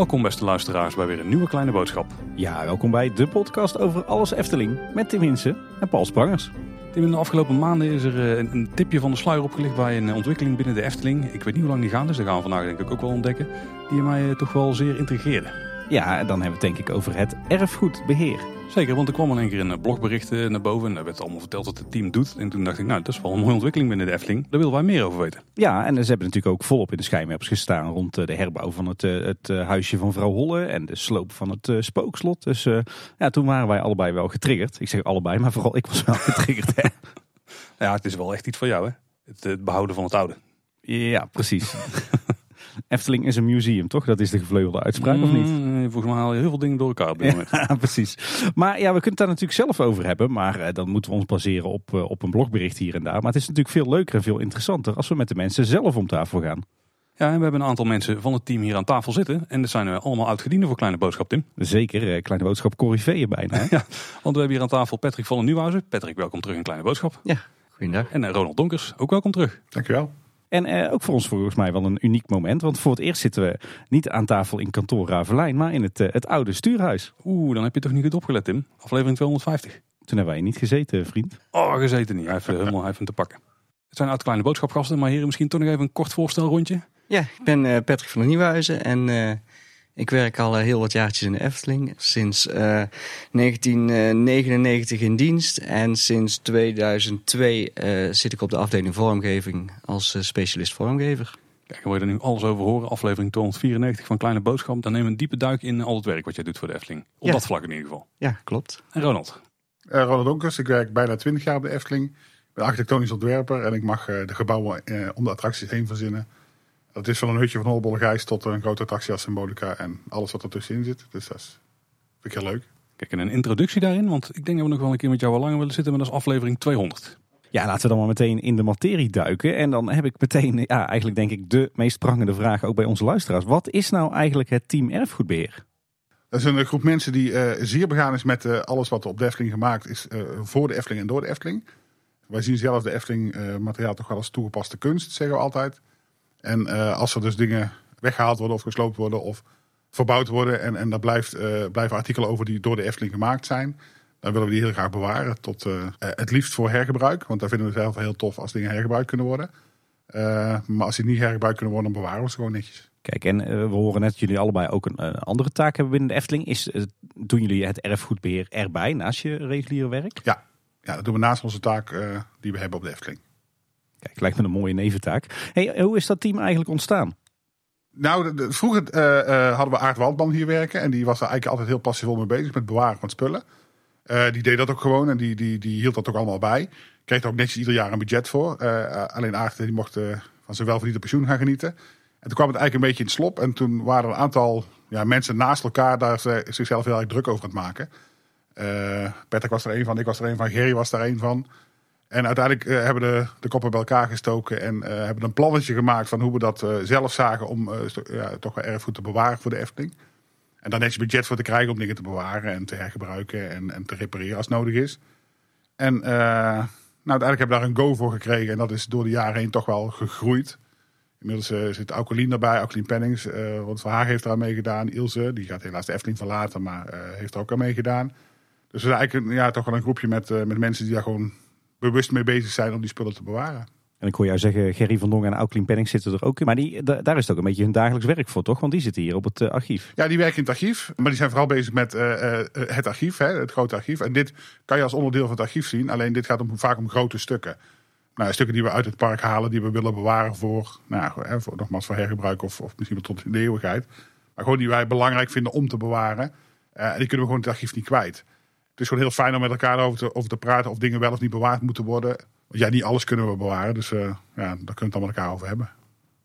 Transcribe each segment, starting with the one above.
Welkom beste luisteraars bij weer een nieuwe kleine boodschap. Ja, welkom bij de podcast over alles Efteling met Tim Hinsen en Paul Sprangers. Tim, in de afgelopen maanden is er eh, een, een tipje van de sluier opgelicht bij een eh, ontwikkeling binnen de Efteling. Ik weet niet hoe lang die gaan, dus dat gaan we vandaag denk ik ook wel ontdekken. Die mij eh, toch wel zeer intrigeerde. Ja, en dan hebben we het denk ik over het erfgoedbeheer. Zeker, want er kwam in één keer een blogbericht eh, naar boven en daar werd allemaal verteld wat het team doet. En toen dacht ik, nou, dat is wel een mooie ontwikkeling binnen de Efteling. Daar willen wij meer over weten. Ja, en ze hebben natuurlijk ook volop in de schijnwerpers gestaan rond eh, de herbouw van het, eh, het eh, huisje van vrouw Holle en de sloop van het eh, spookslot. Dus eh, ja, toen waren wij allebei wel getriggerd. Ik zeg allebei, maar vooral ik was wel getriggerd. Hè? Ja, het is wel echt iets voor jou, hè? Het, het behouden van het oude. Ja, precies. Efteling is een museum, toch? Dat is de gevleugelde uitspraak, of niet? Mm, volgens mij haal je heel veel dingen door elkaar op dit moment. Ja, precies. Maar ja, we kunnen het daar natuurlijk zelf over hebben. Maar eh, dan moeten we ons baseren op, eh, op een blogbericht hier en daar. Maar het is natuurlijk veel leuker en veel interessanter als we met de mensen zelf om tafel gaan. Ja, en we hebben een aantal mensen van het team hier aan tafel zitten. En dat zijn eh, allemaal oud-gedienden voor Kleine Boodschap, Tim. Zeker, eh, kleine boodschap Corriveeën bijna. Ja, want we hebben hier aan tafel Patrick van den Nieuwhuizen. Patrick, welkom terug in Kleine Boodschap. Ja, goeiedag. En Ronald Donkers, ook welkom terug. Dankjewel. En eh, ook voor ons volgens mij wel een uniek moment. Want voor het eerst zitten we niet aan tafel in kantoor Ravelijn, maar in het, eh, het oude stuurhuis. Oeh, dan heb je toch niet goed opgelet, Tim. Aflevering 250. Toen hebben wij niet gezeten, vriend. Oh, gezeten niet. Hij heeft, eh, helemaal, hij heeft hem te pakken. Het zijn uit Kleine Boodschapgasten, maar heren misschien toch nog even een kort voorstelrondje. Ja, ik ben eh, Patrick van der Nieuwhuizen en eh, ik werk al eh, heel wat jaartjes in de Efteling. Sinds eh, 1999 in dienst en sinds 2002 eh, zit ik op de afdeling vormgeving als eh, specialist vormgever. Kijk, wil je er nu alles over horen? Aflevering 294 van Kleine Boodschap. Dan neem een diepe duik in al het werk wat jij doet voor de Efteling. Op Ja. dat vlak in ieder geval. Ja, klopt. En Ronald. Eh Ronald Donkers, ik werk bijna 20 jaar op de Efteling. Ik ben architectonisch ontwerper en ik mag eh, de gebouwen eh, om de attracties heen verzinnen. Dat is van een hutje van Holbolle Gijs tot een grote attractie als Symbolica en alles wat er tussenin zit. Dus dat is, vind ik heel leuk. Kijk, en een introductie daarin, want ik denk dat we nog wel een keer met jou wel langer willen zitten, maar dat is aflevering 200. Ja, laten we dan maar meteen in de materie duiken. En dan heb ik meteen, ja, eigenlijk denk ik de meest prangende vraag ook bij onze luisteraars. Wat is nou eigenlijk het team erfgoedbeheer? Dat is een groep mensen die eh, zeer begaan is met eh, alles wat er op de Efteling gemaakt is eh, voor de Efteling en door de Efteling. Wij zien zelf de Efteling eh, materiaal toch wel als toegepaste kunst, zeggen we altijd. En eh, als er dus dingen weggehaald worden of gesloopt worden of verbouwd worden en, en daar blijft, eh, blijven artikelen over die door de Efteling gemaakt zijn, dan willen we die heel graag bewaren tot eh, het liefst voor hergebruik. Want daar vinden we zelf heel tof als dingen hergebruikt kunnen worden. Maar als die niet hergebruikt kunnen worden, dan bewaren we ze gewoon netjes. Kijk, en we horen net dat jullie allebei ook een, andere taak hebben binnen de Efteling. Is, doen jullie het erfgoedbeheer erbij naast je reguliere werk? Ja, ja dat doen we naast onze taak die we hebben op de Efteling. Kijk, lijkt me een mooie neventaak. Hey, hoe is dat team eigenlijk ontstaan? Nou, vroeger eh, eh, hadden we Aart Waldman hier werken. En die was daar eigenlijk altijd heel passievol mee bezig met bewaren van spullen. Eh, die deed dat ook gewoon en die, die, die hield dat ook allemaal bij. Kreeg er ook netjes ieder jaar een budget voor. Alleen Aart die mocht van zijn welverdiende pensioen gaan genieten. En toen kwam het eigenlijk een beetje in slop. En toen waren er een aantal ja, mensen naast elkaar daar ze- zichzelf heel erg druk over aan het maken. Patrick was er een van, ik was er een van, Gerry was er een van. En uiteindelijk eh, hebben de, de koppen bij elkaar gestoken en eh, hebben een plannetje gemaakt van hoe we dat eh, zelf zagen om ja, toch wel erfgoed te bewaren voor de Efteling. En daar netjes budget voor te krijgen om dingen te bewaren en te hergebruiken en, en te repareren als nodig is. En nou, uiteindelijk hebben we daar een go voor gekregen en dat is door de jaren heen toch wel gegroeid. Inmiddels zit Aucolien erbij, Aucolien Pennings. Rond van Haag heeft eraan meegedaan. Ilse, die gaat helaas de Efteling verlaten, maar heeft er ook aan meegedaan. Dus we zijn eigenlijk ja, toch wel een groepje met, met mensen die daar gewoon bewust mee bezig zijn om die spullen te bewaren. En ik hoor jou zeggen, Gerry van Dongen en Auklien Penning zitten er ook in. Maar die, da- daar is het ook een beetje hun dagelijks werk voor, toch? Want die zitten hier op het eh, archief. Ja, die werken in het archief, maar die zijn vooral bezig met eh, eh, het archief, hè, het grote archief. En dit kan je als onderdeel van het archief zien, alleen dit gaat om, vaak om grote stukken. Nou, stukken die we uit het park halen, die we willen bewaren voor, nou, hè, voor nogmaals voor hergebruik of, of misschien wel tot in de eeuwigheid. Maar gewoon die wij belangrijk vinden om te bewaren. En die kunnen we gewoon het archief niet kwijt. Het is gewoon heel fijn om met elkaar over te, over te praten of dingen wel of niet bewaard moeten worden. Want ja, niet alles kunnen we bewaren, dus eh, ja, daar kunnen we het allemaal met elkaar over hebben.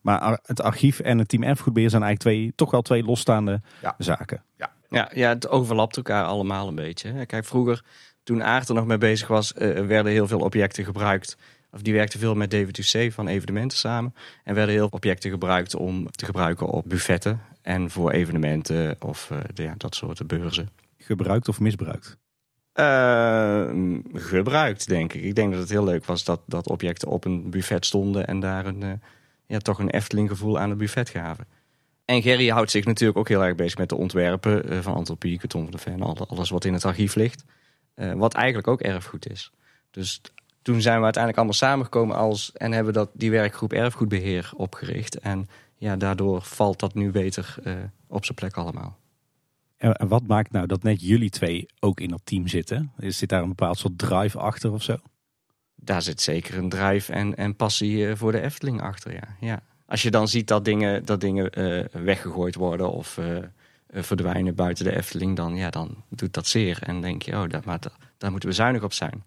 Maar ar- het archief en het team erfgoedbeheer zijn eigenlijk twee, toch wel twee losstaande Ja. zaken. Ja, ja, het overlapt elkaar allemaal een beetje. Kijk, vroeger, toen Aart er nog mee bezig was, eh, werden heel veel objecten gebruikt. Of die werkte veel met David UC van evenementen samen. En werden heel veel objecten gebruikt om te gebruiken op buffetten. En voor evenementen of eh, de- ja, dat soort beurzen. Gebruikt of misbruikt. Eh, gebruikt, denk ik. Ik denk dat het heel leuk was dat, dat objecten op een buffet stonden en daar een, eh, ja, toch een Efteling gevoel aan het buffet gaven. En Gerry houdt zich natuurlijk ook heel erg bezig met de ontwerpen eh, van Antropie, Tom van de Ven, al- alles wat in het archief ligt. Eh, wat eigenlijk ook erfgoed is. Dus toen zijn we uiteindelijk allemaal samengekomen als, en hebben dat, die werkgroep erfgoedbeheer opgericht. En ja, daardoor valt dat nu beter op zijn plek allemaal. En wat maakt nou dat net jullie twee ook in dat team zitten? Is- Zit daar een bepaald soort drive achter of zo? daar zit zeker een drive en, en passie eh, voor de Efteling achter. Ja. Ja. Als je dan ziet dat dingen, dat dingen eh, weggegooid worden of eh, verdwijnen buiten de Efteling, dan, ja, dan doet dat zeer. En denk je, oh, dat, maar da- daar moeten we zuinig op zijn.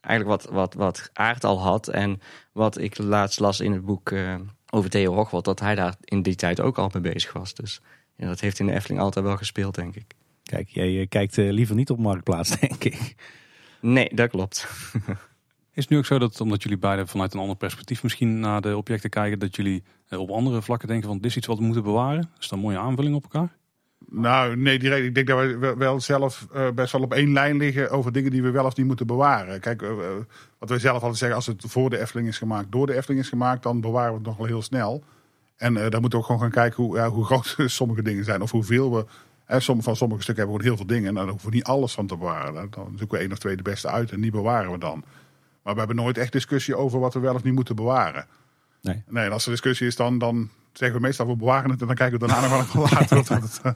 Eigenlijk wat, wat, wat Aert al had en wat ik laatst las in het boek over Theo Hochwald, dat hij daar in die tijd ook al mee bezig was. Dus ja, dat heeft in de Efteling altijd wel gespeeld, denk ik. Kijk, jij eh, kijkt eh, liever niet op Marktplaats, denk ik. Nee, dat klopt. Is het nu ook zo dat, omdat jullie beiden vanuit een ander perspectief misschien naar de objecten kijken, dat jullie eh, op andere vlakken denken van dit is iets wat we moeten bewaren? Is dat een mooie aanvulling op elkaar? Nou, nee, direct. Ik denk dat we wel- zelf best wel op één lijn liggen over dingen die we wel of niet moeten bewaren. Kijk, wat wij zelf altijd zeggen, als het voor de Efteling is gemaakt, door de Efteling is gemaakt, dan bewaren we het nog wel heel snel. En eh daar moeten we ook gewoon gaan kijken hoe, ja, hoe groot sommige dingen zijn of hoeveel we. Hè, som, van sommige stukken hebben we gewoon heel veel dingen. En daar hoeven we niet alles van te bewaren. Dan- Dan zoeken we één of twee de beste uit en die bewaren we dan. Maar we hebben nooit echt discussie over wat we wel of niet moeten bewaren. Nee. Nee, en als er discussie is, dan, dan zeggen we meestal we bewaren het en dan kijken we daarna nog wel later. het, eh,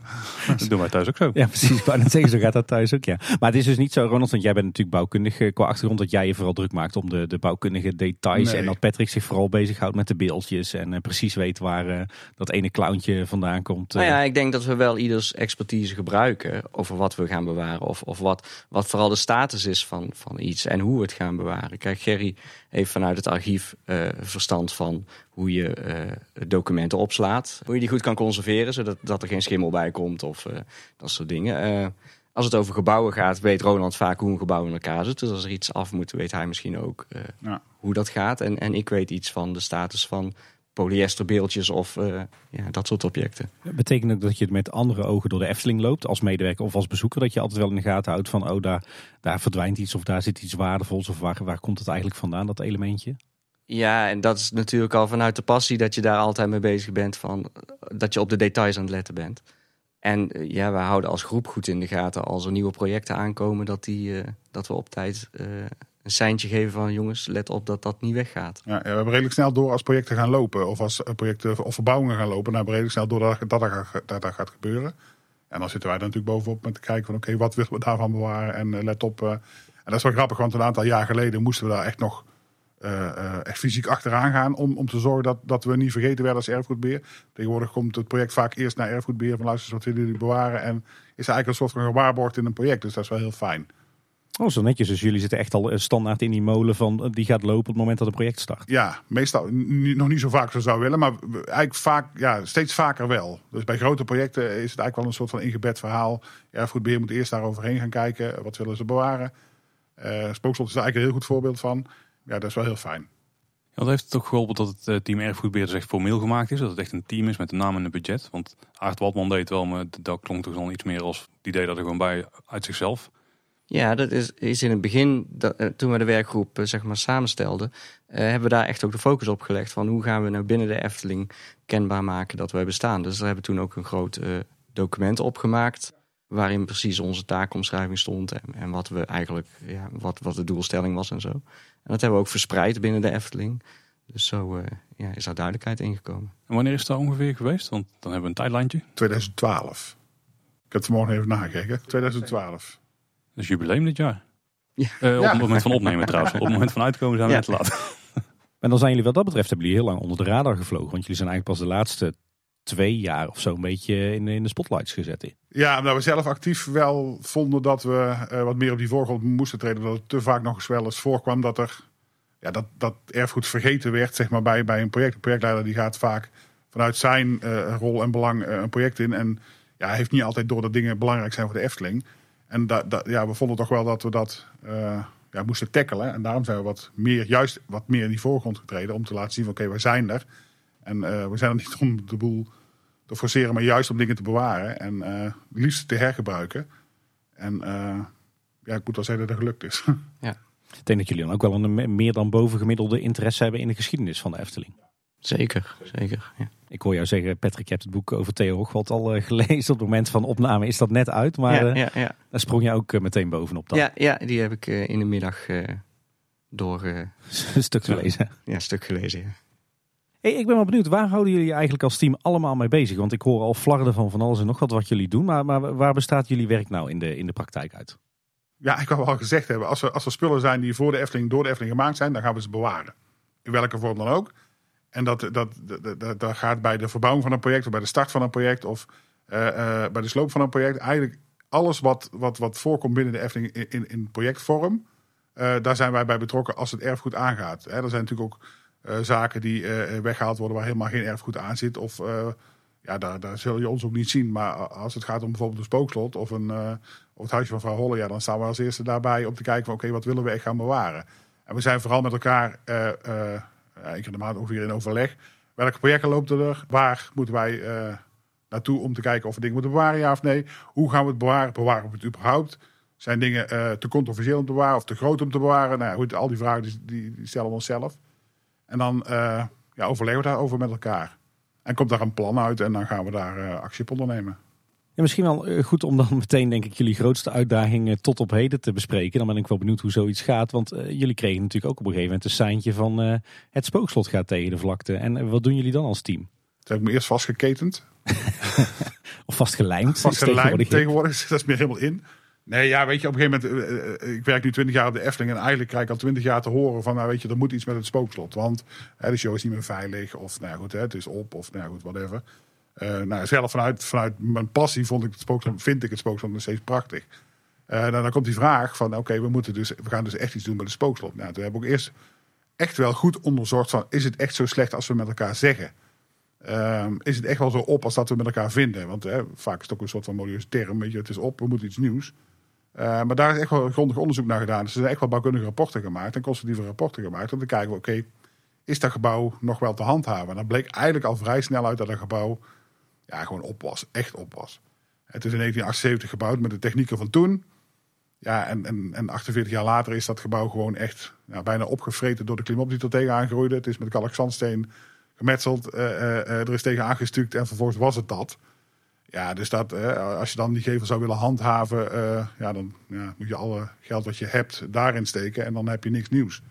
Dat doen wij thuis ook zo. Ja, precies. Wou net zeggen, zo gaat dat thuis ook, ja. Maar het is dus niet zo, Ronald, want jij bent natuurlijk bouwkundig qua achtergrond, dat jij je vooral druk maakt om de, de bouwkundige details. Nee. En dat Patrick zich vooral bezighoudt met de beeldjes en eh, precies weet waar eh, dat ene clowntje vandaan komt. Nou ja, ik denk dat we wel ieders expertise gebruiken over wat we gaan bewaren. Of, of wat, wat vooral de status is van, van iets en hoe we het gaan bewaren. Kijk, Gerry heeft vanuit het archief eh, verstand van hoe je eh, documenten opslaat. Hoe je die goed kan conserveren, zodat dat er geen schimmel bij komt of eh, dat soort dingen. Eh, als het over gebouwen gaat, weet Ronald vaak hoe een gebouw in elkaar zit. Dus als er iets af moet, weet hij misschien ook eh, Ja. hoe dat gaat. En, en ik weet iets van de status van polyesterbeeldjes of eh, ja, dat soort objecten. Betekent ook dat je met andere ogen door de Efteling loopt als medewerker of als bezoeker. Dat je altijd wel in de gaten houdt van, oh daar, daar verdwijnt iets of daar zit iets waardevols. Of waar, waar komt het eigenlijk vandaan, dat elementje? Ja, en dat is natuurlijk al vanuit de passie dat je daar altijd mee bezig bent. Van, dat je op de details aan het letten bent. En eh, ja, we houden als groep goed in de gaten als er nieuwe projecten aankomen. Dat, die, eh, dat we op tijd eh, een seintje geven van jongens, let op dat dat niet weggaat. Ja, ja, we hebben redelijk snel door als projecten gaan lopen. Of als projecten of verbouwingen gaan lopen. Dan hebben we redelijk snel door dat dat, dat, gaat- dat, dat gebeuren. En dan zitten wij er natuurlijk bovenop met te kijken van echt eh, eh, echt fysiek achteraan gaan. Om, om te zorgen dat, dat we niet vergeten werden als erfgoedbeheer. Tegenwoordig komt het project vaak eerst naar erfgoedbeheer. Van luister, eens, wat willen jullie bewaren? En is er eigenlijk een soort van gewaarborgd in een project. Dus dat is wel heel fijn. Oh, zo netjes. Dus jullie zitten echt al eh, standaard in die molen van, die gaat lopen op het moment dat het project start. Ja, meestal nog niet zo vaak als we zou willen, maar eigenlijk vaak, ja, steeds vaker wel. Dus bij grote projecten is het eigenlijk wel een soort van ingebed verhaal. Erfgoedbeheer moet eerst daar overheen gaan kijken. Wat willen ze bewaren? Eh Spookslot is daar eigenlijk een heel goed voorbeeld van. Ja, dat is wel heel fijn. Ja, dat heeft het ook geholpen dat het eh, team erfgoedbeheer dus echt formeel gemaakt is. Dat het echt een team is met een naam en een budget. Want Aart Waldman deed wel, maar dat klonk toch dan iets meer als het idee dat er gewoon bij uit zichzelf. Ja, dat is, is in het begin, dat, eh, toen we de werkgroep eh, zeg maar samenstelden, eh, hebben we daar echt ook de focus op gelegd van hoe gaan we nou binnen de Efteling kenbaar maken dat wij bestaan. Dus daar hebben we toen ook een groot eh, document opgemaakt waarin precies onze taakomschrijving stond en, en wat we eigenlijk, ja, wat, wat de doelstelling was en zo. En dat hebben we ook verspreid binnen de Efteling. Dus zo eh, ja, is daar duidelijkheid ingekomen. En wanneer is dat ongeveer geweest? Want dan hebben we een tijdlijntje. 2012. Ik heb het vanmorgen even nagekeken. 2012. Dat is jubileum dit jaar. Ja. Eh, op Ja. het moment van opnemen trouwens. Op het moment van uitkomen zijn we Ja. net te laat. En dan zijn jullie wat dat betreft, hebben jullie heel lang onder de radar gevlogen. Want jullie zijn eigenlijk pas de laatste twee jaar of zo een beetje in, in de spotlights gezet. Ja, omdat we zelf actief wel vonden dat we eh, wat meer op die voorgrond moesten treden. Dat het te vaak nog eens wel eens voorkwam dat er ja, dat, dat erfgoed vergeten werd zeg maar, bij, bij een project. Een projectleider die gaat vaak vanuit zijn eh, rol en belang eh, een project in. En ja, heeft niet altijd door dat dingen belangrijk zijn voor de Efteling. En da, da- ja, we vonden toch wel dat we dat ja, moesten tackelen. En daarom zijn we wat meer, juist wat meer in die voorgrond getreden. Om te laten zien van oké, wij zijn er. En we zijn er niet om de boel te forceren, maar juist om dingen te bewaren. En eh liefst te hergebruiken. En eh, ja, ik moet wel zeggen dat het gelukt is. Ik denk dat jullie dan ook wel een me- meer dan bovengemiddelde interesse hebben in de geschiedenis van de Efteling. Zeker, zeker. Ja. Ik hoor jou zeggen, Patrick, je hebt het boek over Theo Hochwald al eh, gelezen. Op het moment van opname is dat net uit, maar ja, eh, ja, ja. daar sprong je ook meteen bovenop dan. Ja, ja, die heb ik eh, in de middag eh, door een stuk gelezen. ja, een stuk gelezen. Hey, ik ben wel benieuwd, waar houden jullie eigenlijk als team allemaal mee bezig? Want ik hoor al flarden van van alles en nog wat wat jullie doen. Maar, maar waar bestaat jullie werk nou in de, in de praktijk uit? Ja, ik wou al gezegd hebben, als er, als er spullen zijn die voor de Efteling, door de Efteling gemaakt zijn, dan gaan we ze bewaren. In welke vorm dan ook. En dat, dat, dat, dat, gaat bij de verbouwing van een project, of bij de start van een project, of eh, eh, bij de sloop van een project. Eigenlijk alles wat, wat, wat voorkomt binnen de Efteling in, in, projectvorm, eh, daar zijn wij bij betrokken als het erfgoed aangaat. Er zijn natuurlijk ook zaken die eh, weggehaald worden waar helemaal geen erfgoed aan zit. Of eh, ja, daar, daar zul je ons ook niet zien. Maar als het gaat om bijvoorbeeld een spookslot of, een, eh, of het huisje van vrouw Holle, ja, dan staan we als eerste daarbij om te kijken van oké, wat willen we echt gaan bewaren. En we zijn vooral met elkaar eh eh één keer in de maand ook weer in overleg. Welke projecten lopen er? Waar moeten wij eh, naartoe om te kijken of we dingen moeten bewaren, ja of nee? Hoe gaan we het bewaren? Bewaren we het überhaupt? Zijn dingen eh, te controversieel om te bewaren of te groot om te bewaren? Nou, goed, al die vragen die, die stellen we onszelf. En dan eh, ja, overleggen we daarover met elkaar. En komt daar een plan uit en dan gaan we daar eh, actie op ondernemen. Ja, misschien wel eh, goed om dan meteen, denk ik, jullie grootste uitdaging tot op heden te bespreken. Dan ben ik wel benieuwd hoe zoiets gaat. Want jullie kregen natuurlijk ook op een gegeven moment een seintje van eh, het spookslot gaat tegen de vlakte. En wat doen jullie dan als team? Toen heb ik me eerst vastgeketend. Of vastgelijmd? Vastgelijmd tegenwoordig. tegenwoordig. Dat is meer helemaal in. Nee, ja, weet je, op een gegeven moment... eh, eh, ik werk nu 20 jaar op de Efteling. En eigenlijk krijg ik al 20 jaar te horen van... Nou, weet je, er moet iets met het spookslot. Want de show is niet meer veilig. Of, nou goed, hè, het is op. Of, nou goed, whatever. Eh, nou, zelf vanuit, vanuit mijn passie vond ik het spookslot, vind ik het spookslot nog steeds prachtig. Eh, nou, dan komt die vraag van... Oké, we moeten dus, we gaan dus echt iets doen met het spookslot. Nou, toen hebben we ook eerst echt wel goed onderzocht van... Is het echt zo slecht als we met elkaar zeggen? Ehm, is het echt wel zo op als dat we met elkaar vinden? Want vaak is het ook een soort van modieuze term. Weet je, het is op, we moeten iets nieuws. Eh, maar daar is echt wel grondig onderzoek naar gedaan. Dus er zijn echt wel bouwkundige rapporten gemaakt en constructieve rapporten gemaakt. Om te kijken, oké, is dat gebouw nog wel te handhaven? En dan bleek eigenlijk al vrij snel uit dat dat gebouw ja, gewoon op was. Echt op was. Het is in 1978 gebouwd met de technieken van toen. Ja, en, en, en 48 jaar later is dat gebouw gewoon echt ja, bijna opgevreten door de klimop die er tegenaan groeide. Het is met kalkzandsteen gemetseld, eh, eh, er is tegen aangestuukt en vervolgens was het dat. Ja, dus dat, eh, als je dan die gevel zou willen handhaven, eh, ja, dan ja, moet je alle geld wat je hebt daarin steken en dan heb je niks nieuws.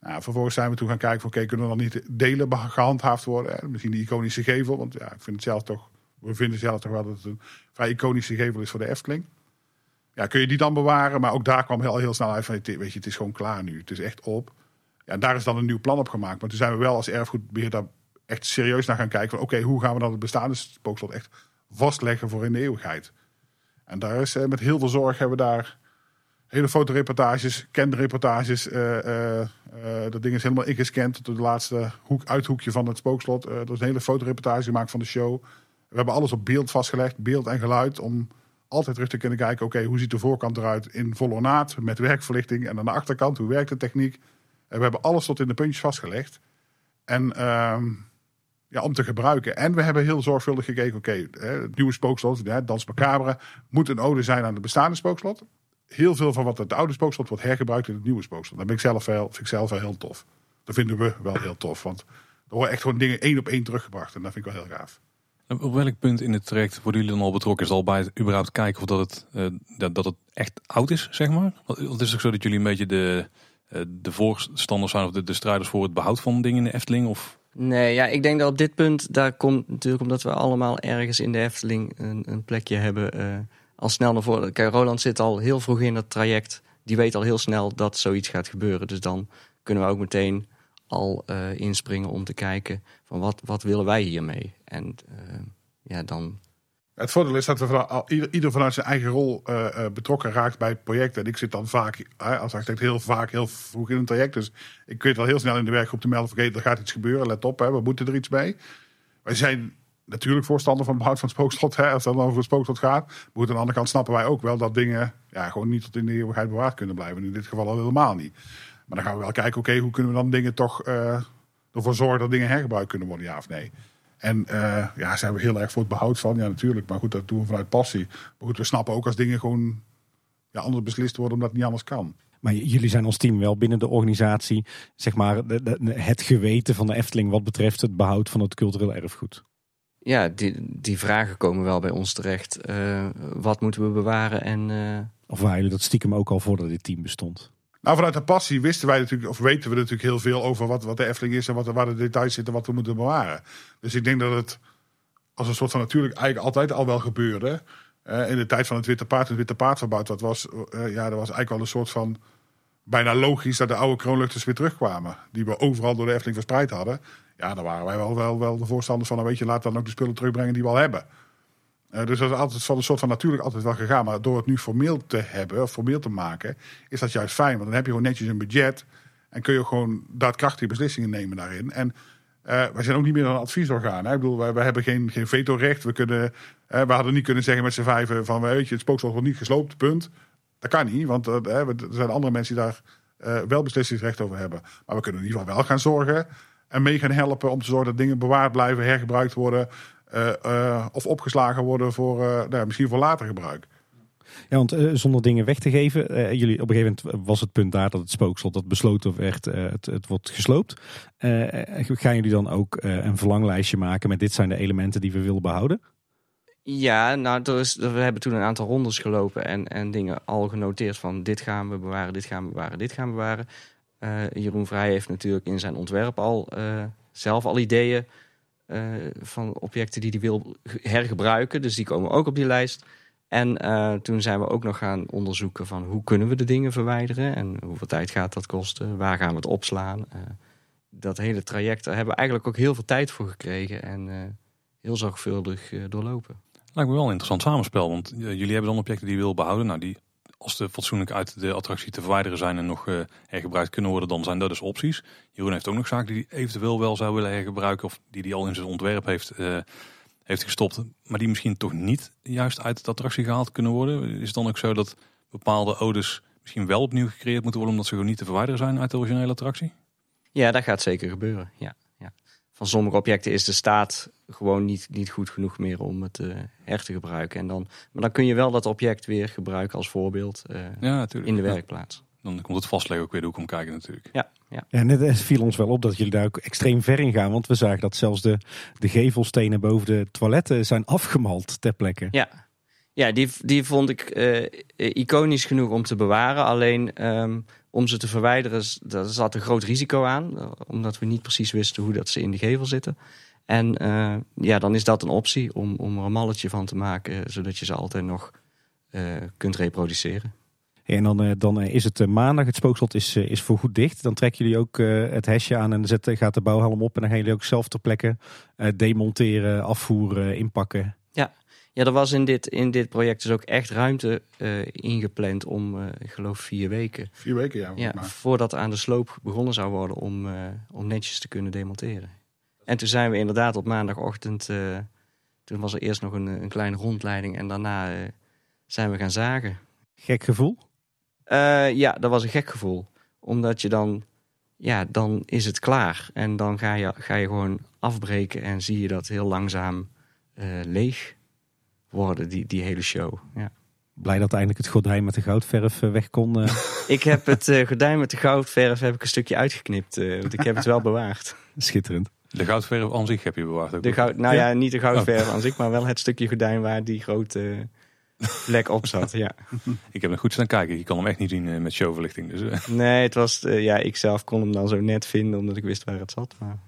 Nou, vervolgens zijn we toen gaan kijken van, oké, kunnen er dan niet delen gehandhaafd worden? Misschien die iconische gevel, want ja, ik vind het zelf toch, we vinden zelf toch wel dat het een vrij iconische gevel is voor de Efteling. Ja, kun je die dan bewaren? Maar ook daar kwam heel, heel snel uit van, weet je, het is gewoon klaar nu. Het is echt op. Ja, en daar is dan een nieuw plan op gemaakt. Maar toen zijn we wel als erfgoedbeheer daar echt serieus naar gaan kijken. Van oké, hoe gaan we dan het bestaande spookslot echt vastleggen voor in de eeuwigheid? En daar is eh, met heel veel zorg hebben we daar hele fotoreportages, kenreportages. eh eh eh, dat ding is helemaal ingescand tot de laatste hoek, uithoekje van het spookslot. Er is een hele fotoreportage gemaakt van de show. We hebben alles op beeld vastgelegd, beeld en geluid, om altijd terug te kunnen kijken. Oké, hoe ziet de voorkant eruit in volle ornaat met werkverlichting en aan de achterkant hoe werkt de techniek? En we hebben alles tot in de puntjes vastgelegd. En ehm, ja, om te gebruiken. En we hebben heel zorgvuldig gekeken. Oké, hè, het nieuwe spookslot, hè, Dans Macabre, moet een ode zijn aan het bestaande spookslot. Heel veel van wat het oude spookslot wordt hergebruikt in het nieuwe spookslot. Dat ben ik zelf wel, vind ik zelf wel heel tof. Dat vinden we wel heel tof. Want er worden echt gewoon dingen één op één teruggebracht. En dat vind ik wel heel gaaf. Op welk punt in het traject worden jullie dan al betrokken? Is al bij het überhaupt kijken of dat het, eh, dat, dat het echt oud is, zeg maar? Want het is toch zo dat jullie een beetje de, eh, de voorstanders zijn of de, de strijders voor het behoud van dingen in de Efteling? Of Nee, ja, ik denk dat op dit punt, daar komt natuurlijk omdat we allemaal ergens in de Efteling een, een plekje hebben, eh, al snel naar voren. Kijk, Roland zit al heel vroeg in dat traject. Die weet al heel snel dat zoiets gaat gebeuren. Dus dan kunnen we ook meteen al eh, inspringen om te kijken van wat, wat willen wij hiermee? En eh, ja, dan Het voordeel is dat we van, ieder, ieder vanuit zijn eigen rol eh, eh, betrokken raakt bij het project. En ik zit dan vaak, eh, als architect, heel vaak heel vroeg in een traject. Dus ik weet al heel snel in de werkgroep te melden: oké, er gaat iets gebeuren, let op, hè, we moeten er iets mee. Wij zijn natuurlijk voorstander van behoud van spookslot. Hè, als het dan over het spookslot gaat. Maar aan de andere kant snappen wij ook wel dat dingen ja, gewoon niet tot in de eeuwigheid bewaard kunnen blijven. In dit geval al helemaal niet. Maar dan gaan we wel kijken: oké, hoe kunnen we dan dingen toch eh, ervoor zorgen dat dingen hergebruikt kunnen worden, ja of nee? En eh, ja, zijn we heel erg voor het behoud van. Ja, natuurlijk. Maar goed, dat doen we vanuit passie. Maar goed, we snappen ook als dingen gewoon ja, anders beslist worden omdat het niet anders kan. Maar jullie zijn als team wel binnen de organisatie, zeg maar, de- de- het geweten van de Efteling wat betreft het behoud van het cultureel erfgoed. Ja, die, die vragen komen wel bij ons terecht. Eh, wat moeten we bewaren en... eh, Of waren jullie dat stiekem ook al voordat dit team bestond? Nou, vanuit de passie wisten wij natuurlijk, of weten we natuurlijk heel veel over wat, wat de Efteling is en wat, waar de details zitten, wat we moeten bewaren. Dus ik denk dat het als een soort van natuurlijk eigenlijk altijd al wel gebeurde. Eh, in de tijd van het Witte Paard, het Witte Paard verbouwd werd, was, eh, ja, er was eigenlijk wel een soort van bijna logisch dat de oude kroonluchters weer terugkwamen. Die we overal door de Efteling verspreid hadden. Ja, daar waren wij wel, wel, wel de voorstanders van, nou weet je, laat dan ook de spullen terugbrengen die we al hebben. Eh, dus dat is altijd van een soort van natuurlijk altijd wel gegaan. Maar door het nu formeel te hebben, formeel te maken, is dat juist fijn. Want dan heb je gewoon netjes een budget. En kun je gewoon daadkrachtige beslissingen nemen daarin. En eh, wij zijn ook niet meer een adviesorgaan. Ik bedoel, wij, hebben geen, geen vetorecht. We, kunnen, eh, we hadden niet kunnen zeggen met z'n vijven van, weet je, het spookslot wordt niet gesloopt, punt. Dat kan niet, want er zijn andere mensen die daar wel beslissingsrecht over hebben. Maar we kunnen in ieder geval wel gaan zorgen en mee gaan helpen om te zorgen dat dingen bewaard blijven, hergebruikt worden of opgeslagen worden voor eh, nou, ja, misschien voor later gebruik. Ja, want eh, zonder dingen weg te geven, eh, jullie op een gegeven moment was het punt daar dat het spookslot dat besloten werd, eh, het, het wordt gesloopt. Eh, eh, gaan jullie dan ook eh, een verlanglijstje maken met dit zijn de elementen die we willen behouden? Ja, nou, er is, we hebben toen een aantal rondes gelopen en, en dingen al genoteerd van dit gaan we bewaren, dit gaan we bewaren, dit gaan we bewaren. Eh, Jeroen Vrij heeft natuurlijk in zijn ontwerp al eh, zelf al ideeën eh, van objecten die hij wil hergebruiken. Dus die komen ook op die lijst. En eh, toen zijn we ook nog gaan onderzoeken van hoe kunnen we de dingen verwijderen en hoeveel tijd gaat dat kosten, waar gaan we het opslaan. Eh, dat hele traject, daar hebben we eigenlijk ook heel veel tijd voor gekregen en eh, heel zorgvuldig eh, doorlopen. Lijkt me wel een interessant samenspel. Want eh, jullie hebben dan objecten die je wil behouden. Nou, die als ze fatsoenlijk uit de attractie te verwijderen zijn en nog eh, hergebruikt kunnen worden, dan zijn dat dus opties. Jeroen heeft ook nog zaken die eventueel wel zou willen hergebruiken. Of die hij al in zijn ontwerp heeft, eh, heeft gestopt. Maar die misschien toch niet juist uit de attractie gehaald kunnen worden. Is het dan ook zo dat bepaalde odes misschien wel opnieuw gecreëerd moeten worden omdat ze gewoon niet te verwijderen zijn uit de originele attractie? Ja, dat gaat zeker gebeuren. Ja. Van sommige objecten is de staat gewoon niet, niet goed genoeg meer om het eh her te gebruiken. En dan, maar dan kun je wel dat object weer gebruiken als voorbeeld eh, Ja, natuurlijk. in de Ja, werkplaats. dan komt het vastleggen ook weer de hoek om kijken natuurlijk. Ja, ja. Ja, net viel ons wel op dat jullie daar ook extreem ver in gaan. Want we zagen dat zelfs de, de gevelstenen boven de toiletten zijn afgemald ter plekke. ja. ja die, die vond ik eh, iconisch genoeg om te bewaren. Alleen ehm, om ze te verwijderen, daar zat een groot risico aan. eh, Omdat we niet precies wisten hoe dat ze in de gevel zitten. En eh, ja, dan is dat een optie om, om er een malletje van te maken, zodat je ze altijd nog eh, kunt reproduceren. En dan, eh, dan eh, is het eh, maandag, het spookslot is, eh, is voorgoed dicht. Dan trekken jullie ook eh, het hesje aan en dan zet, gaat de bouwhelm op. En dan gaan jullie ook zelf ter plekke eh, demonteren, afvoeren, inpakken. Ja, er was in dit, in dit project dus ook echt ruimte eh, ingepland om, eh, ik geloof, vier weken. Vier weken, ja. Ja, Maar. voordat aan de sloop begonnen zou worden om, eh, om netjes te kunnen demonteren. En toen zijn we inderdaad op maandagochtend, eh, toen was er eerst nog een, een kleine rondleiding en daarna eh, zijn we gaan zagen. Gek gevoel. Eh, ja, dat was een gek gevoel. Omdat je dan, ja, dan is het klaar. En dan ga je, ga je gewoon afbreken en zie je dat heel langzaam eh, leeg worden, die, die hele show. Ja. Blij dat eindelijk het gordijn met de goudverf eh, weg kon. eh. Ik heb het eh, gordijn met de goudverf heb ik een stukje uitgeknipt. eh, want ik heb het wel bewaard. schitterend. De goudverf aan zich heb je bewaard ook. De goud, nou ja, niet de goudverf aan zich, maar wel het stukje gordijn waar die grote vlek op zat. Ja. Ik heb er goed staan kijken. Je kan hem echt niet zien met showverlichting. Dus, Nee, het was, ja, ik zelf kon hem dan zo net vinden omdat ik wist waar het zat. Maar...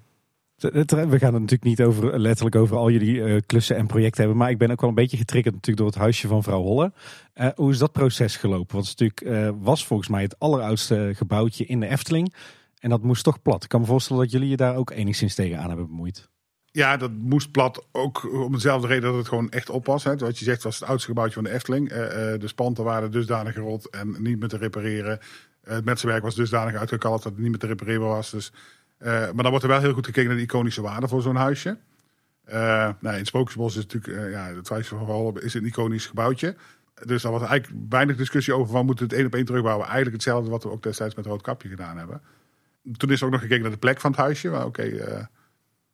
We gaan het natuurlijk niet over, letterlijk over al jullie eh, klussen en projecten hebben. Maar ik ben ook wel een beetje getriggerd natuurlijk door het huisje van vrouw Holle. Eh, hoe is dat proces gelopen? Want het natuurlijk, eh, was volgens mij het alleroudste gebouwtje in de Efteling. En dat moest toch plat. Ik kan me voorstellen dat jullie je daar ook enigszins tegen aan hebben bemoeid. Ja, dat moest plat ook om dezelfde reden dat het gewoon echt op was. Hè. Wat je zegt, was het oudste gebouwtje van de Efteling. De spanten waren dusdanig gerot en niet meer te repareren. Het metselwerk was dusdanig uitgekalkt dat het niet meer te repareren was. Dus, maar dan wordt er wel heel goed gekeken naar de iconische waarde voor zo'n huisje. Eh nou, in Spookjesbos is natuurlijk, eh, ja, het Verholen is een iconisch gebouwtje. Dus daar was eigenlijk weinig discussie over van moeten we het één op één terugbouwen. Eigenlijk hetzelfde wat we ook destijds met Roodkapje gedaan hebben. Toen is ook nog gekeken naar de plek van het huisje. Maar Oké, eh,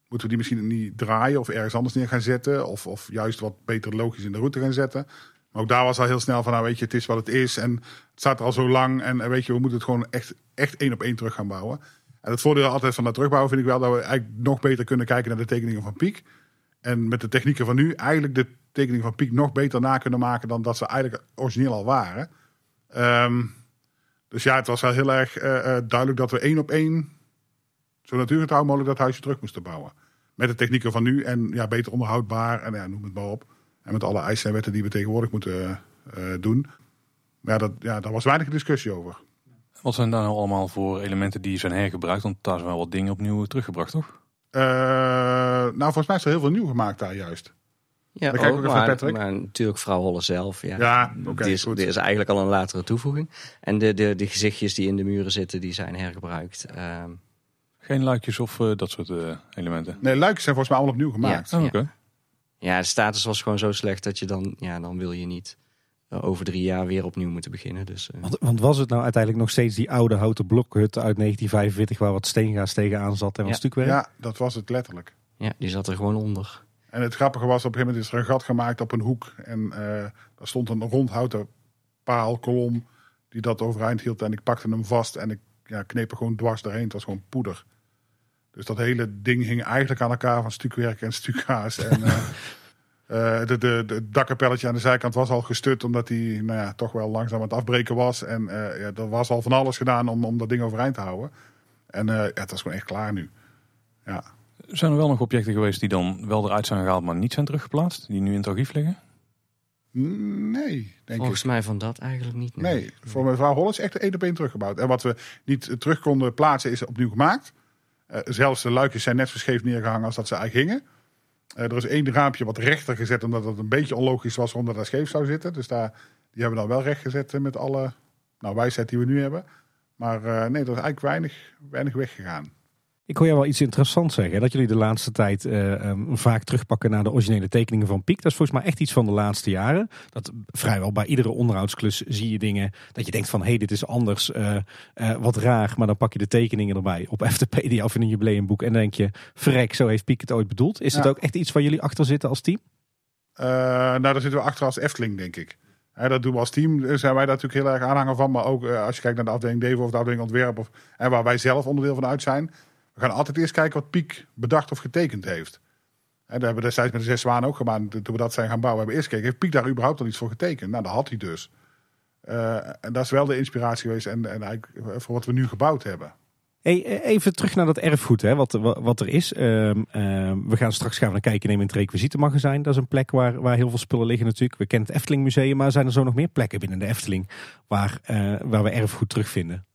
moeten we die misschien niet draaien of ergens anders neer gaan zetten? Of, of juist wat beter logisch in de route gaan zetten? Maar ook daar was al heel snel van, nou weet je, het is wat het is. En het staat er al zo lang. En eh, weet je, we moeten het gewoon echt, echt één op één terug gaan bouwen. En het voordeel altijd van dat terugbouwen vind ik wel dat we eigenlijk nog beter kunnen kijken naar de tekeningen van Piek. En met de technieken van nu eigenlijk de tekeningen van Piek nog beter na kunnen maken dan dat ze eigenlijk origineel al waren. Ehm, dus ja, het was wel heel erg eh, eh, duidelijk dat we één op één zo natuurgetrouw mogelijk dat huisje terug moesten bouwen. Met de technieken van nu en ja, beter onderhoudbaar en ja, noem het maar op. En met alle eisen en wetten die we tegenwoordig moeten eh, doen. Maar ja, dat, ja, daar was weinig discussie over. Wat zijn daar nou allemaal voor elementen die zijn hergebruikt? Want daar zijn wel wat dingen opnieuw teruggebracht, toch? Eh, nou, volgens mij is er heel veel nieuw gemaakt daar juist. Ja, Dan kijk ik ook, maar, Patrick. maar natuurlijk vrouw Holle zelf. Ja, Ja, oké, die, is, goed. die is eigenlijk al een latere toevoeging. En de, de, de gezichtjes die in de muren zitten, die zijn hergebruikt. Ehm, Geen luikjes of eh, dat soort eh, elementen? Nee, luikjes zijn volgens mij allemaal opnieuw gemaakt. Ja. Oh, Oké. ja, de status was gewoon zo slecht dat je dan, ja, dan wil je niet over drie jaar weer opnieuw moeten beginnen. Dus eh, Want, want was het nou uiteindelijk nog steeds die oude houten blokhut uit 1945 waar wat steengaas tegenaan zat en wat Ja. stukwerk? Ja, dat was het letterlijk. ja, die zat er gewoon onder. En het grappige was, op een gegeven moment is er een gat gemaakt op een hoek. En eh daar stond een rondhouten paal, kolom, die dat overeind hield. En ik pakte hem vast en ik ja, kneep er gewoon dwars doorheen. Het was gewoon poeder. Dus dat hele ding hing eigenlijk aan elkaar van stukwerk en stukgaas. En eh, eh, de, de, dakkapelletje aan de zijkant was al gestut, omdat die nou ja, toch wel langzaam aan het afbreken was. En eh, ja, er was al van alles gedaan om, om dat ding overeind te houden. En eh, ja, het was gewoon echt klaar nu. Ja. Zijn er wel nog objecten geweest die dan wel eruit zijn gehaald, maar niet zijn teruggeplaatst? Die nu in het archief liggen? Nee, denk Volgens ik. mij van dat eigenlijk niet. Nee, voor mevrouw Holl is echt één op één teruggebouwd. En wat we niet terug konden plaatsen is opnieuw gemaakt. Eh, zelfs de luikjes zijn net zo scheef neergehangen als dat ze eigenlijk gingen. Eh, er is één raampje wat rechter gezet, omdat het een beetje onlogisch was omdat dat scheef zou zitten. Dus daar, die hebben we dan wel recht gezet eh, met alle nou, wijsheid die we nu hebben. Maar eh, nee, er is eigenlijk weinig, weinig weggegaan. Ik hoor jou wel iets interessants zeggen. Dat jullie de laatste tijd eh, ehm, vaak terugpakken naar de originele tekeningen van Piek. Dat is volgens mij echt iets van de laatste jaren. Dat vrijwel bij iedere onderhoudsklus zie je dingen dat je denkt van... hé, hey, dit is anders, eh, eh, wat raar. Maar dan pak je de tekeningen erbij op FTPedia of in een jubileumboek. En dan denk je, verrek, zo heeft Piek het ooit bedoeld. Is Ja. het ook echt iets waar jullie achter zitten als team? Nou, daar zitten we achter als Efteling, denk ik. Dat doen we als team, zijn wij daar natuurlijk heel erg aanhanger van. Maar ook als je kijkt naar de afdeling Devo of de afdeling Ontwerp, of, en waar wij zelf onderdeel van uit zijn. We gaan altijd eerst kijken wat Piek bedacht of getekend heeft. Hè, dat hebben we destijds met de Zes Zwanen ook gedaan. Toen we dat zijn gaan bouwen, hebben we eerst gekeken, heeft Piek daar überhaupt al iets voor getekend? Nou, dat had hij dus. Eh, en dat is wel de inspiratie geweest en, en eigenlijk voor wat we nu gebouwd hebben. Hey, eh, even terug naar dat erfgoed, hè, wat, wat, er is. Ehm, ehm, we gaan straks gaan we naar kijken nemen in het requisietenmagazijn. Dat is een plek waar, waar heel veel spullen liggen natuurlijk. We kennen het Efteling Museum, maar zijn er zo nog meer plekken binnen de Efteling waar, eh, waar we erfgoed terugvinden?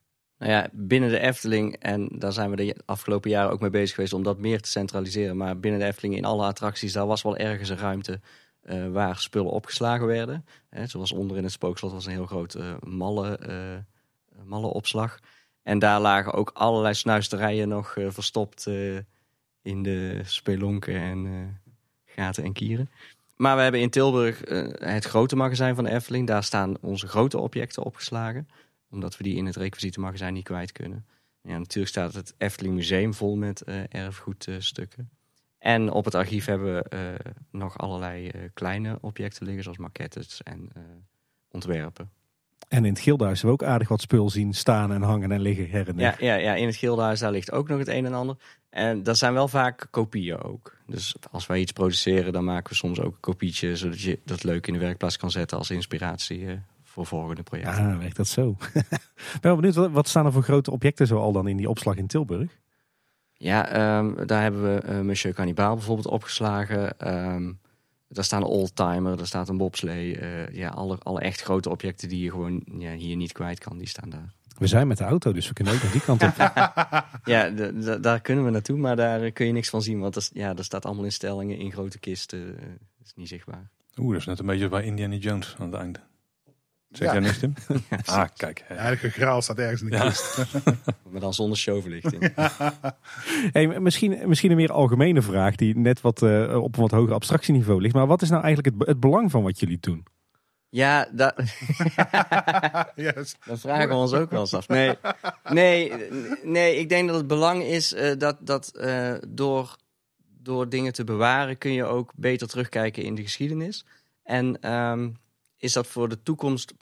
Nou ja, binnen de Efteling, en daar zijn we de afgelopen jaren ook mee bezig geweest om dat meer te centraliseren. Maar binnen de Efteling, in alle attracties, daar was wel ergens een ruimte eh, waar spullen opgeslagen werden. Hè, zoals onder in het spookslot was een heel groot eh malle, eh mallenopslag. En daar lagen ook allerlei snuisterijen nog verstopt in de spelonken en gaten en kieren. Maar we hebben in Tilburg het grote magazijn van de Efteling. Daar staan onze grote objecten opgeslagen omdat we die in het requisietenmagazijn niet kwijt kunnen. Ja, natuurlijk staat het Efteling Museum vol met eh, erfgoedstukken. en op het archief hebben we eh, nog allerlei eh, kleine objecten liggen, zoals maquettes en ontwerpen. En in het Gildenhuis hebben we ook aardig wat spul zien staan en hangen en liggen her en. Ja, ja, ja, in het Gildenhuis daar ligt ook nog het een en ander. En dat zijn wel vaak kopieën ook. Dus als wij iets produceren, dan maken we soms ook een kopietje, zodat je dat leuk in de werkplaats kan zetten als inspiratie voor volgende projecten. Ja, werkt dat zo. Ben wel benieuwd, wat, wat staan er voor grote objecten zo al dan in die opslag in Tilburg? Ja, ehm, daar hebben we eh, Monsieur Cannibal bijvoorbeeld opgeslagen. Ehm, daar staan een oldtimer, daar staat een bobslee. eh, ja, alle, alle echt grote objecten die je gewoon ja, hier niet kwijt kan, die staan daar. We zijn met de auto, dus we kunnen ook naar die kant op. Ja, de- de- daar kunnen we naartoe, maar daar kun je niks van zien. Want dat, ja, dat staat allemaal in stellingen, in grote kisten. eh, dat is niet zichtbaar. Oeh, dat is net een beetje bij Indiana Jones aan het einde. Zeg Ja. jij niks, Tim? ah, kijk. Eigenlijk een graal staat ergens in de Ja. kist. Maar dan zonder showverlichting. Hey, misschien, misschien een meer algemene vraag die net wat eh, op een wat hoger abstractieniveau ligt. Maar wat is nou eigenlijk het, het belang van wat jullie doen? Ja, dat, Yes. Dat vragen we ons ook wel eens af. Nee, nee, nee ik denk dat het belang is eh, dat, dat eh, door, door dingen te bewaren kun je ook beter terugkijken in de geschiedenis. En ehm, is dat voor de toekomst,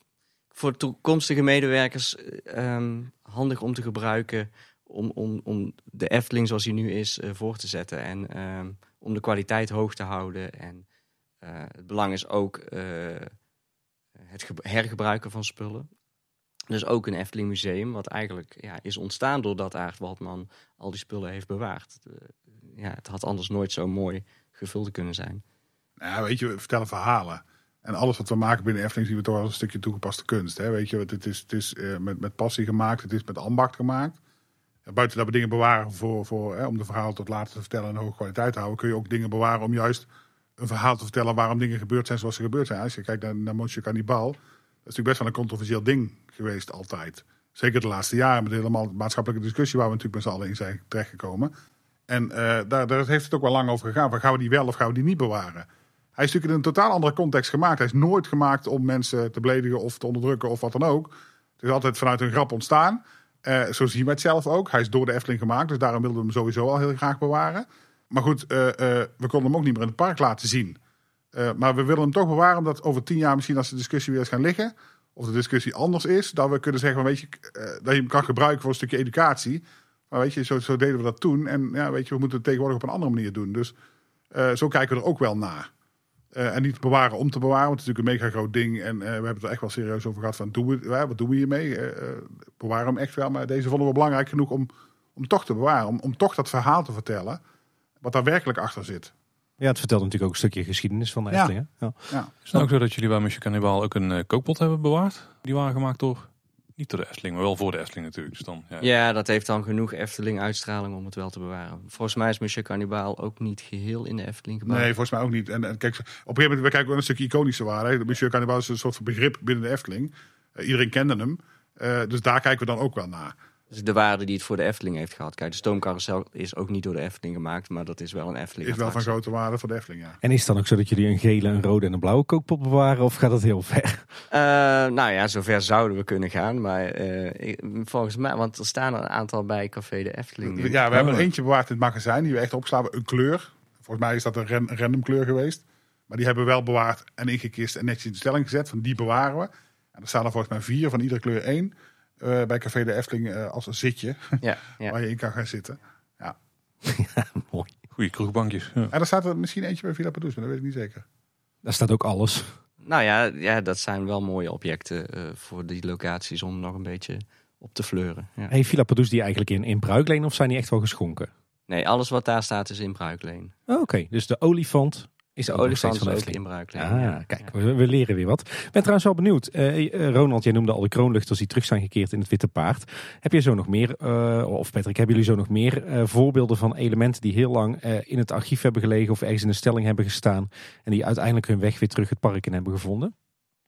voor toekomstige medewerkers eh, ehm, handig om te gebruiken. Om, om, om de Efteling zoals hij nu is eh, voor te zetten. En ehm, om de kwaliteit hoog te houden. En eh, het belang is ook het ge- hergebruiken van spullen. Dus ook een Efteling museum, wat eigenlijk ja, is ontstaan doordat Aart Waldman al die spullen heeft bewaard. Ja, het had anders nooit zo mooi gevuld kunnen zijn. Nou, weet je, we vertellen verhalen. En alles wat we maken binnen Efteling zien we toch als een stukje toegepaste kunst. Hè? Weet je, het is, het is eh, met, met passie gemaakt, het is met ambacht gemaakt. En buiten dat we dingen bewaren voor, voor, hè, om de verhaal tot later te vertellen en hoge kwaliteit te houden, kun je ook dingen bewaren om juist een verhaal te vertellen waarom dingen gebeurd zijn zoals ze gebeurd zijn. Als je kijkt naar, naar Monsieur Cannibal, dat is natuurlijk best wel een controversieel ding geweest altijd. Zeker de laatste jaren met helemaal maatschappelijke discussie waar we natuurlijk met z'n allen in zijn terechtgekomen. En eh, daar, daar heeft het ook wel lang over gegaan. Van, gaan we die wel of gaan we die niet bewaren? Hij is natuurlijk in een totaal andere context gemaakt. Hij is nooit gemaakt om mensen te beledigen of te onderdrukken of wat dan ook. Het is altijd vanuit een grap ontstaan. Eh, zo zien wij het zelf ook. Hij is door de Efteling gemaakt, dus daarom wilden we hem sowieso al heel graag bewaren. Maar goed, eh, eh, we konden hem ook niet meer in het park laten zien. Maar we willen hem toch bewaren, omdat over tien jaar misschien als de discussie weer eens gaan liggen, of de discussie anders is, dat we kunnen zeggen, weet je, dat je hem kan gebruiken voor een stukje educatie. Maar weet je, zo, zo deden we dat toen. En ja, weet je, we moeten het tegenwoordig op een andere manier doen. Dus zo kijken we er ook wel naar. Eh, en niet bewaren om te bewaren, want het is natuurlijk een mega groot ding. En eh, we hebben het er echt wel serieus over gehad van, doen we, wat doen we hiermee? Eh, eh, bewaren hem echt wel, maar deze vonden we belangrijk genoeg om, om toch te bewaren. Om, om toch dat verhaal te vertellen, wat daar werkelijk achter zit. Ja, het vertelt natuurlijk ook een stukje geschiedenis van de. Efteling. Ja. Ja. Is het nou ook zo dat jullie bij Monsieur Cannibal ook een kookpot hebben bewaard? Die waren gemaakt door, niet door de Efteling, maar wel voor de Efteling natuurlijk. Dus dan, ja. Ja, dat heeft dan genoeg Efteling-uitstraling om het wel te bewaren. Volgens mij is Monsieur Cannibal ook niet geheel in de Efteling gebouwd. Nee, volgens mij ook niet. En, en kijk, op een gegeven moment, we kijken wel een stukje iconische waarde. hè. Monsieur Cannibal is een soort van begrip binnen de Efteling. Eh, iedereen kende hem. Eh, dus daar kijken we dan ook wel naar. Dus de waarde die het voor de Efteling heeft gehad. Kijk, de stoomcarousel is ook niet door de Efteling gemaakt, maar dat is wel een Efteling. Is wel van grote waarde voor de Efteling, ja. En is het dan ook zo dat jullie een gele, een rode en een blauwe kookpot bewaren? Of gaat het heel ver? Eh, nou ja, zover zouden we kunnen gaan. Maar eh, ik- volgens mij, want er staan er een aantal bij Café de Efteling. nu. Ja, we hebben er eentje bewaard in het magazijn, die we echt opslaan. Een kleur. Volgens mij is dat een ran- random kleur geweest. Maar die hebben we wel bewaard en ingekist en netjes in de stelling gezet. Van die bewaren we. En er staan er volgens mij vier, van iedere kleur één. Eh, bij Café de Efteling eh, als een zitje Ja, ja. waar je in kan gaan zitten. Mooi. Goeie kroegbankjes. Ja. En er staat er misschien eentje bij Villa Padus, maar dat weet ik niet zeker. Daar staat ook alles. Nou ja, ja, dat zijn wel mooie objecten eh, voor die locaties om nog een beetje op te fleuren. Ja. Heeft Villa Padus die eigenlijk in, in bruikleen of zijn die echt wel geschonken? Nee, alles wat daar staat is in bruikleen. Oh, Oké, dus de olifant is De ook nog olifant van de ook Efteling. in bruikleen. Ah, ja. kijk, Ja. we, we leren weer wat. Ik ben trouwens wel benieuwd. Eh, eh, Ronald, jij noemde al de kroonluchters die terug zijn gekeerd in het Witte Paard. Heb je zo nog meer, eh, of Patrick, hebben jullie zo nog meer eh, voorbeelden van elementen die heel lang eh, in het archief hebben gelegen of ergens in een stelling hebben gestaan en die uiteindelijk hun weg weer terug het park in hebben gevonden?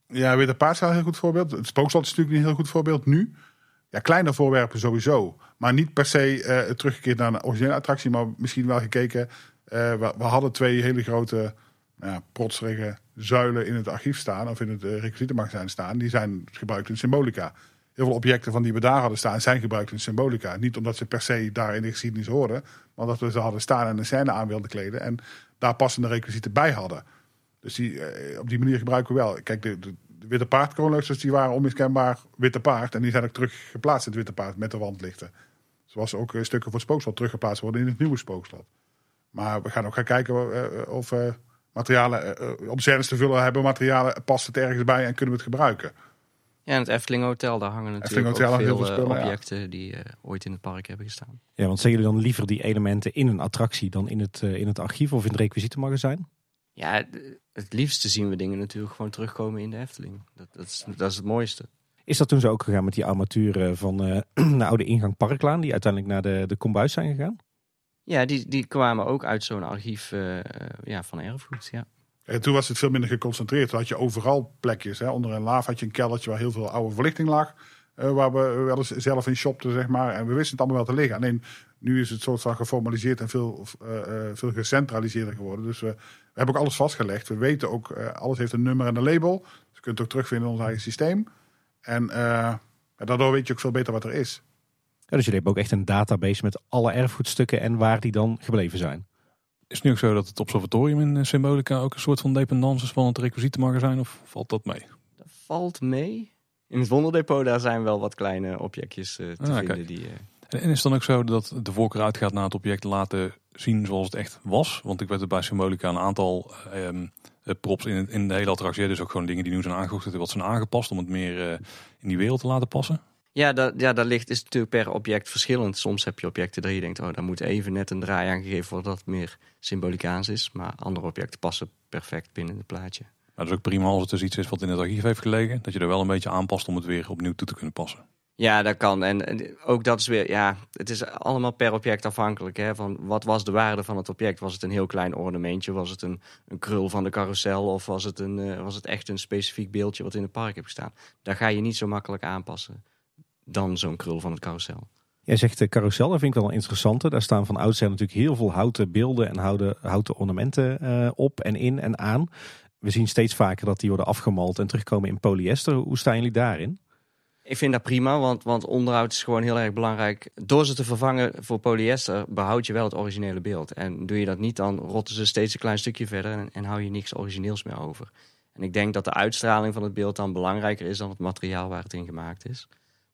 Ja, Witte Paard is wel een heel goed voorbeeld. Het Spookslot is natuurlijk een heel goed voorbeeld nu. Ja, kleine voorwerpen sowieso. Maar niet per se eh, teruggekeerd naar een originele attractie. Maar misschien wel gekeken. Eh, we, hadden twee hele grote nou ja, protserige zuilen in het archief staan. Of in het uh, staan. Die zijn gebruikt in symbolica. Heel veel objecten van die we daar hadden staan zijn gebruikt in symbolica. Niet omdat ze per se daar in de geschiedenis hoorden. Maar omdat we ze hadden staan en een scène aan wilden kleden. En daar passende requisieten bij hadden. Dus die, eh, op die manier gebruiken we wel. Kijk, de, de, de witte paardkroonluchters die waren onmiskenbaar witte paard. En die zijn ook terug geplaatst in het witte paard met de wandlichten. Zoals ook stukken voor het spookslot teruggeplaatst worden in het nieuwe spookslot. Maar we gaan ook gaan kijken eh, of we materialen, eh, om scènes te vullen, hebben materialen, past het ergens bij en kunnen we het gebruiken. Ja, en het Efteling Hotel, daar hangen natuurlijk Hotel ook veel, heel veel eh, ja. objecten die eh, ooit in het park hebben gestaan. Ja, want zijn jullie dan liever die elementen in een attractie dan in het, eh, in het archief of in het requisietenmagazijn? Ja, het liefste zien we dingen natuurlijk gewoon terugkomen in de Efteling. Dat, dat, is, dat is het mooiste. Is dat toen zo ook gegaan met die armaturen van eh, de oude ingang Parklaan, die uiteindelijk naar de, de kombuis zijn gegaan? Ja, die, die kwamen ook uit zo'n archief eh, ja, van erfgoed. Ja. En toen was het veel minder geconcentreerd. Toen had je overal plekjes. Hè. Onder een laaf had je een keldertje waar heel veel oude verlichting lag. eh, waar we wel eens zelf in shopten, zeg maar. En we wisten het allemaal wel te liggen. Alleen nu is het soort van geformaliseerd en veel, eh, veel gecentraliseerder geworden. Dus we, hebben ook alles vastgelegd. We weten ook, alles heeft een nummer en een label. Dus je kunt het ook terugvinden in ons eigen systeem. En daardoor weet je ook veel beter wat er is. Ja, dus jullie hebben ook echt een database met alle erfgoedstukken en waar die dan gebleven zijn. Is het nu ook zo dat het observatorium in eh, Symbolica ook een soort van dependance is van het requisietenmagazijn? Of valt dat mee? valt mee. In het wonderdepot daar zijn wel wat kleine objectjes eh, te Ah, vinden. kijk. Die, eh, En is het dan ook zo dat de voorkeur uitgaat naar het object laten zien zoals het echt was? Want ik weet er bij Symbolica een aantal ehm, eh, props in, in de hele attractie. Dus ook gewoon dingen die nu zijn aangevoegd, wat zijn aangepast om het meer in die wereld te laten passen. Ja, dat, ja, dat ligt, is natuurlijk per object verschillend. Soms heb je objecten dat je denkt, oh, daar moet even net een draai aan gegeven worden dat het meer symbolicaans is. Maar andere objecten passen perfect binnen het plaatje. Maar dat is ook prima als het dus iets is wat in het archief heeft gelegen. Dat je er wel een beetje aanpast om het weer opnieuw toe te kunnen passen. Ja, dat kan. En, en ook dat is weer, ja, het is allemaal per object afhankelijk. Hè, van wat was de waarde van het object? Was het een heel klein ornamentje? Was het een, een krul van de carousel? Of was het, een, eh, was het echt een specifiek beeldje wat in het park heeft gestaan? Daar ga je niet zo makkelijk aanpassen dan zo'n krul van het carousel. Jij zegt de carousel, dat vind ik wel een interessante. Daar staan van oudsher natuurlijk heel veel houten beelden en houten, houten ornamenten eh, op en in en aan. We zien steeds vaker dat die worden afgemald en terugkomen in polyester. Hoe staan jullie daarin? Ik vind dat prima, want, want onderhoud is gewoon heel erg belangrijk. Door ze te vervangen voor polyester behoud je wel het originele beeld. En doe je dat niet, dan rotten ze steeds een klein stukje verder en, en hou je niks origineels meer over. En ik denk dat de uitstraling van het beeld dan belangrijker is dan het materiaal waar het in gemaakt is.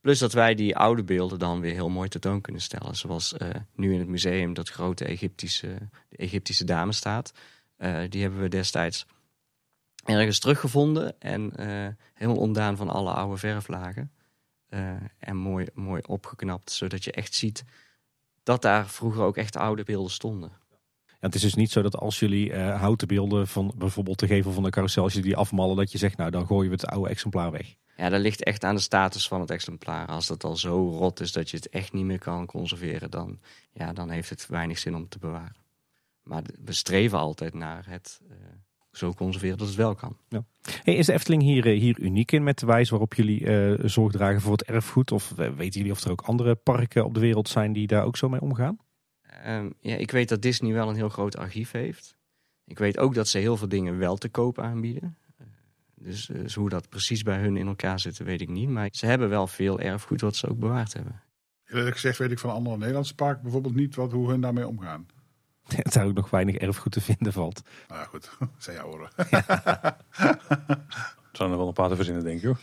Plus dat wij die oude beelden dan weer heel mooi tentoon kunnen stellen. Zoals eh, nu in het museum dat grote Egyptische, de Egyptische dame staat. Eh, die hebben we destijds ergens teruggevonden en eh, helemaal ontdaan van alle oude verflagen. En mooi, mooi opgeknapt, zodat je echt ziet dat daar vroeger ook echt oude beelden stonden. Het is dus niet zo dat als jullie houten beelden van bijvoorbeeld de gevel van de carousel, als je die afmallen, dat je zegt, nou dan gooien we het oude exemplaar weg. Ja, dat ligt echt aan de status van het exemplaar. Als dat al zo rot is dat je het echt niet meer kan conserveren, dan, ja, dan heeft het weinig zin om te bewaren. Maar we streven altijd naar het eh, zo conserveren dat het wel kan. Hey, is de Efteling hier, eh, hier uniek in met de wijze waarop jullie eh, zorg dragen voor het erfgoed? Of weten jullie of er ook andere parken op de wereld zijn die daar ook zo mee omgaan? Ehm, ja, ik weet dat Disney wel een heel groot archief heeft. Ik weet ook dat ze heel veel dingen wel te koop aanbieden. Eh, Dus, dus hoe dat precies bij hun in elkaar zit, weet ik niet. Maar ze hebben wel veel erfgoed wat ze ook bewaard hebben. Eerlijk gezegd weet ik van andere Nederlandse parken bijvoorbeeld niet wat, hoe hun daarmee omgaan. Dat daar ook nog weinig erfgoed te vinden valt. Nou ja, goed, dat zijn jouw oren. Er zijn er wel een paar te verzinnen, denk ik. Hoor.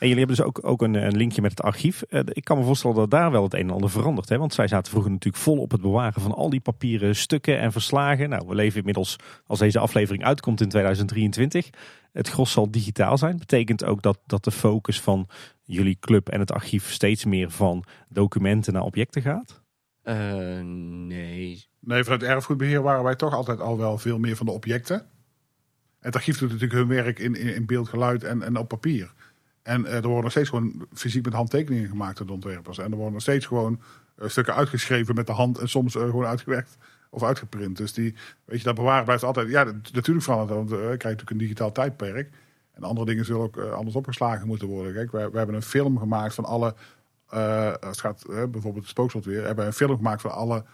En jullie hebben dus ook, ook een, een linkje met het archief. Eh, ik kan me voorstellen dat daar wel het een en ander verandert. Hè? Want zij zaten vroeger natuurlijk vol op het bewaren van al die papieren stukken en verslagen. Nou, we leven inmiddels, als deze aflevering uitkomt in 2023, het gros zal digitaal zijn. Betekent ook dat, dat de focus van jullie club en het archief steeds meer van documenten naar objecten gaat? Eh, nee. Nee, vanuit erfgoedbeheer waren wij toch altijd al wel veel meer van de objecten. Het archief doet natuurlijk hun werk in, in, in beeld, geluid en, en op papier. En eh, er worden nog steeds gewoon fysiek met handtekeningen gemaakt door de ontwerpers. En er worden nog steeds gewoon eh, stukken uitgeschreven met de hand en soms eh, gewoon uitgewerkt of uitgeprint. Dus die, weet je, dat bewaren blijft altijd. Ja, natuurlijk verandert want krijgt natuurlijk een digitaal tijdperk. En andere dingen zullen ook anders opgeslagen moeten worden. Kijk, wij hebben een film gemaakt van alle. als het gaat bijvoorbeeld het spookslot weer, hebben wij een film gemaakt van alle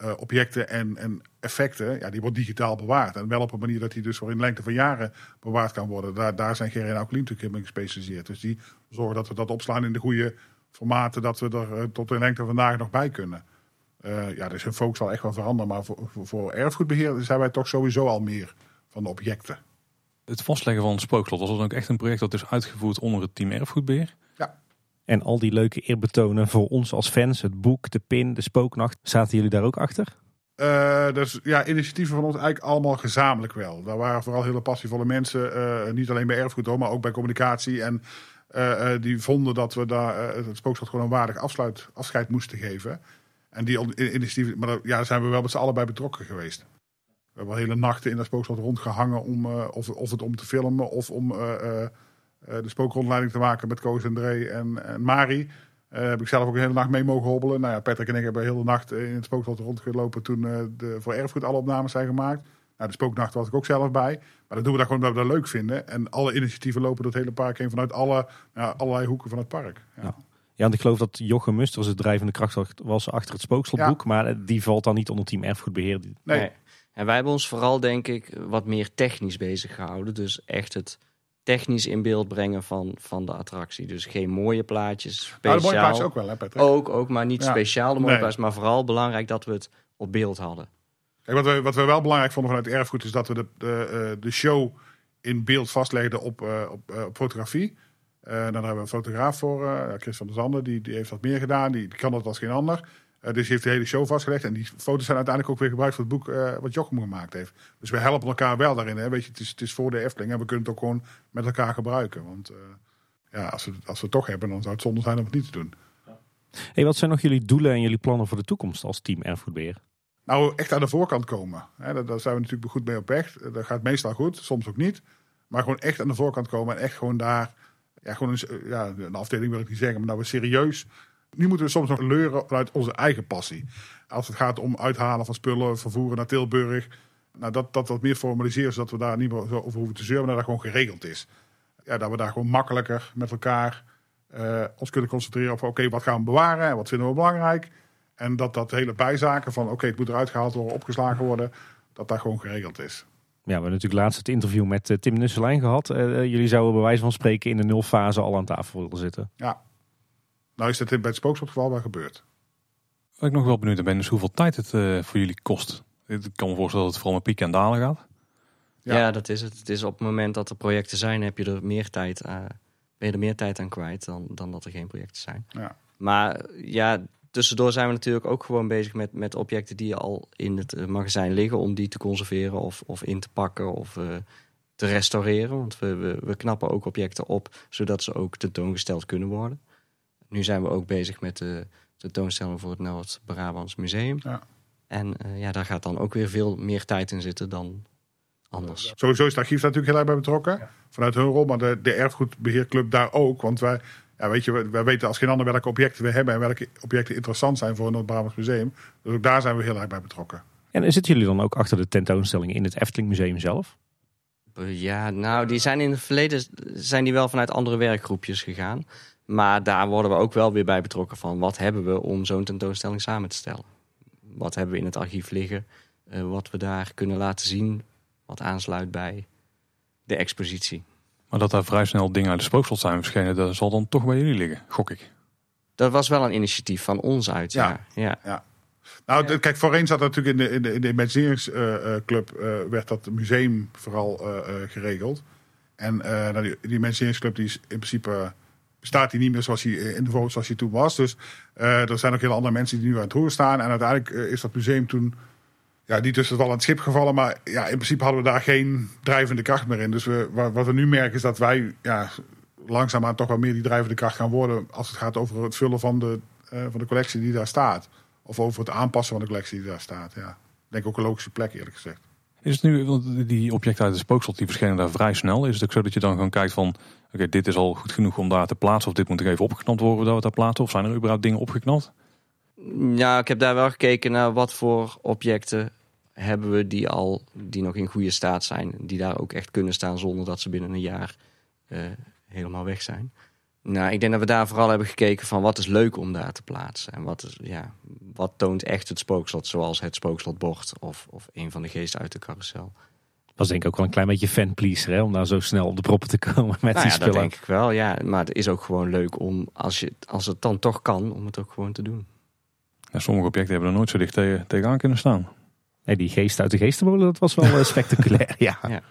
eh, objecten en, en effecten, ja, die wordt digitaal bewaard. En wel op een manier dat die dus voor in lengte van jaren bewaard kan worden. Daar, daar zijn Gerry en natuurlijk in gespecialiseerd. Dus die zorgen dat we dat opslaan in de goede formaten, dat we er eh, tot in lengte van vandaag nog bij kunnen. Eh, ja, dus hun focus zal echt wel veranderen. Maar voor, voor, voor erfgoedbeheer zijn wij toch sowieso al meer van de objecten. Het vastleggen van het spookslot, was dat ook echt een project dat is uitgevoerd onder het team erfgoedbeheer? En al die leuke eerbetonen voor ons als fans, het boek, de pin, de spooknacht, zaten jullie daar ook achter? Eh, dus ja, initiatieven van ons eigenlijk allemaal gezamenlijk wel. Daar waren vooral hele passievolle mensen, eh, niet alleen bij erfgoed hoor, maar ook bij communicatie. En eh, die vonden dat we daar het spookslot gewoon een waardig afsluit, afscheid moesten geven. En die initiatieven, maar ja, zijn we wel met z'n allen bij betrokken geweest. We hebben hele nachten in dat spookslot rondgehangen om of, of het om te filmen of om de spookrondleiding te maken met Koos en Dre en, en Mari. Eh, heb ik zelf ook een hele nacht mee mogen hobbelen. Nou ja, Patrick en ik hebben de hele nacht eh, in het spookslot rondgelopen toen eh, de, voor erfgoed alle opnames zijn gemaakt. Nou, de spooknacht was ik ook zelf bij. Maar dat doen we daar gewoon omdat we dat leuk vinden. En alle initiatieven lopen door het hele park heen vanuit alle, ja, allerlei hoeken van het park. Ja. Ja. Ja, want ik geloof dat Jochem Musters het drijvende kracht was achter het spookslotboek. Maar eh, die valt dan niet onder team erfgoedbeheer. Die- Nee, En wij hebben ons vooral, denk ik, wat meer technisch bezig gehouden. Dus echt het technisch in beeld brengen van, van de attractie. Dus geen mooie plaatjes, nou, speciaal. de mooie plaats ook wel, hè Patrick? ook, ook, maar niet Ja. speciaal de mooie Nee. plaats. Maar vooral belangrijk dat we het op beeld hadden. Kijk, wat, we, wat we wel belangrijk vonden vanuit erfgoed is dat we de, de, eh, de show in beeld vastlegden op, eh, op, eh, op fotografie. Eh, dan hebben we een fotograaf voor, eh, Chris van der Zanden, die, die heeft dat meer gedaan. Die, die kan dat als geen ander. Eh, dus die heeft de hele show vastgelegd. En die foto's zijn uiteindelijk ook weer gebruikt voor het boek eh, wat Jochem gemaakt heeft. Dus we helpen elkaar wel daarin. Hè. Weet je, het, is, het is voor de Efteling en we kunnen het ook gewoon met elkaar gebruiken. Want eh, ja, als, we, als we het toch hebben, dan zou het zonde zijn om het niet te doen. Hey, wat zijn nog jullie doelen en jullie plannen voor de toekomst als team Erfgoedbeheer? Nou, echt aan de voorkant komen. Hè, daar, daar zijn we natuurlijk goed mee op weg. Dat gaat meestal goed, soms ook niet. Maar gewoon echt aan de voorkant komen en echt gewoon daar... Ja, gewoon een, ja, een afdeling wil ik niet zeggen, maar nou we serieus... Nu moeten we soms nog leuren vanuit onze eigen passie. Als het gaat om uithalen van spullen, vervoeren naar Tilburg. Nou, dat, dat wat meer formaliseren, zodat we daar niet meer zo over hoeven te zeuren, maar dat dat gewoon geregeld is. Ja, dat we daar gewoon makkelijker met elkaar eh, ons kunnen concentreren op... oké, wat gaan we bewaren en wat vinden we belangrijk... En dat dat hele bijzaken van oké, het moet eruit gehaald worden, opgeslagen worden, dat dat gewoon geregeld is. Ja, we hebben natuurlijk laatst het interview met eh, Tim Nusselijn gehad. Eh, eh, jullie zouden bij wijze van spreken in de nulfase al aan tafel willen zitten. Ja. Nou is dat bij het spookslotgeval wel gebeurd. Wat ik nog wel benieuwd ben, is hoeveel tijd het eh, voor jullie kost. Ik kan me voorstellen dat het vooral met pieken en dalen gaat. Ja. Ja. dat is het. Het is op het moment dat er projecten zijn, heb je er meer tijd, aan- ben je er meer tijd aan kwijt dan, dan dat er geen projecten zijn. Ja. Maar ja, tussendoor zijn we natuurlijk ook gewoon bezig met, met objecten die al in het eh, magazijn liggen, om die te conserveren of, of in te pakken of eh, te restaureren. Want we, we, we knappen ook objecten op, zodat ze ook tentoongesteld kunnen worden. Nu zijn we ook bezig met de tentoonstelling voor het Noord-Brabants Museum. Ja. En eh, ja, daar gaat dan ook weer veel meer tijd in zitten dan anders. Sowieso is het archief daar natuurlijk heel erg bij betrokken. Vanuit hun rol, maar de, de erfgoedbeheerclub daar ook. Want wij, ja, weet je, wij, weten als geen ander welke objecten we hebben en welke objecten interessant zijn voor het Noord-Brabants Museum. Dus ook daar zijn we heel erg bij betrokken. En zitten jullie dan ook achter de tentoonstelling in het Efteling Museum zelf? Eh, Ja, nou, die zijn in het verleden zijn die wel vanuit andere werkgroepjes gegaan. Maar daar worden we ook wel weer bij betrokken van wat hebben we om zo'n tentoonstelling samen te stellen. Wat hebben we in het archief liggen, eh, wat we daar kunnen laten zien, wat aansluit bij de expositie. Maar dat daar vrij snel dingen uit de spookslot zijn verschenen, dat zal dan toch bij jullie liggen, gok ik. Dat was wel een initiatief van ons uit. Ja, ja. Nou, kijk, voorheen zat dat natuurlijk in de, in de, in de imagineringsclub eh, werd dat museum vooral eh, eh, geregeld. En eh, nou, die, die imagineringsclub die is in principe eh, bestaat die niet meer zoals hij eh, in de zoals hij toen was. Dus eh, er zijn ook heel andere mensen die nu aan het roer staan. En uiteindelijk eh, is dat museum toen ja, niet tussen het wal en het schip gevallen. Maar ja, in principe hadden we daar geen drijvende kracht meer in. Dus we, wat, we nu merken is dat wij ja, langzaamaan toch wel meer die drijvende kracht gaan worden. Als het gaat over het vullen van de, van de collectie die daar staat. Of over het aanpassen van de collectie die daar staat. Ja. Ik denk ook een logische plek eerlijk gezegd. Is het nu, want die objecten uit de spookslot die verschenen daar vrij snel. Is het ook zo dat je dan gewoon kijkt van, oké, dit is al goed genoeg om daar te plaatsen. Of dit moet er even opgeknapt worden dat we daar plaatsen. Of zijn er überhaupt dingen opgeknapt? Ja, ik heb daar wel gekeken naar wat voor objecten hebben we die al die nog in goede staat zijn, die daar ook echt kunnen staan zonder dat ze binnen een jaar eh, helemaal weg zijn. Nou, ik denk dat we daar vooral hebben gekeken van wat is leuk om daar te plaatsen en wat is ja, wat toont echt het spookslot, zoals het spookslotbord of of een van de geesten uit de carousel. was denk ik ook wel een klein beetje fanpleaser hè, om daar zo snel op de proppen te komen met Nou die ja, dat spullen. denk ik wel, ja. Maar het is ook gewoon leuk om, als, je, als het dan toch kan, om het ook gewoon te doen. Ja, sommige objecten hebben er nooit zo dicht tegen, tegenaan kunnen staan. Nee, die geest uit de geestenmolen, dat was wel eh, spectaculair. ja.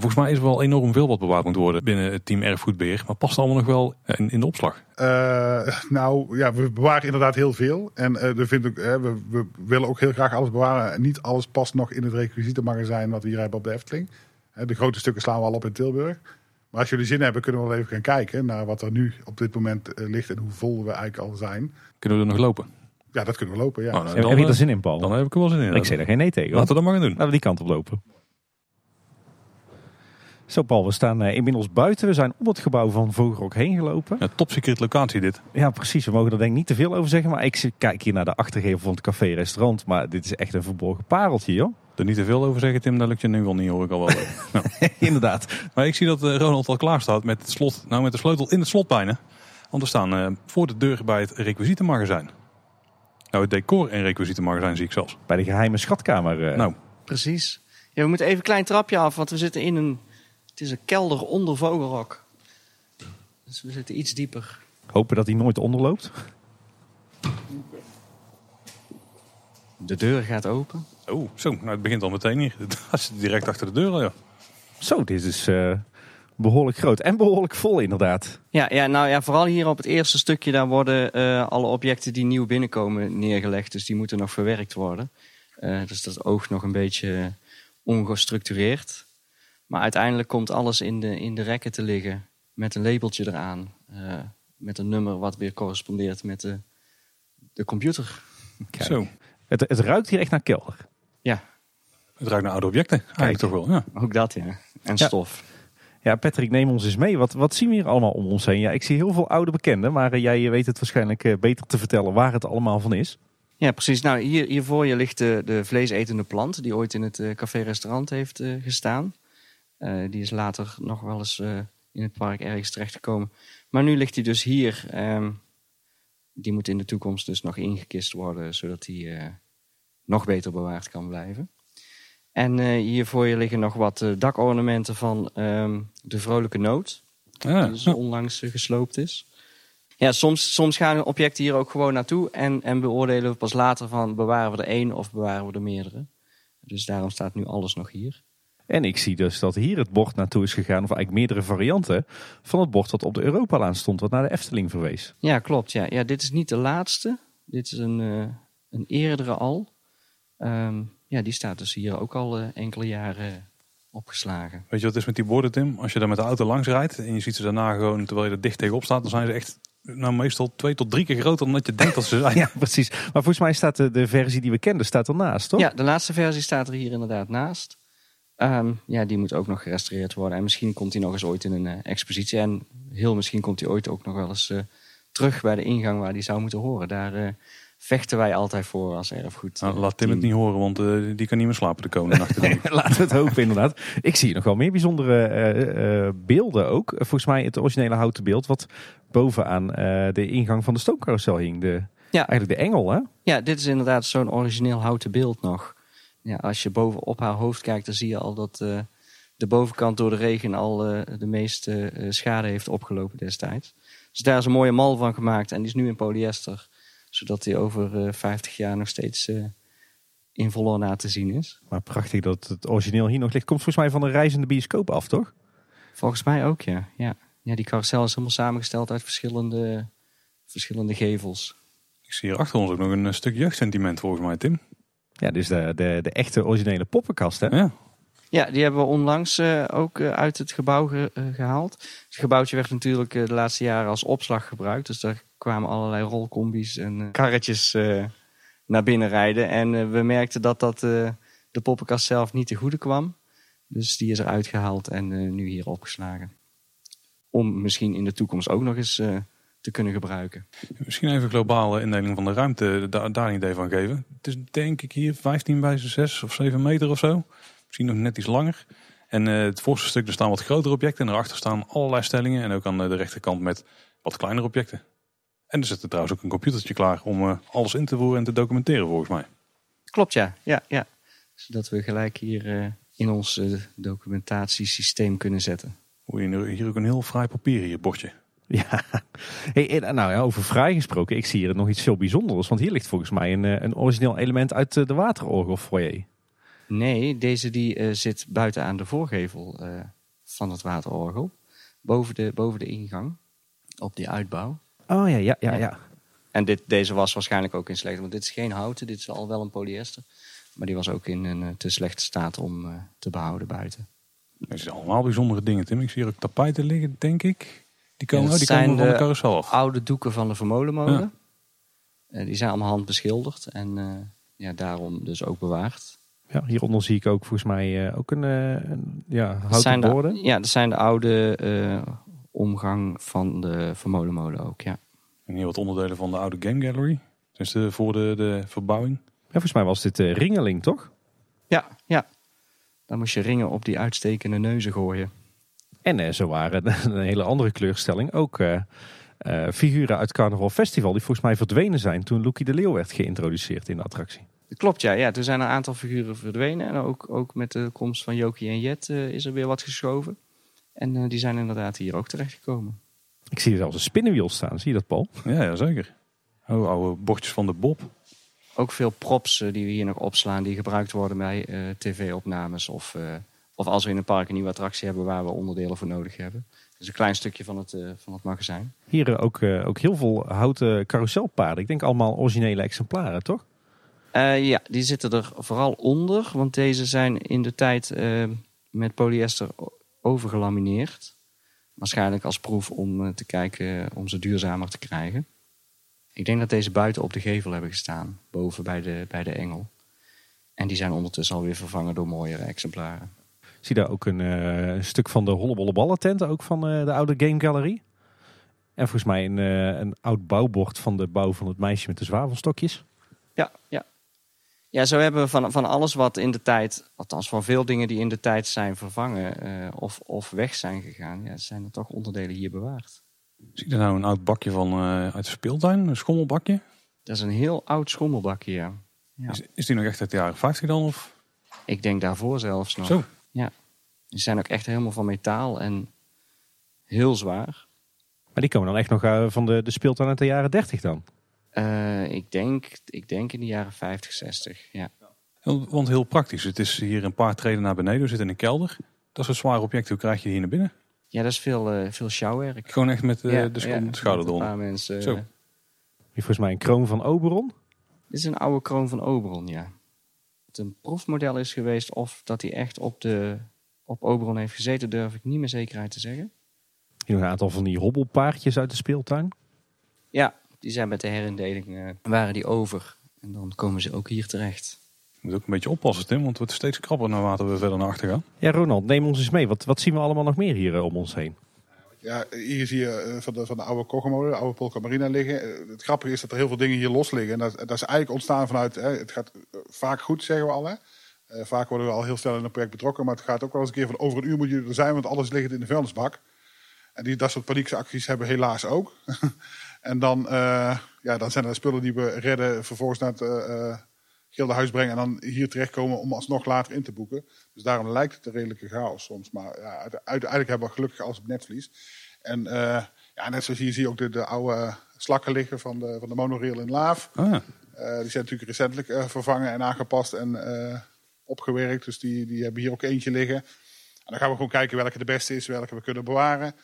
Volgens mij is er wel enorm veel wat bewaard moet worden binnen het team erfgoedbeheer. Maar past allemaal nog wel in, in de opslag. Eh, nou ja, we bewaren inderdaad heel veel. En eh, we, vinden ook, hè, we, we willen ook heel graag alles bewaren. En niet alles past nog in het requisietenmagazijn wat we hier hebben op de Efteling. Hè, de grote stukken slaan we al op in Tilburg. Maar als jullie zin hebben, kunnen we wel even gaan kijken naar wat er nu op dit moment ligt en hoe vol we eigenlijk al zijn. Kunnen we er nog lopen? Ja, dat kunnen we lopen. Ja. Oh, nou, Heb dan, je er zin in, Paul? dan heb ik er wel zin in. ik zeg er geen nee tegen. hoor. Laten we dat maar gaan doen. Laten we die kant op lopen. Zo Paul, we staan eh, inmiddels buiten. We zijn om het gebouw van Vogelrok heen gelopen. Ja, top secret locatie dit. Ja, precies. We mogen er denk ik niet te veel over zeggen. Maar ik zit- kijk hier naar de achtergevel van het café-restaurant. Maar dit is echt een verborgen pareltje, joh. Er niet te veel over zeggen, Tim. Dat lukt je nu wel niet, hoor ik al wel. Inderdaad. maar ik zie dat eh, Ronald al klaar staat met het slot. Nou, met de sleutel in het slot bijna. Want we staan eh, voor de deur bij het requisietenmagazijn. Nou, het decor en requisietenmagazijn zie ik zelfs. Bij de geheime schatkamer. eh. Nou, Precies. Ja, we moeten even een klein trapje af, want we zitten in een... Het is een kelder onder Vogelrok. Dus we zitten iets dieper. Hopen dat hij nooit onderloopt. De deur gaat open. oh, zo. Nou, het begint al meteen hier. Dat zit direct achter de deur al, ja. Zo, dit is eh, behoorlijk groot en behoorlijk vol inderdaad. Ja, ja, nou ja, vooral hier op het eerste stukje, daar worden eh, alle objecten die nieuw binnenkomen neergelegd. Dus die moeten nog verwerkt worden. Eh, dus dat oogt nog een beetje ongestructureerd. Maar uiteindelijk komt alles in de, in de rekken te liggen met een labeltje eraan. eh, met een nummer wat weer correspondeert met de, de computer. Kijk. Zo. Het, het ruikt hier echt naar kelder. Ja, Het ruikt naar oude objecten. Eigenlijk toch wel. Ja. ook dat ja. En Ja. stof. Ja, Patrick, neem ons eens mee. Wat, wat zien we hier allemaal om ons heen? Ja, ik zie heel veel oude bekenden, maar eh, jij weet het waarschijnlijk eh, beter te vertellen waar het allemaal van is. Ja, precies. Nou, hier, hier voor je ligt de, de vleesetende plant die ooit in het café-restaurant heeft gestaan. Eh, die is later nog wel eens eh, in het park ergens terechtgekomen. Maar nu ligt hij dus hier. Ehm, die moet in de toekomst dus nog ingekist worden, zodat hij eh, nog beter bewaard kan blijven. En hier voor je liggen nog wat dakornamenten van ehm, de Vrolijke Noot Ja, die dus onlangs gesloopt is. Ja, soms, soms gaan objecten hier ook gewoon naartoe en, en beoordelen we pas later van bewaren we er één of bewaren we er meerdere. Dus daarom staat nu alles nog hier. En ik zie dus dat hier het bord naartoe is gegaan, of eigenlijk meerdere varianten van het bord dat op de Europalaan stond, wat naar de Efteling verwees. Ja, klopt. Ja. Ja, dit is niet de laatste. Dit is een, eh, een eerdere al. Ehm, ja, die staat dus hier ook al eh, enkele jaren opgeslagen. Weet je wat het is met die borden, Tim? Als je daar met de auto langs rijdt en je ziet ze daarna gewoon, terwijl je er dicht tegenop staat, dan zijn ze echt nou, meestal twee tot drie keer groter dan dat je denkt dat ze zijn. Ja, precies. Maar volgens mij staat de, de versie die we kenden, staat ernaast, toch? Ja, de laatste versie staat er hier inderdaad naast. Ehm, ja, die moet ook nog gerestaureerd worden. En misschien komt hij nog eens ooit in een eh, expositie. En heel misschien komt hij ooit ook nog wel eens eh, terug bij de ingang waar die zou moeten horen. Daar eh, vechten wij altijd voor als erfgoed. Nou, laat Tim het niet horen, want eh, die kan niet meer slapen de komende nacht. Laten we het hopen, inderdaad. Ik zie nog wel meer bijzondere eh, eh, beelden ook. Volgens mij het originele houten beeld wat bovenaan eh, de ingang van de stoomcarousel hing. De, Ja. Eigenlijk de engel, hè? Ja, dit is inderdaad zo'n origineel houten beeld nog. Ja, als je boven op haar hoofd kijkt, dan zie je al dat eh, de bovenkant door de regen al eh, de meeste eh, schade heeft opgelopen destijds. Dus daar is een mooie mal van gemaakt en die is nu in polyester. Zodat die over eh 50 jaar nog steeds eh, in volle ornaat te zien is. Maar prachtig dat het origineel hier nog ligt. Komt volgens mij van een reizende bioscoop af, toch? Volgens mij ook, ja. Ja, ja die carousel is helemaal samengesteld uit verschillende, verschillende gevels. Ik zie hier achter ons ook nog een stuk jeugdsentiment volgens mij, Tim. Ja, dit is de, de, de echte originele poppenkast, hè? Ja, Ja, die hebben we onlangs eh, ook eh, uit het gebouw ge- eh, gehaald. Het gebouwtje werd natuurlijk de laatste jaren als opslag gebruikt. Dus daar kwamen allerlei rolcombi's en karretjes eh, naar binnen rijden. En we merkten dat dat eh, de poppenkast zelf niet te goede kwam. Dus die is eruit gehaald en eh, nu hier opgeslagen. Om misschien in de toekomst ook nog eens eh, te kunnen gebruiken. misschien even een globale indeling van de ruimte, daar, daar een idee van geven. Het is denk ik hier 15 bij 6 of 7 meter of zo. Misschien nog net iets langer. En eh, het voorste stuk, er staan wat grotere objecten. En daarachter staan allerlei stellingen. En ook aan de rechterkant met wat kleinere objecten. En er zit er trouwens ook een computertje klaar om eh, alles in te voeren en te documenteren volgens mij. Klopt, ja. ja, ja. Zodat we gelijk hier eh, in ons documentatiesysteem kunnen zetten. Hoe je hier ook een heel fraai papier hier bordje. Ja. Hey, nou ja, over fraai gesproken. Ik zie hier nog iets veel bijzonders. Want hier ligt volgens mij een, eh, een origineel element uit eh, de waterorgel foyer. Nee, deze die eh, zit buiten aan de voorgevel eh, van het waterorgel. Boven de, boven de ingang, op die uitbouw. Oh ja, ja, ja. Ja. En dit, deze was waarschijnlijk ook in slechte, want dit is geen houten, dit is al wel een polyester. Maar die was ook in een te slechte staat om eh, te behouden buiten. Het zijn allemaal bijzondere dingen, Tim. Ik zie hier ook tapijten liggen, denk ik. Die komen, oh, die komen zijn van de de carousel af. Oude doeken van de vermolenmolen. Eh, die zijn allemaal handbeschilderd en eh, ja, daarom dus ook bewaard. Ja, hieronder zie ik ook volgens mij eh, ook een, eh, een ja, Dat houten zijn de, borden. ja, dat zijn de oude eh, omgang van de vermolenmolen ook, ja. En hier wat onderdelen van de oude Game Gallery. Dus de, voor de, de verbouwing. Ja, volgens mij was dit eh, Ringeling, toch? Ja, ja. Dan moest je ringen op die uitstekende neuzen gooien. En eh, zo waren een hele andere kleurstelling ook eh, eh, figuren uit Carnaval Festival... die volgens mij verdwenen zijn toen Loekie de Leeuw werd geïntroduceerd in de attractie. Klopt, ja. ja. Toen zijn er een aantal figuren verdwenen. En ook, ook met de komst van Jokie en Jet is er weer wat geschoven. En eh, die zijn inderdaad hier ook terechtgekomen. Ik zie er zelfs een spinnenwiel staan, zie je dat Paul? Ja, ja zeker. Oh, oude bordjes van de Bob. Ook veel props die we hier nog opslaan, die gebruikt worden bij eh, tv-opnames of, eh, Of als we in een park een nieuwe attractie hebben waar we onderdelen voor nodig hebben. Dus een klein stukje van het, eh, van het magazijn. Hier eh, ook, eh, ook heel veel houten carouselpaarden. Ik denk allemaal originele exemplaren, toch? Ja, die zitten er vooral onder. Want deze zijn in de tijd met polyester overgelamineerd. Waarschijnlijk als proef om te kijken om ze duurzamer te krijgen. Ik denk dat deze buiten op de gevel hebben gestaan. Boven bij de, bij de engel. En die zijn ondertussen alweer vervangen door mooiere exemplaren. Ik zie daar ook een eh, stuk van de hollebolle ballen tent, ook van eh, de oude Game Gallery. En volgens mij een, eh, een oud bouwbord van de bouw van het meisje met de zwavelstokjes. Ja, ja. Ja, zo hebben we van, van alles wat in de tijd, althans van veel dingen die in de tijd zijn vervangen eh, of, of weg zijn gegaan, ja, zijn er toch onderdelen hier bewaard. Zie je er nou een oud bakje van eh, uit de speeltuin? Een schommelbakje? Dat is een heel oud schommelbakje, ja. Ja. Is, is die nog echt uit de jaren 50 dan? Of? Ik denk daarvoor zelfs nog. Zo. Die zijn ook echt helemaal van metaal en heel zwaar. Maar die komen dan echt nog eh, van de, de speeltuin uit de jaren 30 dan. Eh, ik, denk, ik denk in de jaren 50, 60. Ja. Want want heel praktisch. Het is hier een paar treden naar beneden. We zitten in een kelder. Dat is een zwaar object. Hoe krijg je die hier naar binnen? ja, dat is veel, eh veel sjouwwerk. Gewoon echt met eh, Ja, de, ja, schouder eronder. mensen. Zo. Hier volgens mij een kroon van Oberon. Dit is een oude kroon van Oberon, ja. Het een proefmodel is geweest of dat hij echt op, de, op Oberon heeft gezeten, durf ik niet meer zekerheid te zeggen. Hier nog een aantal van die hobbelpaardjes uit de speeltuin. Ja, die zijn met de herindeling, eh, waren die over. En dan komen ze ook hier terecht. Je moet ook een beetje oppassen, Tim. Want het wordt steeds krapper naarmate we verder naar achter gaan. Ja, Ronald, neem ons eens mee. Wat, wat zien we allemaal nog meer hier eh, om ons heen? Ja, hier zie je eh, van de, van de oude Kogemolen, de oude Polka Marina liggen. Eh, Het grappige is dat er heel veel dingen hier los liggen. En dat, dat is eigenlijk ontstaan vanuit, hè, het gaat eh, vaak goed, zeggen we al. Hè. Vaak worden we al heel snel in een project betrokken. Maar het gaat ook wel eens een keer van over een uur moet je er zijn, want alles ligt in de vuilnisbak. En die, dat soort paniekacties hebben we helaas ook. en dan, ja, dan zijn er spullen die we redden, vervolgens naar het Gildenhuis brengen en dan hier terechtkomen om alsnog later in te boeken. Dus daarom lijkt het een redelijke chaos soms. Maar ja, uite- uiteindelijk hebben we gelukkig alles op netvlies. En eh, ja, net zoals hier zie je ook de, de oude slakken liggen van de, van de monorail in Laaf. Ah. Eh, die zijn natuurlijk recentelijk eh, vervangen en aangepast en opgewerkt. Dus die, die hebben hier ook eentje liggen. En dan gaan we gewoon kijken welke de beste is, welke we kunnen bewaren.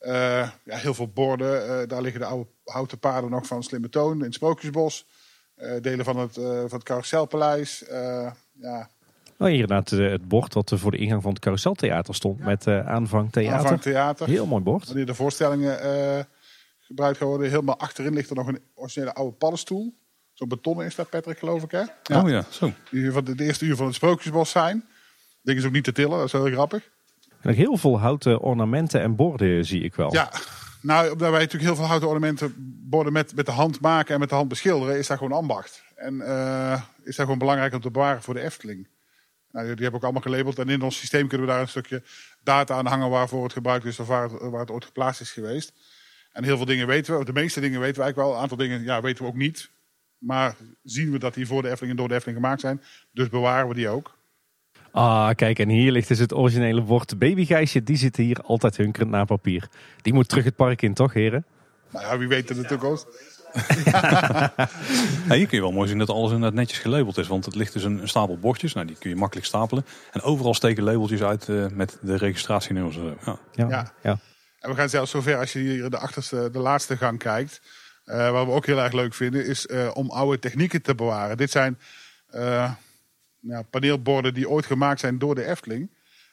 Ja, heel veel borden. daar liggen de oude houten paden nog van Slimme Toon in het Sprookjesbos. Eh, delen van het, eh van het Carouselpaleis. Eh, ja, Oh, hier inderdaad het bord dat voor de ingang van het Carouseltheater stond. Met eh aanvang theater. aanvang theater. Heel mooi bord. Wanneer de voorstellingen eh, gebruikt gaan worden. Helemaal achterin ligt er nog een originele oude paddenstoel. Zo'n betonnen is dat, Patrick, geloof ik, hè? Ja. Oh ja, zo. Die van de, de eerste uur van het Sprookjesbos zijn. Ding is ook niet te tillen, dat is heel grappig. En heel veel houten ornamenten en borden zie ik wel. Ja, nou, omdat wij natuurlijk heel veel houten ornamenten borden met, met de hand maken en met de hand beschilderen, is dat gewoon ambacht. En eh, is dat gewoon belangrijk om te bewaren voor de Efteling. Nou, die, hebben ook allemaal gelabeld. En in ons systeem kunnen we daar een stukje data aan hangen waarvoor het gebruikt is of waar het, ooit geplaatst is geweest. En heel veel dingen weten we, de meeste dingen weten we eigenlijk wel. Een aantal dingen ja, weten we ook niet. Maar zien we dat die voor de Efteling en door de Efteling gemaakt zijn. Dus bewaren we die ook. Ah, kijk, en hier ligt dus het originele bord. Babygijsje, die zit hier altijd hunkerend naar papier. Die moet terug het park in, toch, heren? Nou ja, wie weet het natuurlijk ook. Ja, hier kun je wel mooi zien dat alles inderdaad netjes gelabeld is. Want het ligt dus een, een stapel bordjes. Nou, die kun je makkelijk stapelen. En overal steken labeltjes uit eh, met de registratienummers. Ja. Ja. ja. En we gaan zelfs zover als je hier de achterste, de laatste gang kijkt. eh, wat we ook heel erg leuk vinden, is eh, om oude technieken te bewaren. Dit zijn eh, ja, paneelborden die ooit gemaakt zijn door de Efteling.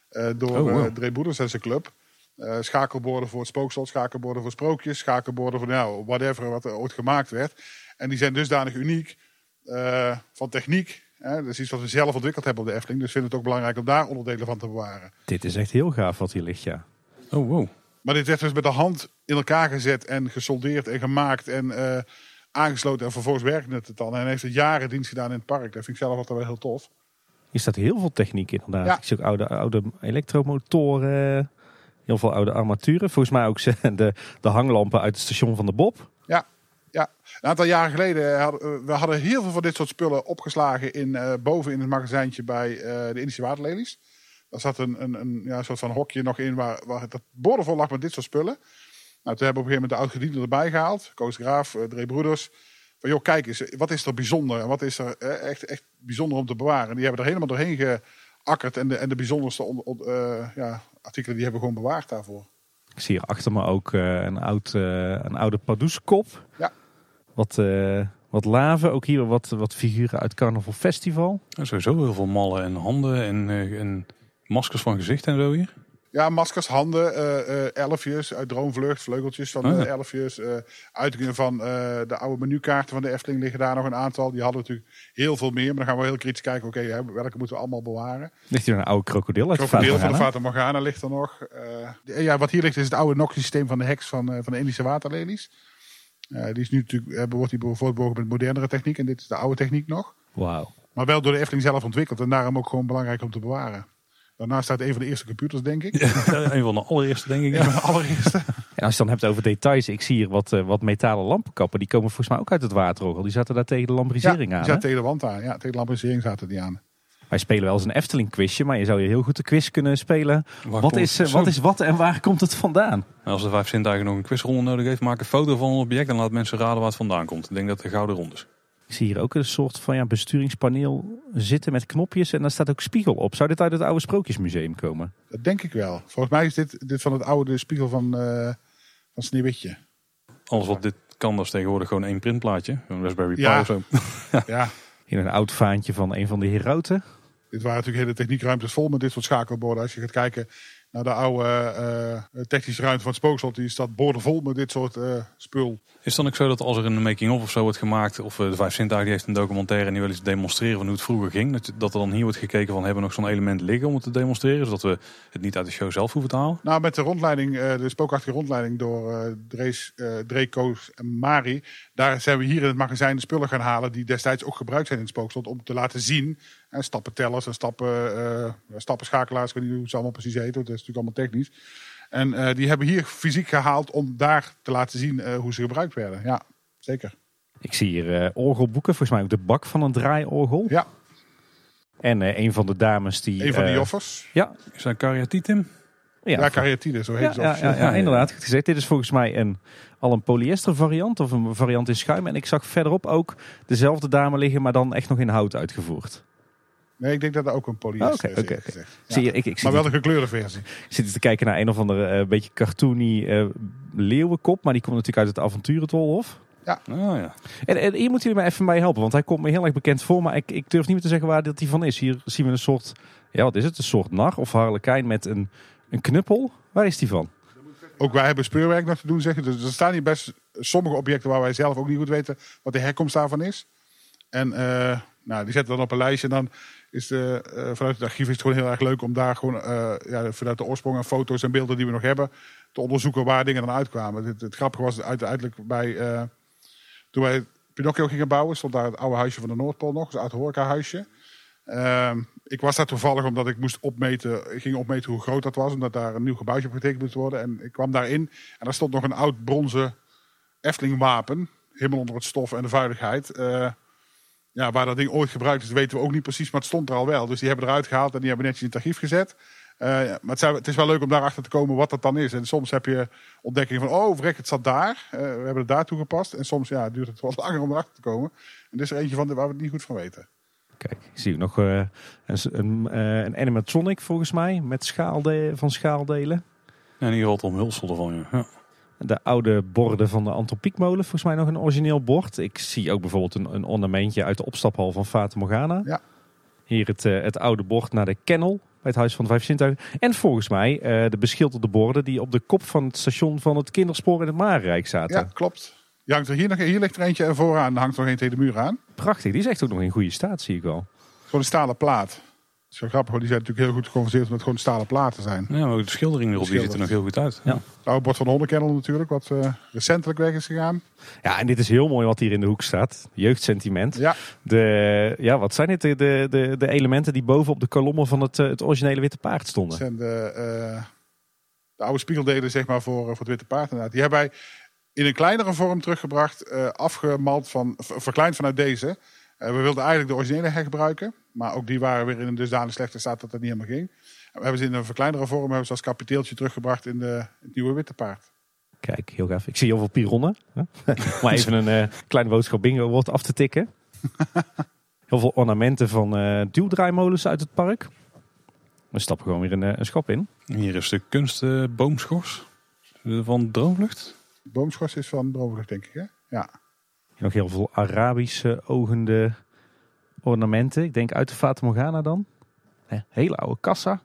eh, door Oh, wow. eh, Dre en zijn club. Eh, schakelborden voor het spookslot, schakelborden voor sprookjes, schakelborden voor nou, whatever wat er ooit gemaakt werd. En die zijn dusdanig uniek van techniek. Hè, dat is iets wat we zelf ontwikkeld hebben op de Efteling. Dus vinden het ook belangrijk om daar onderdelen van te bewaren. Dit is echt heel gaaf wat hier ligt, ja. Oh, wow. Maar dit werd dus met de hand in elkaar gezet en gesoldeerd en gemaakt en aangesloten. En vervolgens werkte het dan. En heeft het jaren dienst gedaan in het park. Dat vind ik zelf altijd wel heel tof. Hier staat heel veel techniek inderdaad. Ja. Ik zie ook oude, oude elektromotoren. Heel veel oude armaturen. Volgens mij ook de, de hanglampen uit het station van de Bob. Ja, ja. Een aantal jaren geleden hadden eh, we hadden heel veel van dit soort spullen opgeslagen in, eh, boven in het magazijntje bij eh, de Indische Waterlelies. Daar zat een, een, een ja, soort van hokje nog in waar, waar het boordevol lag met dit soort spullen. Nou, toen hebben we op een gegeven moment de oud-gediende erbij gehaald. Koos Graaf, Dre Broeders. Van joh, kijk eens, wat is er bijzonder? En wat is er eh, echt, echt bijzonder om te bewaren? En die hebben er helemaal doorheen Akkert en de, en de bijzonderste on- on- eh, ja, artikelen die hebben we gewoon bewaard daarvoor. Ik zie hier achter me ook eh, een, oud, eh, een oude Pardoeskop. Ja. Wat, eh, wat laven. Ook hier wat, wat figuren uit Carnaval Festival. Ja, sowieso heel veel mallen en handen en, eh, en maskers van gezicht en zo hier. Ja, maskers, handen, eh, eh, elfjes uit Droomvlucht, vleugeltjes van Oh, ja. elfjes. eh uitingen van eh, de oude menukaarten van de Efteling liggen daar nog een aantal. Die hadden natuurlijk heel veel meer. Maar dan gaan we heel kritisch kijken, oké, welke moeten we allemaal bewaren. Ligt hier een oude krokodil uit Krokodil van de Fata Morgana ligt er nog. Eh, ja, wat hier ligt is het oude Nox-systeem van de heks van, eh, van de Indische waterlelies. Eh, die is nu natuurlijk, eh, wordt die met modernere techniek. En dit is de oude techniek nog. Wauw. Maar wel door de Efteling zelf ontwikkeld. En daarom ook gewoon belangrijk om te bewaren. Daarnaast staat een van de eerste computers, denk ik. een van de allereerste denk ik. Een Ja. van de allereerste. En als je het dan hebt over details. Ik zie hier wat, eh, wat metalen lampenkappen. Die komen volgens mij ook uit het waterorgel. Die zaten daar tegen de lambrisering ja, aan. zat tegen de wand aan. Ja, tegen de lambrisering zaten die aan. Wij spelen wel eens een Efteling quizje. Maar je zou je heel goed de quiz kunnen spelen. Waar Wat is, eh, wat is wat en waar komt het vandaan? Als de vijf zintuigen nog een quizronde nodig heeft, maak een foto van een object en laat mensen raden waar het vandaan komt. Ik denk dat de gouden rond is. Ik zie hier ook een soort van ja, besturingspaneel zitten met knopjes. En daar staat ook spiegel op. Zou dit uit het oude Sprookjesmuseum komen? Dat denk ik wel. Volgens mij is dit, dit van het oude spiegel van, eh van Sneeuwwitje. Alles wat dit kan, dat is tegenwoordig gewoon één printplaatje. Een Raspberry Pi Ja. of zo. Ja, In een oud vaantje van een van de herauten. dit waren natuurlijk hele techniekruimtes vol met dit soort schakelborden. Als je gaat kijken naar de oude eh, technische ruimte van het spookslot, die staat boordevol met dit soort eh, spul. Is het dan ook zo dat als er een making-of of zo wordt gemaakt, of de Vijf Zintuigen die heeft een documentaire en die wil iets demonstreren van hoe het vroeger ging, dat, dat er dan hier wordt gekeken van hebben we nog zo'n element liggen om het te demonstreren, zodat we het niet uit de show zelf hoeven te halen? Nou, met de rondleiding, de spookachtige rondleiding door Drees, Dreko's en Mari. Daar zijn we hier in het magazijn de spullen gaan halen die destijds ook gebruikt zijn in het spookslot. Om te laten zien, eh, stappentellers en stappen, eh, stappenschakelaars, ik weet niet hoe het allemaal precies heet, want dat is natuurlijk allemaal technisch. En eh, die hebben hier fysiek gehaald om daar te laten zien eh, hoe ze gebruikt werden. Ja, zeker. Ik zie hier eh, orgelboeken. Volgens mij ook de bak van een draaiorgel. Ja, En eh, een van de dames die... een van de eh, joffers. Ja, Is dat Cariatitum? Ja, Ja, zo heet ja, ze ja, ja, ja, inderdaad. Goed gezegd. Dit is volgens mij een, al een polyester variant of een variant in schuim. En ik zag verderop ook dezelfde dame liggen, maar dan echt nog in hout uitgevoerd. Nee, ik denk dat er ook een polyester Oh, is. Zie Ja. je, ik, ik, Maar wel de gekleurde versie. ik zit te kijken naar een of andere eh, beetje cartoony eh, leeuwenkop. Maar die komt natuurlijk uit het avonturentolhof. Ah ja. En, en hier moeten jullie me even bij helpen, want hij komt me heel erg bekend voor. Maar ik, ik durf niet meer te zeggen waar dat hij van is. Hier zien we een soort, ja wat is het? Een soort nar of harlekijn met een, een knuppel. Waar is die van? Ook wij hebben speurwerk nog te doen, zeggen. Dus er staan hier best sommige objecten waar wij zelf ook niet goed weten wat de herkomst daarvan is. En eh, nou, die zetten we dan op een lijstje. En dan is de, eh, vanuit het archief is het gewoon heel erg leuk om daar gewoon eh, ja, vanuit de oorsprong en foto's en beelden die we nog hebben te onderzoeken waar dingen dan uitkwamen. Het, het grappige was uiteindelijk bij toen wij Pinocchio gingen bouwen, stond daar het oude huisje van de Noordpool nog, een oud horecahuisje. Ehm ik was daar toevallig omdat ik moest opmeten, ging opmeten hoe groot dat was, omdat daar een nieuw gebouwtje op getekend moest worden. En ik kwam daarin en daar stond nog een oud bronzen Efteling wapen, helemaal onder het stof en de vuiligheid. Eh, ja, waar dat ding ooit gebruikt is, weten we ook niet precies, maar het stond er al wel. Dus die hebben eruit gehaald en die hebben netjes in het archief gezet. Eh, maar het, het is wel leuk om daarachter te komen wat dat dan is. En soms heb je ontdekking van, oh vrek, het zat daar. Eh, we hebben het daar toegepast. En soms ja, duurt het wat langer om erachter te komen. En dit is er eentje van waar we het niet goed van weten. Kijk, ik zie ook nog eh, een, een, eh, een animatronic volgens mij, met schaalde van schaaldelen. En hier valt omhulsel ervan. Ja. De oude borden van de Antropiekmolen, volgens mij nog een origineel bord. Ik zie ook bijvoorbeeld een, een ornamentje uit de opstaphal van Fata Morgana. Ja. Hier het, eh, het oude bord naar de kennel bij het Huis van de Vijf Zintuigen. En volgens mij eh, de beschilderde borden die op de kop van het station van het kinderspoor in het Marenrijk zaten. Ja, klopt. Je hangt er hier, nog, hier ligt er eentje vooraan. Er hangt nog een tegen de muur aan. Prachtig, die is echt ook nog in goede staat, zie ik wel. Gewoon een stalen plaat. Dat is wel grappig, want die zijn natuurlijk heel goed geconverseerd omdat het gewoon stalen platen zijn. Ja, maar ook de schildering erop die ziet er nog heel goed uit. Ja. Het oude bord van de hondenkennel natuurlijk, wat eh, recentelijk weg is gegaan. Ja, en dit is heel mooi wat hier in de hoek staat. Jeugdsentiment. Ja, De, ja, wat zijn dit? De, de, de, de elementen die boven op de kolommen van het, eh, het originele Witte Paard dat stonden. zijn de, eh, de oude spiegeldelen zeg maar, voor, voor het Witte Paard inderdaad. Die hebben wij in een kleinere vorm teruggebracht, eh, afgemald van, verkleind vanuit deze. Eh, we wilden eigenlijk de originele hergebruiken, maar ook die waren weer in een dusdanig slechte staat dat dat niet helemaal ging. En we hebben ze in een verkleinere vorm, hebben ze als kapiteeltje teruggebracht in de, het nieuwe Witte Paard. Kijk, heel gaaf. Ik zie heel veel pironnen. maar even een eh, kleine boodschap bingo wordt af te tikken. Heel veel ornamenten van eh duwdraaimolens uit het park. We stappen gewoon weer een, een schap in. Hier is de kunst eh, boomschors eh, van Droomvlucht. Boomschors is van Droomvlucht, denk ik, hè? Ja. Nog heel veel Arabische ogende ornamenten. Ik denk uit de Fata Morgana dan. Hele oude kassa.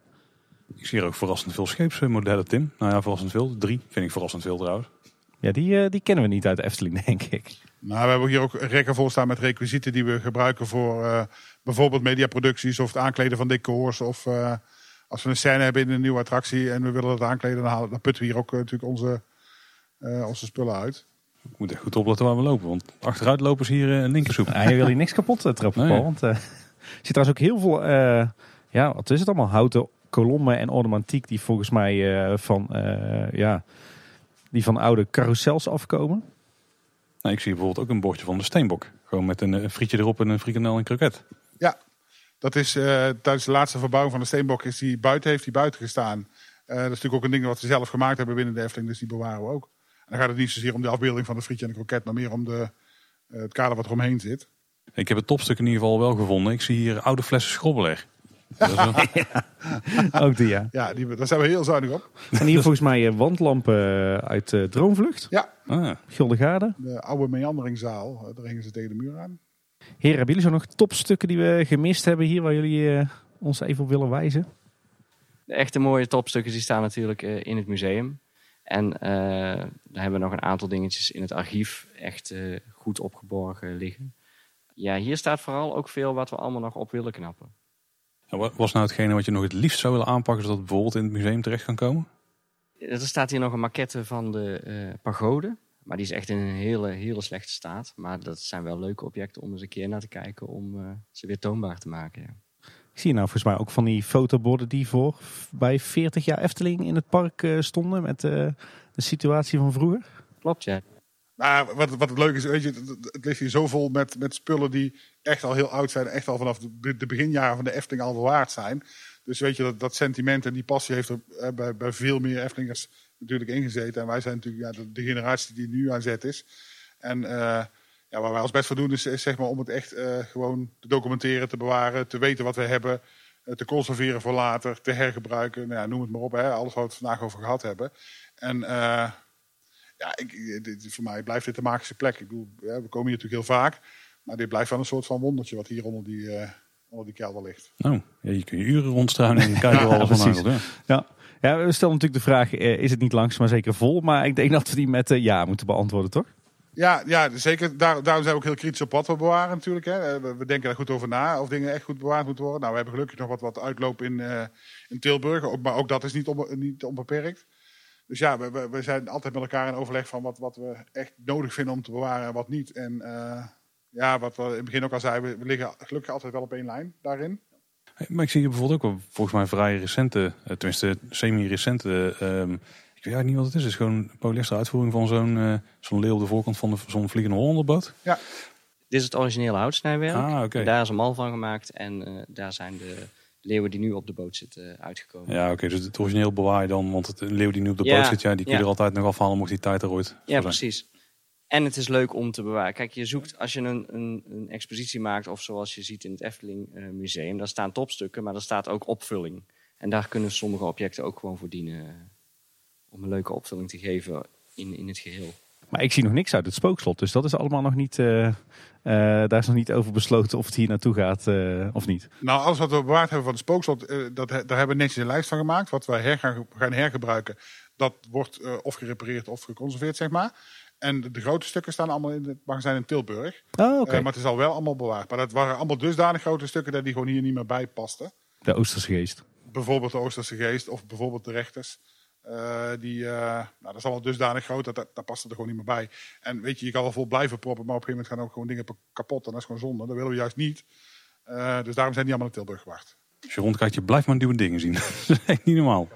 Ik zie hier ook verrassend veel scheepsmodellen, Tim. Nou ja, verrassend veel. Drie vind ik verrassend veel trouwens. Ja, die, eh, die kennen we niet uit de Efteling, denk ik. Nou, we hebben hier ook rekken vol staan met requisieten die we gebruiken voor eh, bijvoorbeeld mediaproducties of het aankleden van decors. Of eh, als we een scène hebben in een nieuwe attractie en we willen dat aankleden, dan, halen, dan putten we hier ook natuurlijk onze, onze spullen uit. Ik moet echt goed opletten waar we lopen, want achteruitlopers hier eh, een linkersoep. Ja, je wil hier niks kapot eh, trappen, Nee. Paul. Want eh, er zit trouwens ook heel veel, eh, ja, wat is het allemaal? Houten kolommen en ornamentiek die volgens mij eh, van, eh, ja, die van oude carousels afkomen. Nou, ik zie bijvoorbeeld ook een bordje van de Steenbok. Gewoon met een, eh, frietje erop en een frikandel en kroket. Dat is eh, tijdens de laatste verbouwing van de Steenbok is die buiten, heeft die buiten gestaan. Eh, dat is natuurlijk ook een ding wat ze zelf gemaakt hebben binnen de Efteling, dus die bewaren we ook. En dan gaat het niet zozeer om de afbeelding van de frietje en de kroket, maar meer om de, eh, het kader wat eromheen zit. Ik heb het topstuk in ieder geval wel gevonden. Ik zie hier oude flessen schrobbeler. Ook die, ja. Ja, die, daar zijn we heel zuinig op. En hier volgens mij eh, wandlampen eh, uit Droomvlucht, ah, Guldengaarde. De oude meanderingzaal, daar hingen ze tegen de muur aan. Heren, hebben jullie zo nog topstukken die we gemist hebben hier, waar jullie ons even op willen wijzen? De echte mooie topstukken die staan natuurlijk in het museum. En eh daar hebben we nog een aantal dingetjes in het archief echt eh, goed opgeborgen liggen. Ja, hier staat vooral ook veel wat we allemaal nog op willen knappen. en wat was nou hetgene wat je nog het liefst zou willen aanpakken, zodat het bijvoorbeeld in het museum terecht kan komen? Er staat hier nog een maquette van de eh, pagode. Maar die is echt in een hele, hele slechte staat. Maar dat zijn wel leuke objecten om eens een keer naar te kijken. Om ze weer toonbaar te maken. Ja. Ik zie nou volgens mij ook van die fotoborden die voor bij 40 jaar Efteling in het park eh, stonden met eh, de situatie van vroeger. Klopt, ja. Maar wat, wat het leuke is, weet je, het, het ligt hier zo vol met, met spullen die echt al heel oud zijn. Echt al vanaf de, de beginjaren van de Efteling al bewaard zijn. Dus weet je, dat, dat sentiment en die passie heeft er eh, bij, bij veel meer Eftelingers natuurlijk ingezeten. En wij zijn natuurlijk ja, de, de generatie die nu aan zet is. En eh, ja, waar wij ons best voor doen is, is zeg maar om het echt eh, gewoon te documenteren, te bewaren, te weten wat we hebben. eh, te conserveren voor later, te hergebruiken. Nou ja, noem het maar op, hè, alles waar we het vandaag over gehad hebben. En eh, ja, ik, dit, voor mij blijft dit de magische plek. Ik bedoel, ja, we komen hier natuurlijk heel vaak. Maar dit blijft wel een soort van wondertje wat hier onder die, eh, onder die kelder ligt. Nou, ja, je kun je uren rondstruinen en kijken waar alles van. Ja. Ja, ja we stellen natuurlijk de vraag, eh, is het niet langs maar zeker vol? Maar ik denk dat we die met ja moeten beantwoorden, toch? Ja, ja zeker. Daar, daarom zijn we ook heel kritisch op wat we bewaren natuurlijk. Hè. Eh, We, denken daar goed over na of dingen echt goed bewaard moeten worden. Nou, we hebben gelukkig nog wat, wat uitloop in, eh, in Tilburg. Ook, maar ook dat is niet, niet onbeperkt. Dus ja, we, we, zijn altijd met elkaar in overleg van wat, wat we echt nodig vinden om te bewaren en wat niet. En eh, ja, wat we in het begin ook al zeiden, we, liggen gelukkig altijd wel op één lijn daarin. Maar ik zie hier bijvoorbeeld ook wel volgens mij vrij recente, tenminste semi-recente. ehm, ik weet eigenlijk niet wat het is. Het is gewoon een polyester uitvoering van zo'n eh, zo'n leeuw op de voorkant van de- zo'n vliegende Hollanderboot. Dit is het originele houtsnijwerk. Ah, oké. Daar is een mal van gemaakt. En eh, daar zijn de leeuwen die nu op de boot zitten eh, uitgekomen. Ja, oké. dus het origineel bewaar je dan, want het een leeuw die nu op de Ja, boot zit, ja, die kun je ja. er altijd nog afhalen mocht die tijd er ooit Ja, zijn. precies. En het is leuk om te bewaren. Kijk, je zoekt als je een, een, een expositie maakt, of zoals je ziet in het Efteling eh, Museum, daar staan topstukken, maar er staat ook opvulling. En daar kunnen sommige objecten ook gewoon voor dienen. Om een leuke opvulling te geven in, in het geheel. Maar ik zie nog niks uit het spookslot, dus dat is allemaal nog niet, eh, eh, daar is nog niet over besloten of het hier naartoe gaat eh, of niet. Nou, alles wat we bewaard hebben van het spookslot, dat, daar hebben we netjes een lijst van gemaakt. Wat wij her gaan, gaan hergebruiken, dat wordt eh, of gerepareerd of geconserveerd, zeg maar. En de, de grote stukken staan allemaal in het magazijn in Tilburg. Oh, oké. Eh, maar het is al wel allemaal bewaard. Maar dat waren allemaal dusdanig grote stukken dat die gewoon hier niet meer bij pasten. De Oosterse geest. Bijvoorbeeld de Oosterse Geest of bijvoorbeeld de rechters. Eh, die, eh, nou, dat is allemaal dusdanig groot, dat, dat, dat past er gewoon niet meer bij. En weet je, je kan wel vol blijven proppen, maar op een gegeven moment gaan ook gewoon dingen kapot. En dat is gewoon zonde. Dat willen we juist niet. Eh, dus daarom zijn die allemaal in Tilburg gewacht. Als je rondkijkt, je blijft maar nieuwe dingen zien. dat is echt niet normaal.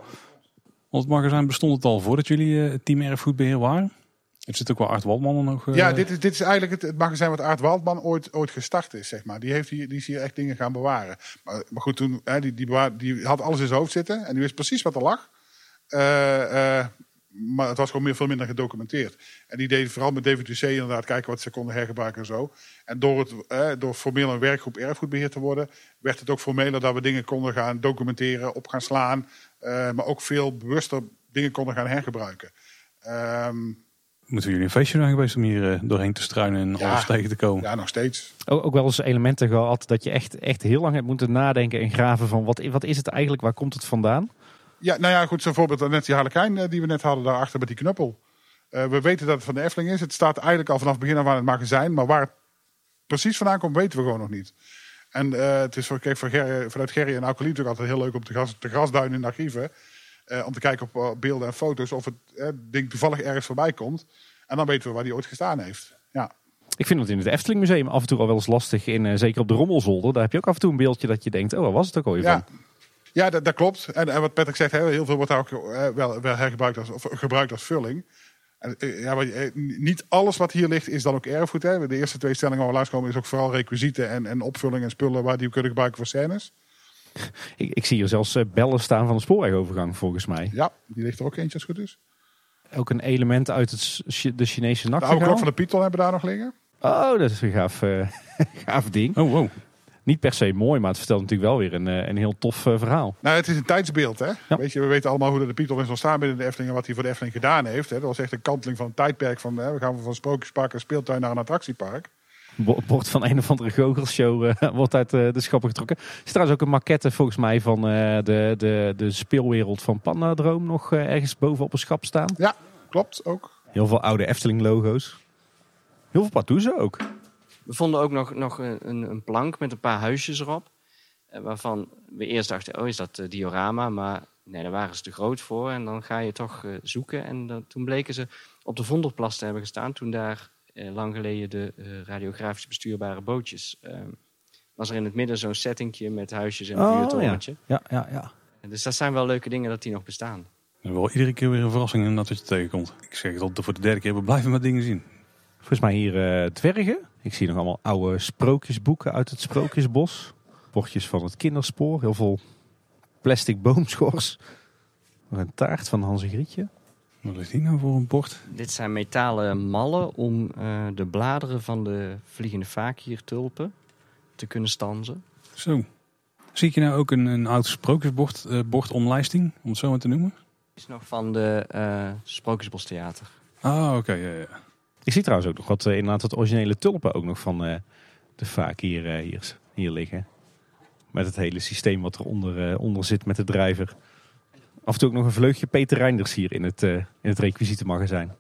Want het magazijn bestond het al voordat jullie eh, team erfgoedbeheer waren. Het zit ook wel Art Waldman er nog. Ja, dit is, dit is eigenlijk het, het magazijn wat Aart Waldman ooit, ooit gestart is, zeg maar. Die, heeft hier, die is hier echt dingen gaan bewaren. Maar, maar goed, toen, hè, die, die, bewaar, die had alles in zijn hoofd zitten en die wist precies wat er lag. Eh, eh, maar het was gewoon meer, veel minder gedocumenteerd. En die deden vooral met DVTC inderdaad kijken wat ze konden hergebruiken en zo. En door, het, eh, door formeel een werkgroep erfgoedbeheer te worden, werd het ook formeler dat we dingen konden gaan documenteren, op gaan slaan. eh, maar ook veel bewuster dingen konden gaan hergebruiken. Ehm, Moeten jullie een feestje zijn geweest om hier eh, doorheen te struinen en Ja. alles tegen te komen? ja, nog steeds. Ook, ook wel eens elementen gehad dat je echt, echt heel lang hebt moeten nadenken en graven van wat, wat is het eigenlijk, waar komt het vandaan? Ja, nou ja, goed, zo'n voorbeeld net die harlekijn eh, die we net hadden daarachter met die knuppel. Eh, we weten dat het van de Efteling is. Het staat eigenlijk al vanaf het begin af aan het magazijn. Maar waar het precies vandaan komt, weten we gewoon nog niet. En eh, het is voor, kijk, voor Gerry, vanuit Gerry en Alcolie natuurlijk altijd heel leuk om te, gras, te grasduinen in de archieven. Om te kijken op beelden en foto's of het ding toevallig ergens voorbij komt. En dan weten we waar die ooit gestaan heeft. Ja, Ik vind het in het Efteling Museum af en toe al wel eens lastig, in, zeker op de Rommelzolder. Daar heb je ook af en toe een beeldje dat je denkt, oh, waar was het ook alweer ja. van? Ja, dat, dat klopt. En, en wat Patrick zegt, hè, heel veel wordt daar ook eh, wel, wel hergebruikt als, of gebruikt als vulling. En, eh, ja, maar, eh, niet alles wat hier ligt is dan ook erfgoed. Hè. De eerste twee stellingen waar we langskomen is ook vooral requisieten en, en opvulling en spullen waar die we kunnen gebruiken voor scènes. Ik, ik zie hier zelfs bellen staan van de spoorwegovergang, volgens mij. Ja, die ligt er ook eentje als het goed is. Ook een element uit het, de Chinese De oude klok van de Python hebben we daar nog liggen. Oh, dat is een gaaf, eh, gaaf ding. Oh, wow. Niet per se mooi, maar het vertelt natuurlijk wel weer een, eh, een heel tof eh, verhaal. Nou, het is een tijdsbeeld. Hè? Ja. Weet je, we weten allemaal hoe de Python is ontstaan binnen de Efteling en wat hij voor de Efteling gedaan heeft. Hè? Dat was echt een kanteling van een tijdperk. Van, hè, we gaan van sprookjespark en speeltuin naar een attractiepark. Bo- bord van een of andere goochelshow eh, wordt uit de schappen getrokken. Er is trouwens ook een maquette volgens mij van de, de, de speelwereld van Pandadroom nog ergens boven op een schap staan. Ja, klopt ook. Heel veel oude Efteling logo's. Heel veel partoezen ook. We vonden ook nog, nog een, een een plank met een paar huisjes erop. eh, Waarvan we eerst dachten, oh is dat eh, diorama? Maar nee, daar waren ze te groot voor. En dan ga je toch eh, zoeken. En dan, toen bleken ze op de Vondelplas te hebben gestaan. Toen daar lang geleden de eh, radiografisch bestuurbare bootjes... eh, was er in het midden zo'n settingje met huisjes en een Oh, vuurtorentje. Ja, ja, ja. En Dus dat zijn wel leuke dingen dat die nog bestaan. En wel iedere keer weer een verrassing inderdaad wat je tegenkomt. Ik zeg het al voor de derde keer, we blijven maar dingen zien. Volgens mij hier eh, dwergen. Ik zie nog allemaal oude sprookjesboeken uit het Sprookjesbos. Bordjes van het kinderspoor. Heel veel plastic boomschors. Nog een taart van Hans en Grietje. Wat is die nou voor een bord? Dit zijn metalen mallen om eh, de bladeren van de vliegende vaakiertulpen te kunnen stanzen. Zo. Zie ik je nou ook een, een oud sprookjesbord eh, bord omlijsting, om het zo maar te noemen? is nog van de eh Sprookjesbostheater. Ah, oké. ja, ja. Ik zie trouwens ook nog wat, eh, inderdaad wat originele tulpen ook nog van eh, de vaak hier, eh, hier, hier liggen. Met het hele systeem wat eronder onder onder zit met de drijver. Af en toe ook nog een vleugje Peter Reinders hier in het, eh in het requisietenmagazijn.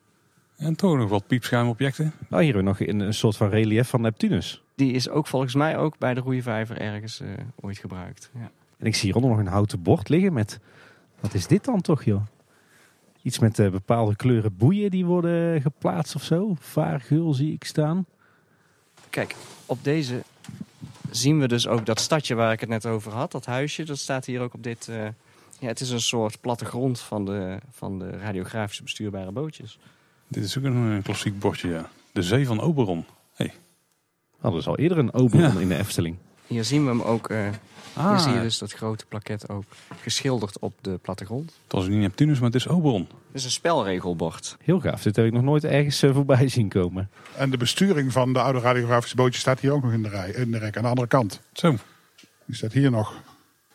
En toch nog wat piepschuimobjecten. Oh, hier hebben we nog een, een soort van relief van Neptunus. Die is ook volgens mij ook bij de Roeivijver ergens eh, ooit gebruikt. Ja. En ik zie hieronder nog een houten bord liggen met... Wat is dit dan toch, joh? Iets met eh, bepaalde kleuren boeien die worden geplaatst of zo. Vaargul zie ik staan. Kijk, op deze zien we dus ook dat stadje waar ik het net over had. Dat huisje, dat staat hier ook op dit... eh, ja, het is een soort plattegrond van de, van de radiografische bestuurbare bootjes. Dit is ook een, een klassiek bordje, ja. De Zee van Oberon. Hadden ze al eerder een Oberon Ja. in de Efteling. Hier zien we hem ook... eh, Ah, hier zie je dus dat grote plaket ook geschilderd op de plattegrond. het was niet Neptunus, maar het is Oberon. Het is een spelregelbord. Heel gaaf. Dit heb ik nog nooit ergens eh, voorbij zien komen. En de besturing van de oude radiografische bootjes staat hier ook nog in de, rij, in de rek. Aan de andere kant. Zo. Die staat hier nog.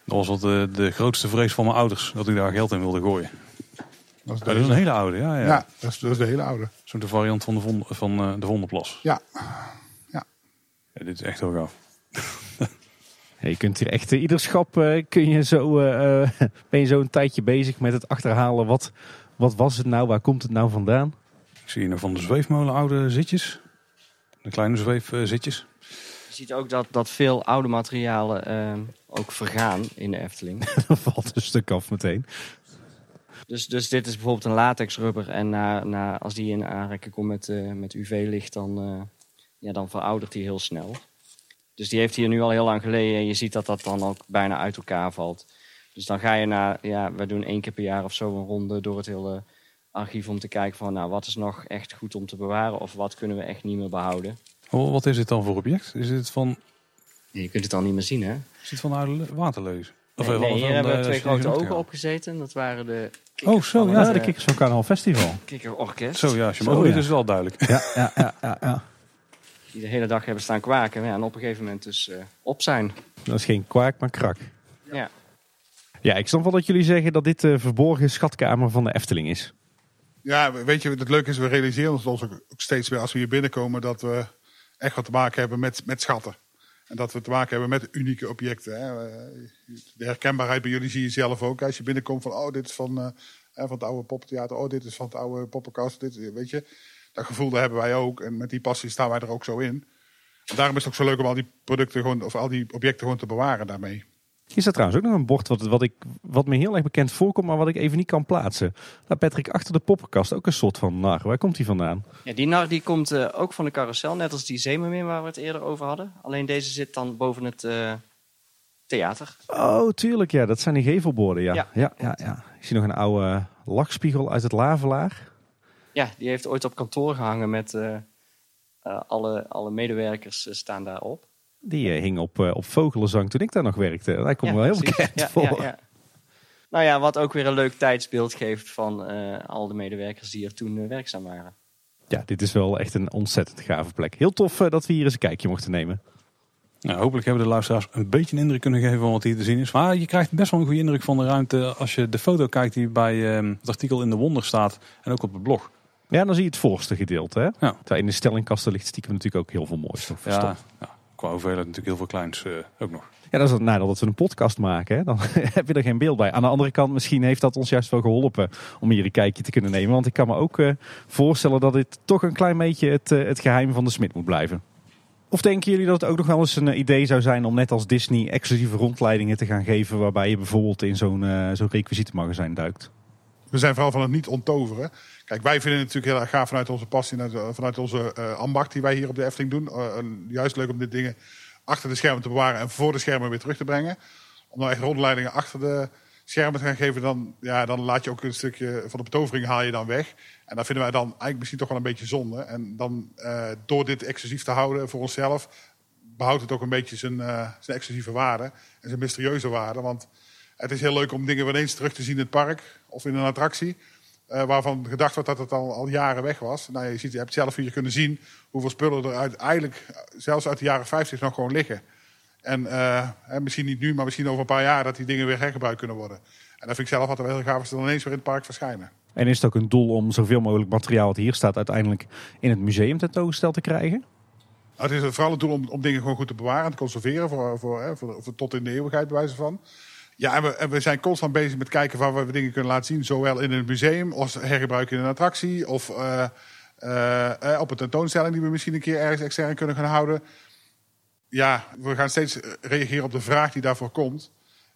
Dat was wat de, de grootste vrees van mijn ouders, dat ik daar geld in wilde gooien. Dat is, dat een hele oude, ja. ja, ja. dat, is, dat is de hele oude. Zo'n de variant van de, Vond, van, eh, de Vondelplas. Ja, Ja, dit is echt heel gaaf. Je kunt hier echt eh, ieder schap eh, kun je zo, eh, ben je zo een tijdje bezig met het achterhalen. Wat, wat was het nou? Waar komt het nou vandaan? Ik zie hier nog van de zweefmolen oude zitjes. De kleine zweefzitjes. Je ziet ook dat, dat veel oude materialen ook vergaan in de Efteling. Dan valt een stuk af meteen. Dus, dus dit is bijvoorbeeld een latexrubber. En na, na, als die in aanraking komt met, eh, met UV-licht, dan, eh, ja, dan veroudert die heel snel. Dus die heeft hier nu al heel lang geleden. En je ziet dat dat dan ook bijna uit elkaar valt. Dus dan ga je naar, ja, we doen één keer per jaar of zo een ronde door het hele archief om te kijken van, nou, wat is nog echt goed om te bewaren of wat kunnen we echt niet meer behouden. Oh, Wat is dit dan voor object? Is dit van, Je kunt het al niet meer zien, hè? is dit van de oude le- waterleuzen? Of Nee, eh, hier wat- hebben eh, we twee als je grote ogen ja. opgezeten. Dat waren de Oh, zo, ja, de eh, Kikkers van Kanaal Festival. Kikkerorkest. Zo ja, als je Zo, ja. is wel duidelijk. Ja, ja, ja, ja, ja. Die de hele dag hebben staan kwaken. Ja, en op een gegeven moment dus eh, op zijn. Dat is geen kwaak, maar krak. Ja. Ja, ik snap wel dat jullie zeggen dat dit de verborgen schatkamer van de Efteling is. Ja, weet je, het leuke is, we realiseren ons ook ook steeds weer als we hier binnenkomen dat we echt wat te maken hebben met, met schatten. En dat we te maken hebben met unieke objecten. Hè. Eh, De herkenbaarheid bij jullie zie je zelf ook. Als je binnenkomt van, oh, dit is van, eh, eh, van het oude poppentheater. Oh, dit is van het oude poppenkast. Dit, weet je, dat gevoel daar hebben wij ook. En met die passie staan wij er ook zo in. En daarom is het ook zo leuk om al die producten gewoon, of al die objecten gewoon te bewaren daarmee. Hier staat trouwens ook nog een bord wat, wat, ik, wat me heel erg bekend voorkomt, maar wat ik even niet kan plaatsen. Nou, Patrick, achter de poppenkast ook een soort van nar. Waar komt die vandaan? ja, die nar die komt eh, ook van de carousel. Net als die Zeemermin waar we het eerder over hadden. Alleen deze zit dan boven het eh, theater. Oh, tuurlijk, ja. Dat zijn die gevelborden, ja. Ja. Ja, ja, ja, Ik zie nog een oude lachspiegel uit het lavelaar. Ja, die heeft ooit op kantoor gehangen met eh, eh, alle, alle medewerkers eh, staan daarop. Die hing op, eh, op vogelenzang toen ik daar nog werkte. Hij komt Ja, wel heel precies. bekend Ja, voor. ja, ja. Nou ja, wat ook weer een leuk tijdsbeeld geeft van eh, al de medewerkers die er toen werkzaam waren. Ja, dit is wel echt een ontzettend gave plek. Heel tof dat we hier eens een kijkje mochten nemen. Nou, hopelijk hebben de luisteraars een beetje een indruk kunnen geven van wat hier te zien is. Maar je krijgt best wel een goede indruk van de ruimte als je de foto kijkt die bij ehm, het artikel in de Wonder staat. En ook op het blog. Ja, dan zie je het voorste gedeelte. Hè? Ja. Terwijl in de stellingkasten ligt stiekem natuurlijk ook heel veel moois nog Ja, verstopt. ja, qua hoeveelheid natuurlijk heel veel kleins eh, ook nog. Ja, dat is het nadeel dat we een podcast maken. Hè? Dan heb je er geen beeld bij. Aan de andere kant, misschien heeft dat ons juist wel geholpen om hier een kijkje te kunnen nemen. Want ik kan me ook eh, voorstellen dat dit toch een klein beetje het, eh, het geheim van de smid moet blijven. Of denken jullie dat het ook nog wel eens een idee zou zijn om net als Disney exclusieve rondleidingen te gaan geven. Waarbij je bijvoorbeeld in zo'n eh zo'n requisietenmagazijn duikt? We zijn vooral van het niet onttoveren. Kijk, wij vinden het natuurlijk heel erg gaaf vanuit onze passie, vanuit, onze eh, ambacht die wij hier op de Efteling doen. Eh, juist leuk om dit dingen achter de schermen te bewaren en voor de schermen weer terug te brengen. Om nou echt rondleidingen achter de schermen te gaan geven, dan, ja, dan laat je ook een stukje van de betovering haal je dan weg. En dat vinden wij dan eigenlijk misschien toch wel een beetje zonde. En dan eh, door dit exclusief te houden voor onszelf, behoudt het ook een beetje zijn, zijn exclusieve waarde en zijn mysterieuze waarde. Want het is heel leuk om dingen weer eens terug te zien in het park of in een attractie. Eh, waarvan gedacht wordt dat het al, al jaren weg was. Nou, je, ziet, je hebt zelf hier kunnen zien hoeveel spullen er uiteindelijk, zelfs uit de jaren 50, nog gewoon liggen. En eh, hè, misschien niet nu, maar misschien over een paar jaar dat die dingen weer hergebruikt kunnen worden. En dat vind ik zelf altijd wel heel gaaf als ze dan ineens weer in het park verschijnen. En is het ook een doel om zoveel mogelijk materiaal wat hier staat uiteindelijk in het museum tentoongesteld te krijgen? Nou, het is vooral het doel om, om dingen gewoon goed te bewaren en te conserveren. Voor, voor, hè, voor, voor tot in de eeuwigheid, bij wijze van. Ja, en we, zijn constant bezig met kijken waar we dingen kunnen laten zien. Zowel in het museum als hergebruiken in een attractie. Of eh, eh, eh, op een tentoonstelling die we misschien een keer ergens extern kunnen gaan houden. Ja, we gaan steeds reageren op de vraag die daarvoor komt.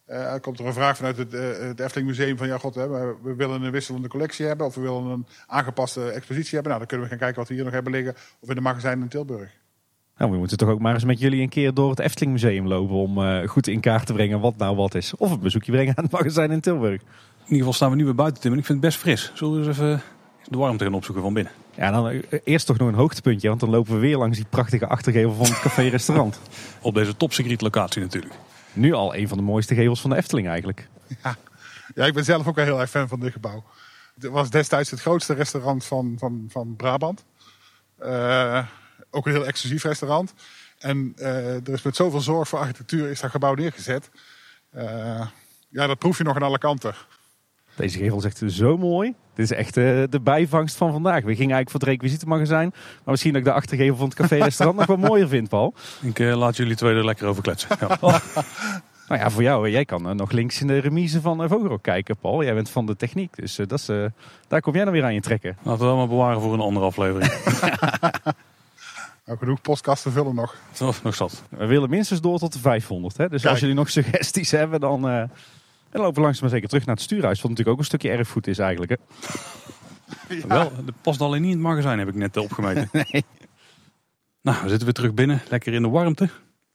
Er komt er een vraag vanuit het, het Efteling Museum van... ja, god, hè, we willen een wisselende collectie hebben... of we willen een aangepaste expositie hebben. Nou, dan kunnen we gaan kijken wat we hier nog hebben liggen... of in de magazijn in Tilburg. Nou, we moeten toch ook maar eens met jullie een keer door het Efteling Museum lopen om eh, goed in kaart te brengen wat nou wat is. Of een bezoekje brengen aan het magazijn in Tilburg. In ieder geval staan we nu weer buiten, Tim. En ik vind het best fris. Zullen we eens even de warmte gaan opzoeken van binnen? Ja, dan eh, eerst toch nog een hoogtepuntje, want dan lopen we weer langs die prachtige achtergevel van het café-restaurant. Op deze topsecret locatie natuurlijk. Nu al een van de mooiste gevels van de Efteling eigenlijk. Ja, ik ben zelf ook wel heel erg fan van dit gebouw. Het was destijds het grootste restaurant van, van, van Brabant. Eh, ook een heel exclusief restaurant. En eh, er is met zoveel zorg voor architectuur is dat gebouw neergezet. Eh, ja, dat proef je nog aan alle kanten. Deze gevel is echt zo mooi. Dit is echt eh, de bijvangst van vandaag. We gingen eigenlijk voor het requisietenmagazijn. Maar misschien dat ik de achtergevel van het café-restaurant nog wel mooier vind, Paul. Ik eh, laat jullie twee er lekker over kletsen. Ja. Nou ja, voor jou, jij kan nog links in de remise van Vogelrok kijken, Paul. Jij bent van de techniek, dus dat is, eh, daar kom jij dan weer aan je trekken. Laten we dat maar bewaren voor een andere aflevering. Nou, genoeg postkasten vullen nog. Zo, nog zat. We willen minstens door tot de 500. Hè? Dus Kijk. als jullie nog suggesties hebben, dan, eh, dan lopen we langzaam maar zeker terug naar het stuurhuis. Wat natuurlijk ook een stukje erfgoed is eigenlijk. Hè? Wel, dat past alleen niet in het magazijn, heb ik net eh, opgemeten. Nee. Nou, we zitten weer terug binnen. Lekker in de warmte.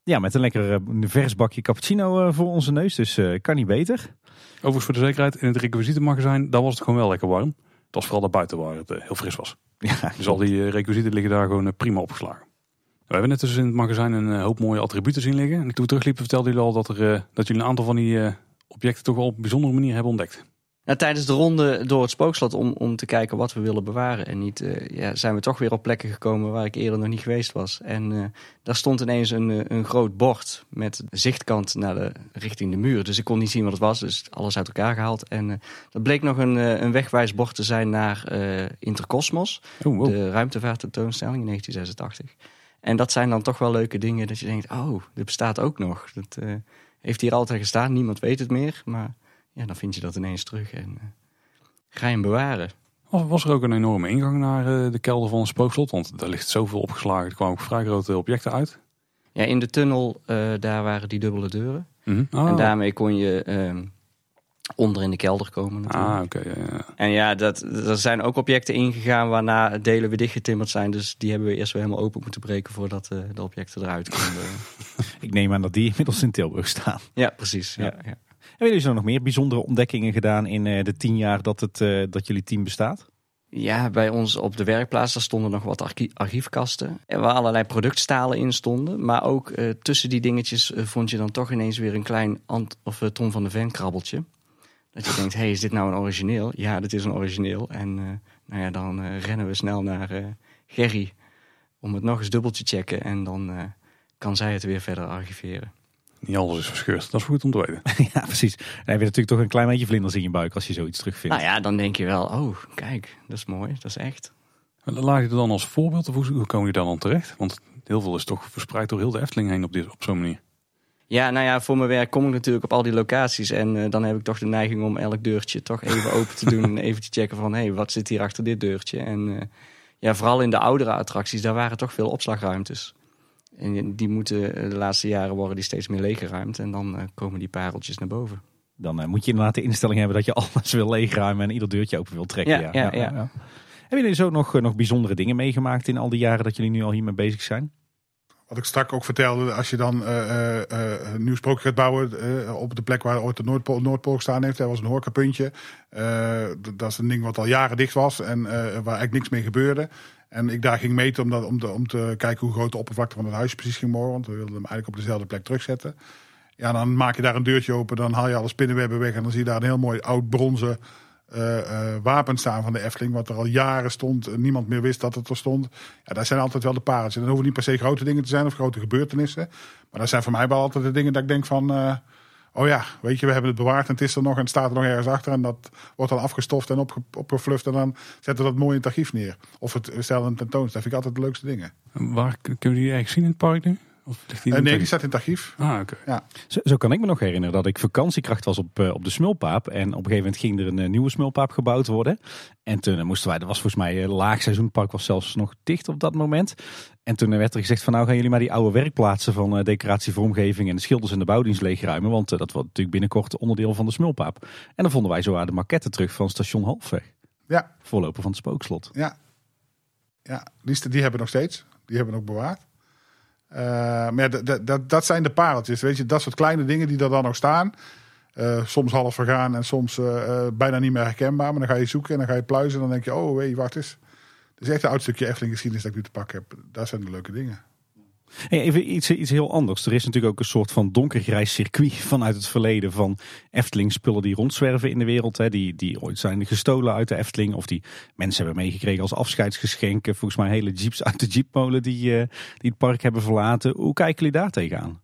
Ja, met een lekker eh, vers bakje cappuccino voor onze neus. Dus eh, kan niet beter. Overigens voor de zekerheid, in het requisietenmagazijn, daar was het gewoon wel lekker warm. Het was vooral daarbuiten waar het heel fris was. Ja, Dus al die eh, requisieten liggen daar gewoon eh, prima opgeslagen. We hebben net dus in het magazijn een eh, hoop mooie attributen zien liggen. En toen we terugliepen vertelden jullie al dat, er, dat jullie een aantal van die objecten toch wel op een bijzondere manier hebben ontdekt. Nou, tijdens de ronde door het spookslot om, om te kijken wat we willen bewaren. En niet, eh, ja, zijn we toch weer op plekken gekomen waar ik eerder nog niet geweest was. En uh, daar stond ineens een, eh, een groot bord met zichtkant naar de, richting de muur. Dus ik kon niet zien wat het was, dus alles uit elkaar gehaald. En uh, dat bleek nog een, een wegwijsbord te zijn naar Intercosmos. Oh, wow. De ruimtevaarttentoonstelling in 1986. En dat zijn dan toch wel leuke dingen dat je denkt, oh, dit bestaat ook nog. Dat heeft hier altijd gestaan, niemand weet het meer, maar ja, dan vind je dat ineens terug en uh, ga je hem bewaren. Was, was er ook een enorme ingang naar uh, de kelder van een spookslot? Want daar ligt zoveel opgeslagen. Er kwamen ook vrij grote objecten uit. Ja, in de tunnel, uh, daar waren die dubbele deuren. Mm -hmm. oh. En daarmee kon je ehm, onder in de kelder komen natuurlijk. Ah, oké. Okay, ja. En ja, dat, er zijn ook objecten ingegaan waarna delen weer dichtgetimmerd zijn. Dus die hebben we eerst weer helemaal open moeten breken voordat de objecten eruit konden. Ik neem aan dat die inmiddels in Tilburg staan. Ja, precies. Ja. ja. Hebben jullie zo nog meer bijzondere ontdekkingen gedaan in uh, de tien jaar dat, het, uh, dat jullie team bestaat? Ja, bij ons op de werkplaats daar stonden nog wat archie archiefkasten. Waar allerlei productstalen in stonden. Maar ook uh, tussen die dingetjes vond je dan toch ineens weer een klein Ant of Tom van de Ven krabbeltje. Dat je denkt, hey, is dit nou een origineel? Ja, dit is een origineel. En nou ja, dan rennen we snel naar Gerry om het nog eens dubbel te checken. En dan kan zij het weer verder archiveren. Niet alles is verscheurd. Dat is goed om te weten. ja, precies. Dan heb je natuurlijk toch een klein beetje vlinders in je buik als je zoiets terugvindt. Nou ja, dan denk je wel, oh, kijk, dat is mooi. Dat is echt. Laat je er dan als voorbeeld of hoe komen je daar dan terecht? Want heel veel is toch verspreid door heel de Efteling heen op, dit, op zo'n manier. Ja, nou ja, voor mijn werk kom ik natuurlijk op al die locaties. En uh, dan heb ik toch de neiging om elk deurtje toch even open te doen. En even te checken van, hé, hey, wat zit hier achter dit deurtje? En uh, ja, vooral in de oudere attracties, daar waren toch veel opslagruimtes. En die moeten de laatste jaren worden die steeds meer leeggeruimd. En dan uh, komen die pareltjes naar boven. Dan uh, moet je inderdaad de instelling hebben dat je alles wil leegruimen en ieder deurtje open wil trekken. Ja, ja, ja. ja, ja. Hebben jullie zo nog, nog bijzondere dingen meegemaakt in al die jaren dat jullie nu al hiermee bezig zijn? Wat ik straks ook vertelde, als je dan uh, een nieuw sprookje gaat bouwen op de plek waar ooit de Noordpool, Noordpool gestaan heeft, dat was een horecapuntje. dat is een ding wat al jaren dicht was en waar eigenlijk niks mee gebeurde. En ik daar ging meten om, dat, om, te, om te kijken hoe groot de oppervlakte van het huis precies ging worden. Want we wilden hem eigenlijk op dezelfde plek terugzetten. Ja, dan maak je daar een deurtje open, dan haal je alle spinnenwebben weg. En dan zie je daar een heel mooi oud bronzen uh, uh, wapen staan van de Efteling. Wat er al jaren stond. Niemand meer wist dat het er stond. Ja, daar zijn altijd wel de pareltjes. En dan hoeven niet per se grote dingen te zijn of grote gebeurtenissen. Maar dat zijn voor mij wel altijd de dingen dat ik denk van... Uh, oh ja, weet je, we hebben het bewaard en het is er nog en staat er nog ergens achter. En dat wordt dan afgestoft en opge opgefluft en dan zetten we dat mooi in het archief neer. Of het stellen een tentoonstelling. Dat vind ik altijd de leukste dingen. Waar kunnen jullie eigenlijk zien in het park nu? Of ligt die uh, nee, die staat in het archief. Ah. Okay. Ja. Zo, zo, kan ik me nog herinneren dat ik vakantiekracht was op, uh, op de Smulpaap. En op een gegeven moment ging er een uh, nieuwe Smulpaap gebouwd worden. En toen moesten wij, dat was volgens mij laagseizoen. Het park was zelfs nog dicht op dat moment. En toen werd er gezegd van nou gaan jullie maar die oude werkplaatsen van decoratie, vormgeving en de schilders en de bouwdienst leegruimen. Want dat wordt natuurlijk binnenkort onderdeel van de Smulpaap. En dan vonden wij zo aan de maquette terug van station Halfweg. Ja. Voorloper van het spookslot. Ja. Ja, die, die hebben nog steeds. Die hebben ook bewaard. Uh, maar ja, dat, zijn de pareltjes, weet je. Dat soort kleine dingen die er dan nog staan. Uh, soms half vergaan en soms uh, bijna niet meer herkenbaar. Maar dan ga je zoeken en dan ga je pluizen. En dan denk je, oh wee, wacht eens. Het is echt een oud stukje Efteling geschiedenis dat ik nu te pakken heb. Dat zijn de leuke dingen. Hey, even iets, iets heel anders. Er is natuurlijk ook een soort van donkergrijs circuit vanuit het verleden van Efteling spullen die rondzwerven in de wereld. Hè, die, die ooit zijn gestolen uit de Efteling of die mensen hebben meegekregen als afscheidsgeschenken. Volgens mij hele jeeps uit de jeepmolen die, uh, die het park hebben verlaten. Hoe kijken jullie daar tegenaan?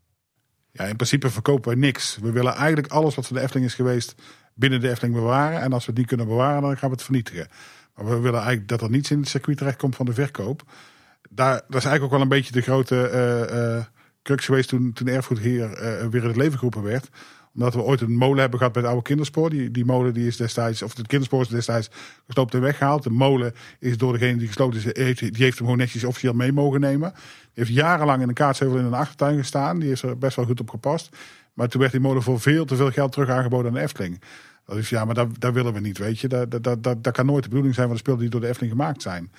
Ja, in principe verkopen we niks. We willen eigenlijk alles wat van de Efteling is geweest binnen de Efteling bewaren. En als we niet kunnen bewaren, dan gaan we het vernietigen. Maar we willen eigenlijk dat er niets in het circuit terechtkomt van de verkoop daar, dat is eigenlijk ook wel een beetje de grote uh, uh, crux geweest toen, toen erfgoed hier uh, weer in het leven geroepen werd. Omdat we ooit een molen hebben gehad bij het oude kinderspoor. Die, die molen die is destijds, of het kinderspoor is destijds gesloopt en weggehaald. De molen is door degene die gesloten is, heeft, die heeft hem gewoon netjes officieel mee mogen nemen. Die heeft jarenlang in een kaartsheuvel in een achtertuin gestaan. Die is er best wel goed op gepast. Maar toen werd die molen voor veel te veel geld terug aangeboden aan de Efteling. Dat is ja, maar dat, dat willen we niet, weet je. Dat, dat, dat, dat kan nooit de bedoeling zijn van de spullen die door de Efteling gemaakt zijn.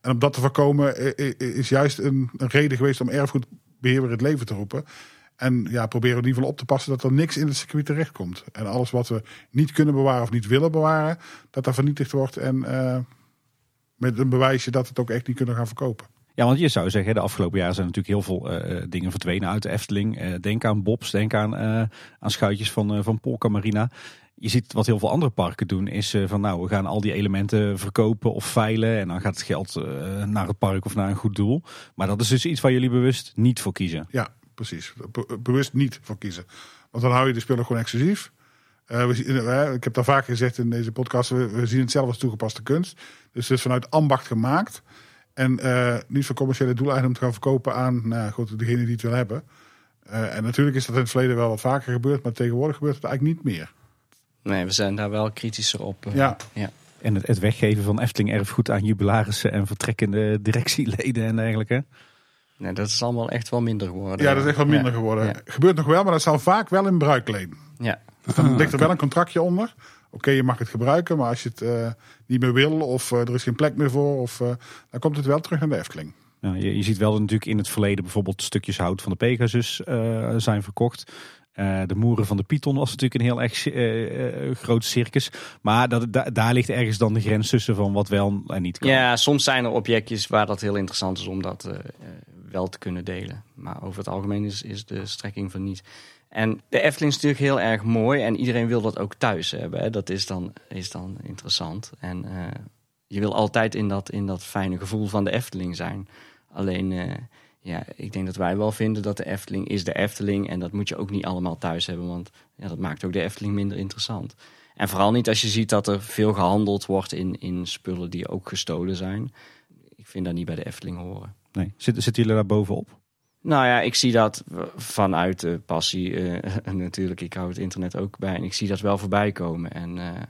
En om dat te voorkomen is juist een, een reden geweest om erfgoedbeheer weer het leven te roepen. En ja, proberen we in ieder geval op te passen dat er niks in het circuit terechtkomt. En alles wat we niet kunnen bewaren of niet willen bewaren, dat dat vernietigd wordt. En uh, met een bewijsje dat het ook echt niet kunnen gaan verkopen. Ja, want je zou zeggen, de afgelopen jaren zijn natuurlijk heel veel eh, dingen verdwenen uit de Efteling. Eh, denk aan Bobs, denk aan, eh, aan schuitjes van, eh, van Polka Marina. Je ziet wat heel veel andere parken doen, is eh, van nou, we gaan al die elementen verkopen of veilen. En dan gaat het geld eh, naar het park of naar een goed doel. Maar dat is dus iets waar jullie bewust niet voor kiezen. Ja, precies. Be- bewust niet voor kiezen. Want dan hou je de speler gewoon exclusief. Eh, we ik heb daar vaak gezegd in deze podcast, we, zien het zelf als toegepaste kunst. Dus het is vanuit ambacht gemaakt. En niet voor commerciële doeleinden om te gaan verkopen aan nou, goed, degene die het wil hebben. En natuurlijk is dat in het verleden wel wat vaker gebeurd, maar tegenwoordig gebeurt het eigenlijk niet meer. Nee, we zijn daar wel kritischer op. eh. Ja. En het, het weggeven van Efteling erfgoed aan jubilarissen en vertrekkende directieleden en dergelijke. Nee, dat is allemaal echt wel minder geworden. Ja, dat is echt wel minder Ja. geworden. Ja. Gebeurt nog wel, maar dat zal vaak wel in bruikleen. Ja. Dus dan ligt er wel een contractje onder. Oké, je mag het gebruiken, maar als je het eh, niet meer wil of eh, er is geen plek meer voor, of, eh, dan komt het wel terug naar de Efteling. Ja, je, je ziet wel dat natuurlijk in het verleden bijvoorbeeld stukjes hout van de Pegasus eh, zijn verkocht. Eh, de moeren van de Python was natuurlijk een heel erg eh, eh, groot circus. Maar dat, da- daar ligt ergens dan de grens tussen van wat wel en niet kan. ja, soms zijn er objectjes waar dat heel interessant is om dat wel te kunnen delen. Maar over het algemeen is, is de strekking van niet. En de Efteling is natuurlijk heel erg mooi en iedereen wil dat ook thuis hebben. Hè. Dat is dan, is dan interessant. En je wil altijd in dat, in dat fijne gevoel van de Efteling zijn. Alleen, ja, ik denk dat wij wel vinden dat de Efteling is de Efteling. En dat moet je ook niet allemaal thuis hebben, want ja, dat maakt ook de Efteling minder interessant. En vooral niet als je ziet dat er veel gehandeld wordt in, in spullen die ook gestolen zijn. Ik vind dat niet bij de Efteling horen. Nee. Zitten, zitten jullie daar bovenop? Nou ja, ik zie dat vanuit de passie. eh, natuurlijk, ik hou het internet ook bij. En ik zie dat wel voorbij komen. En eh,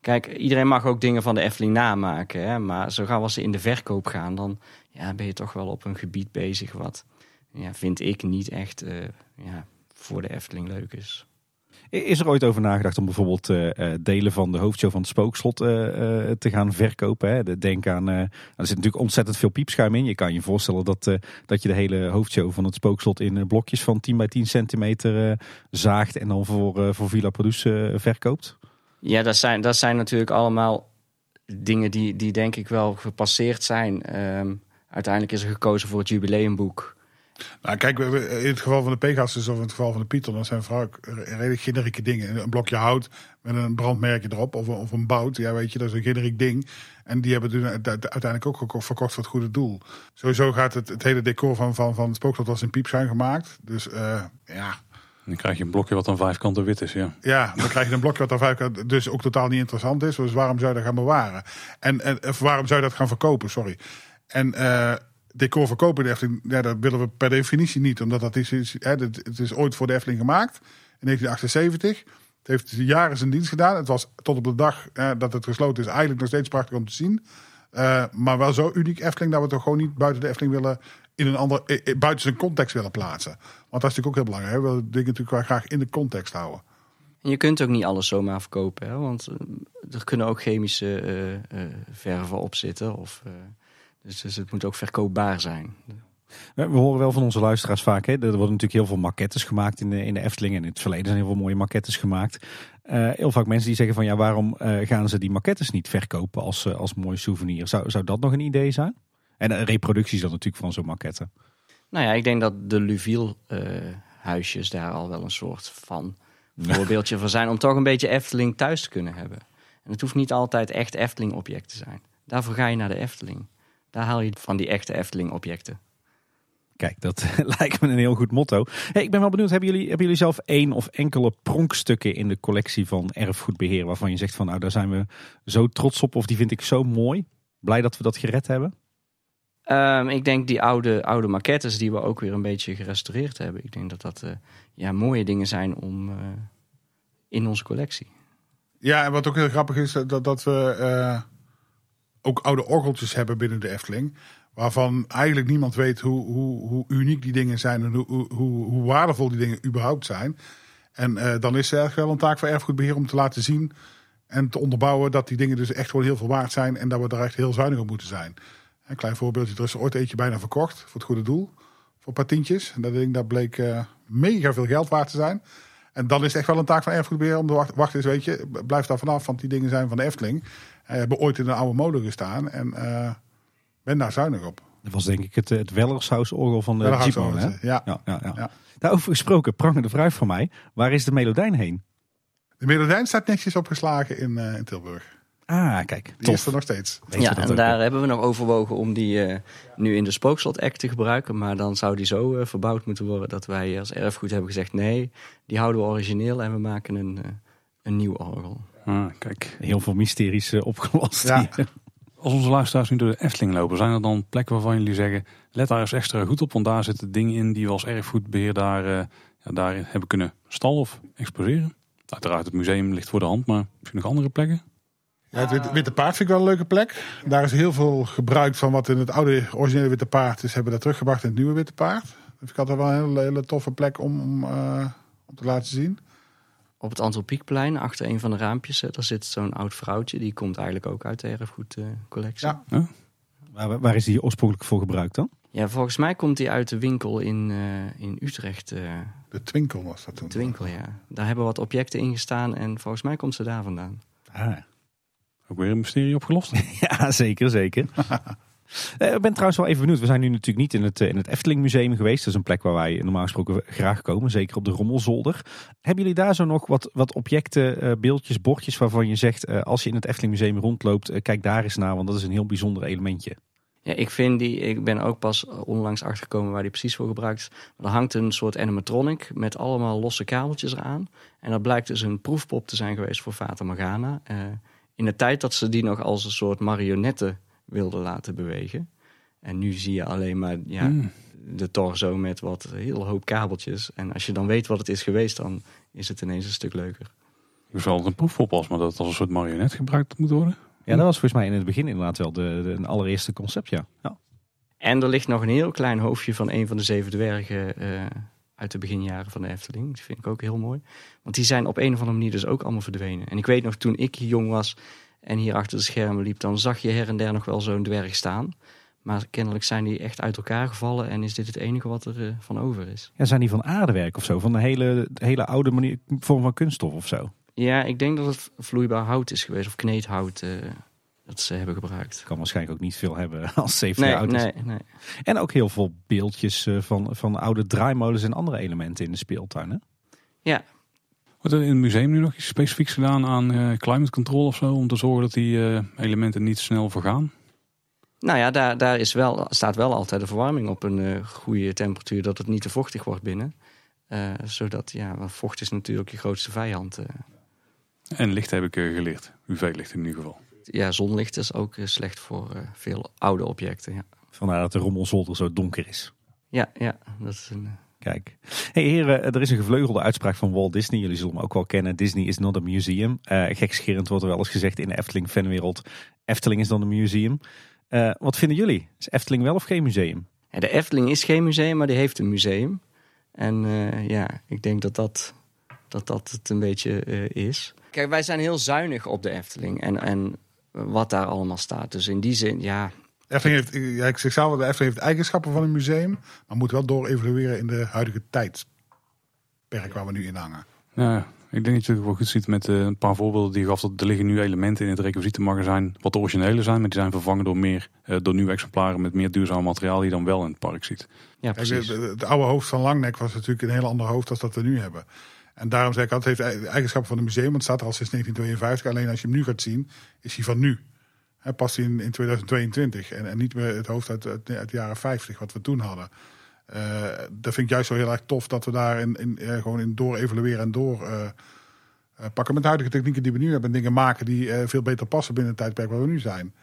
kijk, iedereen mag ook dingen van de Efteling namaken. Hè? Maar zo gauw als ze in de verkoop gaan, dan ja, ben je toch wel op een gebied bezig wat, ja, vind ik, niet echt eh, ja, voor de Efteling leuk is. Is er ooit over nagedacht om bijvoorbeeld eh, eh, delen van de hoofdshow van het spookslot te gaan verkopen? Hè? De- Denk aan, er zit natuurlijk ontzettend veel piepschuim in. Je kan je voorstellen dat, dat je de hele hoofdshow van het spookslot in blokjes van 10 bij 10 centimeter zaagt en dan voor, voor Villa Produce verkoopt. Ja, dat zijn, dat zijn natuurlijk allemaal dingen die, die denk ik wel gepasseerd zijn. Ehm, uiteindelijk is er gekozen voor het jubileumboek. Nou, kijk, in het geval van de Pegasus of in het geval van de Python, dat zijn vaak redelijk generieke dingen. Een blokje hout met een brandmerkje erop of, een- of een bout, ja weet je, dat is een generiek ding. En die hebben toen uite- uiteindelijk ook verkocht voor het goede doel. Sowieso gaat het, het hele decor van, van, van het spookslot was in piepschuim gemaakt. Dus eh, ja, Dan krijg je een blokje wat aan vijf kanten wit is. Ja. ja, dan krijg je een blokje wat aan vijf kanten dus ook totaal niet interessant is. Dus waarom zou je dat gaan bewaren? En, en of waarom zou je dat gaan verkopen? Sorry. En eh, decor verkopen in de Efteling, ja, dat willen we per definitie niet. Omdat dat is, is- hè, het, is ooit voor de Efteling gemaakt. In 1978. Het heeft jaren zijn dienst gedaan. Het was tot op de dag dat het gesloten is eigenlijk nog steeds prachtig om te zien. Eh, maar wel zo uniek Efteling dat we het toch gewoon niet buiten de Efteling willen... In een ander, eh, buiten zijn context willen plaatsen. Want dat is natuurlijk ook heel belangrijk. We willen dingen natuurlijk graag in de context houden. En je kunt ook niet alles zomaar verkopen, hè? want er kunnen ook chemische eh, verven op zitten. Of, dus, dus het moet ook verkoopbaar zijn. We horen wel van onze luisteraars vaak, hè, er worden natuurlijk heel veel maquettes gemaakt in de, in de Efteling. En in het verleden zijn heel veel mooie maquettes gemaakt. Eh, heel vaak mensen die zeggen van ja, waarom eh, gaan ze die maquettes niet verkopen als, eh, als mooi souvenir? Zou, zou dat nog een idee zijn? En een reproductie is dan natuurlijk van zo'n maquette. Nou ja, ik denk dat de Luviel huisjes daar al wel een soort van voorbeeldje van zijn. Om toch een beetje Efteling thuis te kunnen hebben. En het hoeft niet altijd echt Efteling object te zijn. Daarvoor ga je naar de Efteling. Daar haal je van die echte Efteling objecten. Kijk, dat lijkt me een heel goed motto. Hey, ik ben wel benieuwd, hebben jullie, hebben jullie zelf één of enkele pronkstukken in de collectie van erfgoedbeheer waarvan je zegt van nou daar zijn we zo trots op of die vind ik zo mooi? Blij dat we dat gered hebben? Ehm, ik denk die oude, oude maquettes die we ook weer een beetje gerestaureerd hebben. Ik denk dat dat eh, ja, mooie dingen zijn om eh, in onze collectie. Ja, en wat ook heel grappig is, dat, dat we eh, ook oude orgeltjes hebben binnen de Efteling. Waarvan eigenlijk niemand weet hoe, hoe, hoe uniek die dingen zijn en hoe, hoe, hoe, waardevol die dingen überhaupt zijn. En eh, dan is echt wel een taak voor erfgoedbeheer om te laten zien en te onderbouwen dat die dingen dus echt gewoon heel veel waard zijn en dat we daar echt heel zuinig op moeten zijn. Een klein voorbeeldje, er is ooit eentje bijna verkocht voor het goede doel. Voor een. En dat ding dat bleek eh, mega veel geld waard te zijn. En dan is het echt wel een taak van erfgoedbeheer om te wachten. Wacht eens, weet je, blijf daar vanaf, want die dingen zijn van de Efteling. En hebben ooit in een oude molen gestaan en eh, ben daar zuinig op. Dat was denk ik het, het Wellershausorgel van de hè? Orgel, Ja. Ja, ja, ja. Ja. Daarover gesproken, prangende vraag van mij. Waar is de melodijn heen? De melodijn staat netjes opgeslagen in, eh, in Tilburg. Ah, kijk, Die is er nog steeds. Ja, en ook daar weer. hebben we nog overwogen om die eh, nu in de Spookslot Act te gebruiken. Maar dan zou die zo eh, verbouwd moeten worden dat wij als erfgoed hebben gezegd... nee, die houden we origineel en we maken een, eh, een nieuw orgel. Ah, kijk. Heel veel mysteries eh, opgelost. Ja. hier. Als onze luisteraars nu door de Efteling lopen, zijn er dan plekken waarvan jullie zeggen, let daar eens extra goed op, want daar zitten dingen in die we als erfgoedbeheer daar, eh, ja, daar hebben kunnen stallen of exposeren. Uiteraard, het museum ligt voor de hand, maar misschien nog andere plekken? Ja, het Witte, Witte Paard vind ik wel een leuke plek. Daar is heel veel gebruik van wat in het oude originele Witte Paard is, hebben we dat teruggebracht in het nieuwe Witte Paard. Dat vind ik altijd wel een hele, hele toffe plek om, om, eh, om te laten zien. Op het Antropiekplein, achter een van de raampjes, eh, daar zit zo'n oud vrouwtje. Die komt eigenlijk ook uit de erfgoedcollectie. Ja. Waar, waar is die oorspronkelijk voor gebruikt dan? Ja, volgens mij komt die uit de winkel in, eh, in Utrecht. eh De Twinkel was dat toen. de winkel, ja. Daar hebben wat objecten in gestaan en volgens mij komt ze daar vandaan. Ah. Ook weer een mysterie opgelost? Ja, zeker, zeker. Eh, Ik ben trouwens wel even benieuwd. We zijn nu natuurlijk niet in het, eh, in het Efteling Museum geweest. Dat is een plek waar wij normaal gesproken graag komen. Zeker op de Rommelzolder. Hebben jullie daar zo nog wat, wat objecten, eh, beeldjes, bordjes waarvan je zegt... als je in het Efteling Museum rondloopt, kijk daar eens naar. Want dat is een heel bijzonder elementje. Ja, ik vind die, ik ben ook pas onlangs achtergekomen waar die precies voor gebruikt is. Er hangt een soort animatronic met allemaal losse kabeltjes eraan. En dat blijkt dus een proefpop te zijn geweest voor Fata Morgana. In de tijd dat ze die nog als een soort marionetten wilden laten bewegen. En nu zie je alleen maar ja, Hmm. de torso met wat heel hoop kabeltjes. En als je dan weet wat het is geweest, dan is het ineens een stuk leuker. Ik dat het een proefpop was, maar dat het als een soort marionet gebruikt moet worden. Ja, dat was volgens mij in het begin inderdaad wel de, de, een allereerste concept, ja. ja. En er ligt nog een heel klein hoofdje van een van de zeven dwergen eh, uit de beginjaren van de Efteling. Die vind ik ook heel mooi. Want die zijn op een of andere manier dus ook allemaal verdwenen. En ik weet nog, toen ik jong was en hier achter de schermen liep... dan zag je her en der nog wel zo'n dwerg staan. Maar kennelijk zijn die echt uit elkaar gevallen... en is dit het enige wat er eh, van over is. ja. Zijn die van aardewerk of zo? Van een hele, hele oude manier, vorm van kunststof of zo? Ja, ik denk dat het vloeibaar hout is geweest. Of kneedhout eh, dat ze hebben gebruikt. Kan waarschijnlijk ook niet veel hebben als 70 Nee, is. nee, nee. En ook heel veel beeldjes eh, van, van oude draaimolens en andere elementen in de speeltuin. Hè? Ja, Wordt er in het museum nu nog iets specifieks gedaan aan eh, climate control of zo? Om te zorgen dat die eh, elementen niet snel vergaan? Nou ja, daar, daar is wel, staat wel altijd de verwarming op een eh, goede temperatuur, dat het niet te vochtig wordt binnen. Eh, zodat, ja, want vocht is natuurlijk je grootste vijand. eh. En licht heb ik geleerd. UV-licht in ieder geval. ja, zonlicht is ook slecht voor eh, veel oude objecten. Ja, Vandaar dat de rommelzolder zo donker is. ja, ja dat is een... eh, Kijk. Hey heren, er is een gevleugelde uitspraak van Walt Disney. Jullie zullen hem ook wel kennen. Disney is not a museum. Uh, gekscherend wordt er wel eens gezegd in de Efteling fanwereld. Efteling is dan een museum. Uh, wat vinden jullie? Is Efteling wel of geen museum? De Efteling is geen museum, maar die heeft een museum. En uh, ja, ik denk dat dat, dat, dat het een beetje is. Kijk, wij zijn heel zuinig op de Efteling en, en wat daar allemaal staat. Dus in die zin, ja... Efteling heeft, ja, ik zeg zelf, de Efteling heeft eigenschappen van een museum, maar moet wel door evolueren in de huidige tijdperk waar we nu in hangen. Ja, ik denk dat je het wel goed ziet met uh, een paar voorbeelden die je gaf. Dat er liggen nu elementen in het requisietenmagazijn wat de originele zijn, maar die zijn vervangen door, meer, uh, door nieuwe exemplaren met meer duurzaam materiaal die je dan wel in het park ziet. Ja, precies. Kijk, het oude hoofd van Langnek was natuurlijk een heel ander hoofd dan dat we nu hebben. En daarom zeg ik altijd, het heeft eigenschappen van een museum, want het staat er al sinds 1952. Alleen als je hem nu gaat zien, is hij van nu. He, past in, in 2022 en, en, niet meer het hoofd uit, uit, de jaren 50, wat we toen hadden. Uh, dat vind ik juist zo heel erg tof dat we daar in, in, uh, gewoon in door evalueren en door uh, pakken met huidige technieken die we nu hebben. En dingen maken die veel beter passen binnen het tijdperk waar we nu zijn.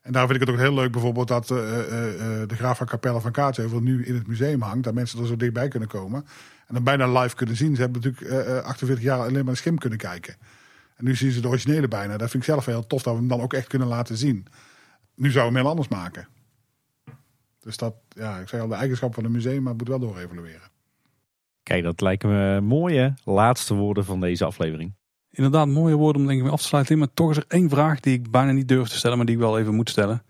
En daarom vind ik het ook heel leuk bijvoorbeeld dat de Graaf van Capelle van Kaatsheuvel nu in het museum hangt. Dat mensen er zo dichtbij kunnen komen. En dan bijna live kunnen zien. Ze hebben natuurlijk 48 jaar alleen maar een schim kunnen kijken. En nu zien ze de originele bijna. Dat vind ik zelf heel tof dat we hem dan ook echt kunnen laten zien. Nu zouden we hem heel anders maken. Dus dat, ja, ik zeg al de eigenschappen van een museum, maar het moet wel door evalueren. Kijk, dat lijken me mooie laatste woorden van deze aflevering. Inderdaad, mooie woorden om denk ik mee af te sluiten. Maar toch is er één vraag die ik bijna niet durf te stellen, maar die ik wel even moet stellen.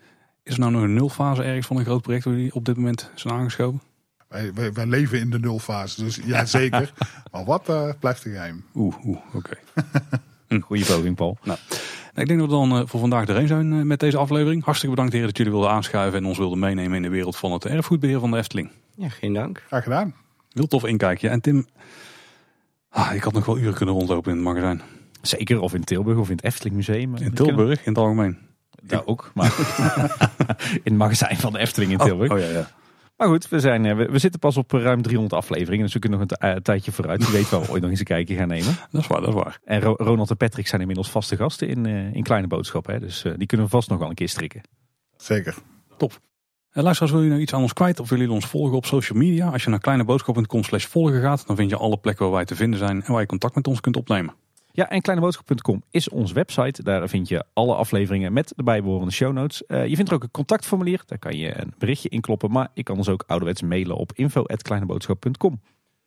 Is er nou nog een nulfase ergens van een groot project die op dit moment zijn aangeschoven? Wij, wij, wij leven in de nulfase, dus ja zeker. maar wat uh, blijft er geheim? Oeh, oeh oké. Okay. Goeie poging, Paul. Nou, ik denk dat we dan eh, voor vandaag erheen zijn eh, met deze aflevering. Hartstikke bedankt heren dat jullie wilden aanschuiven en ons wilden meenemen in de wereld van het erfgoedbeheer van de Efteling. Ja, geen dank. Graag gedaan. Heel tof inkijkje. En Tim, ah, ik had nog wel uren kunnen rondlopen in het magazijn. Zeker, of in Tilburg of in het Efteling Museum. In Tilburg, in het algemeen. Daar ook, maar in het magazijn van de Efteling in Tilburg. Oh, oh ja, ja. Maar goed, we, zijn, eh, we, we zitten pas op eh, ruim 300 afleveringen. Dus we kunnen nog een eh, tijdje vooruit. Wie weet wel we ooit nog eens een kijkje gaan nemen. Dat is waar, dat is waar. En Ro- Ronald en Patrick zijn inmiddels vaste gasten in, eh, in Kleine Boodschappen. Hè? Dus die kunnen we vast nog wel een keer strikken. Zeker. En luisteraars, wil je nou iets aan ons kwijt of willen jullie ons volgen op social media? Als je naar kleineboodschap.com slash volgen gaat, dan vind je alle plekken waar wij te vinden zijn en waar je contact met ons kunt opnemen. Ja, en kleineboodschap.com is onze website. Daar vind je alle afleveringen met de bijbehorende show notes. Eh, je vindt er ook een contactformulier. Daar kan je een berichtje inkloppen. Maar je kan ons ook ouderwets mailen op info.kleineboodschap.com.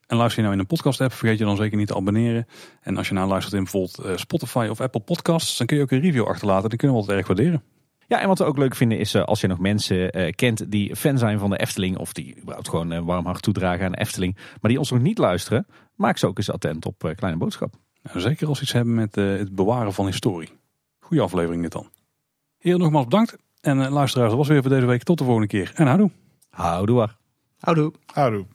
En luister je nou in een podcast app, vergeet je dan zeker niet te abonneren. En als je nou luistert in bijvoorbeeld eh, Spotify of Apple Podcasts, dan kun je ook een review achterlaten. Die kunnen we altijd erg waarderen. Ja, en wat we ook leuk vinden is eh, als je nog mensen kent die fan zijn van de Efteling. Of die überhaupt gewoon een warm hart toedragen aan de Efteling. Maar die ons nog niet luisteren. Maak ze ook eens attent op Kleine Boodschap. Nou, zeker als we iets hebben met eh, het bewaren van historie. Goeie aflevering dit dan. Heren, nogmaals bedankt. En eh, luisteraars, dat was weer voor deze week. Tot de volgende keer. En houdoe. Houdoe. Houdoe. Houdoe.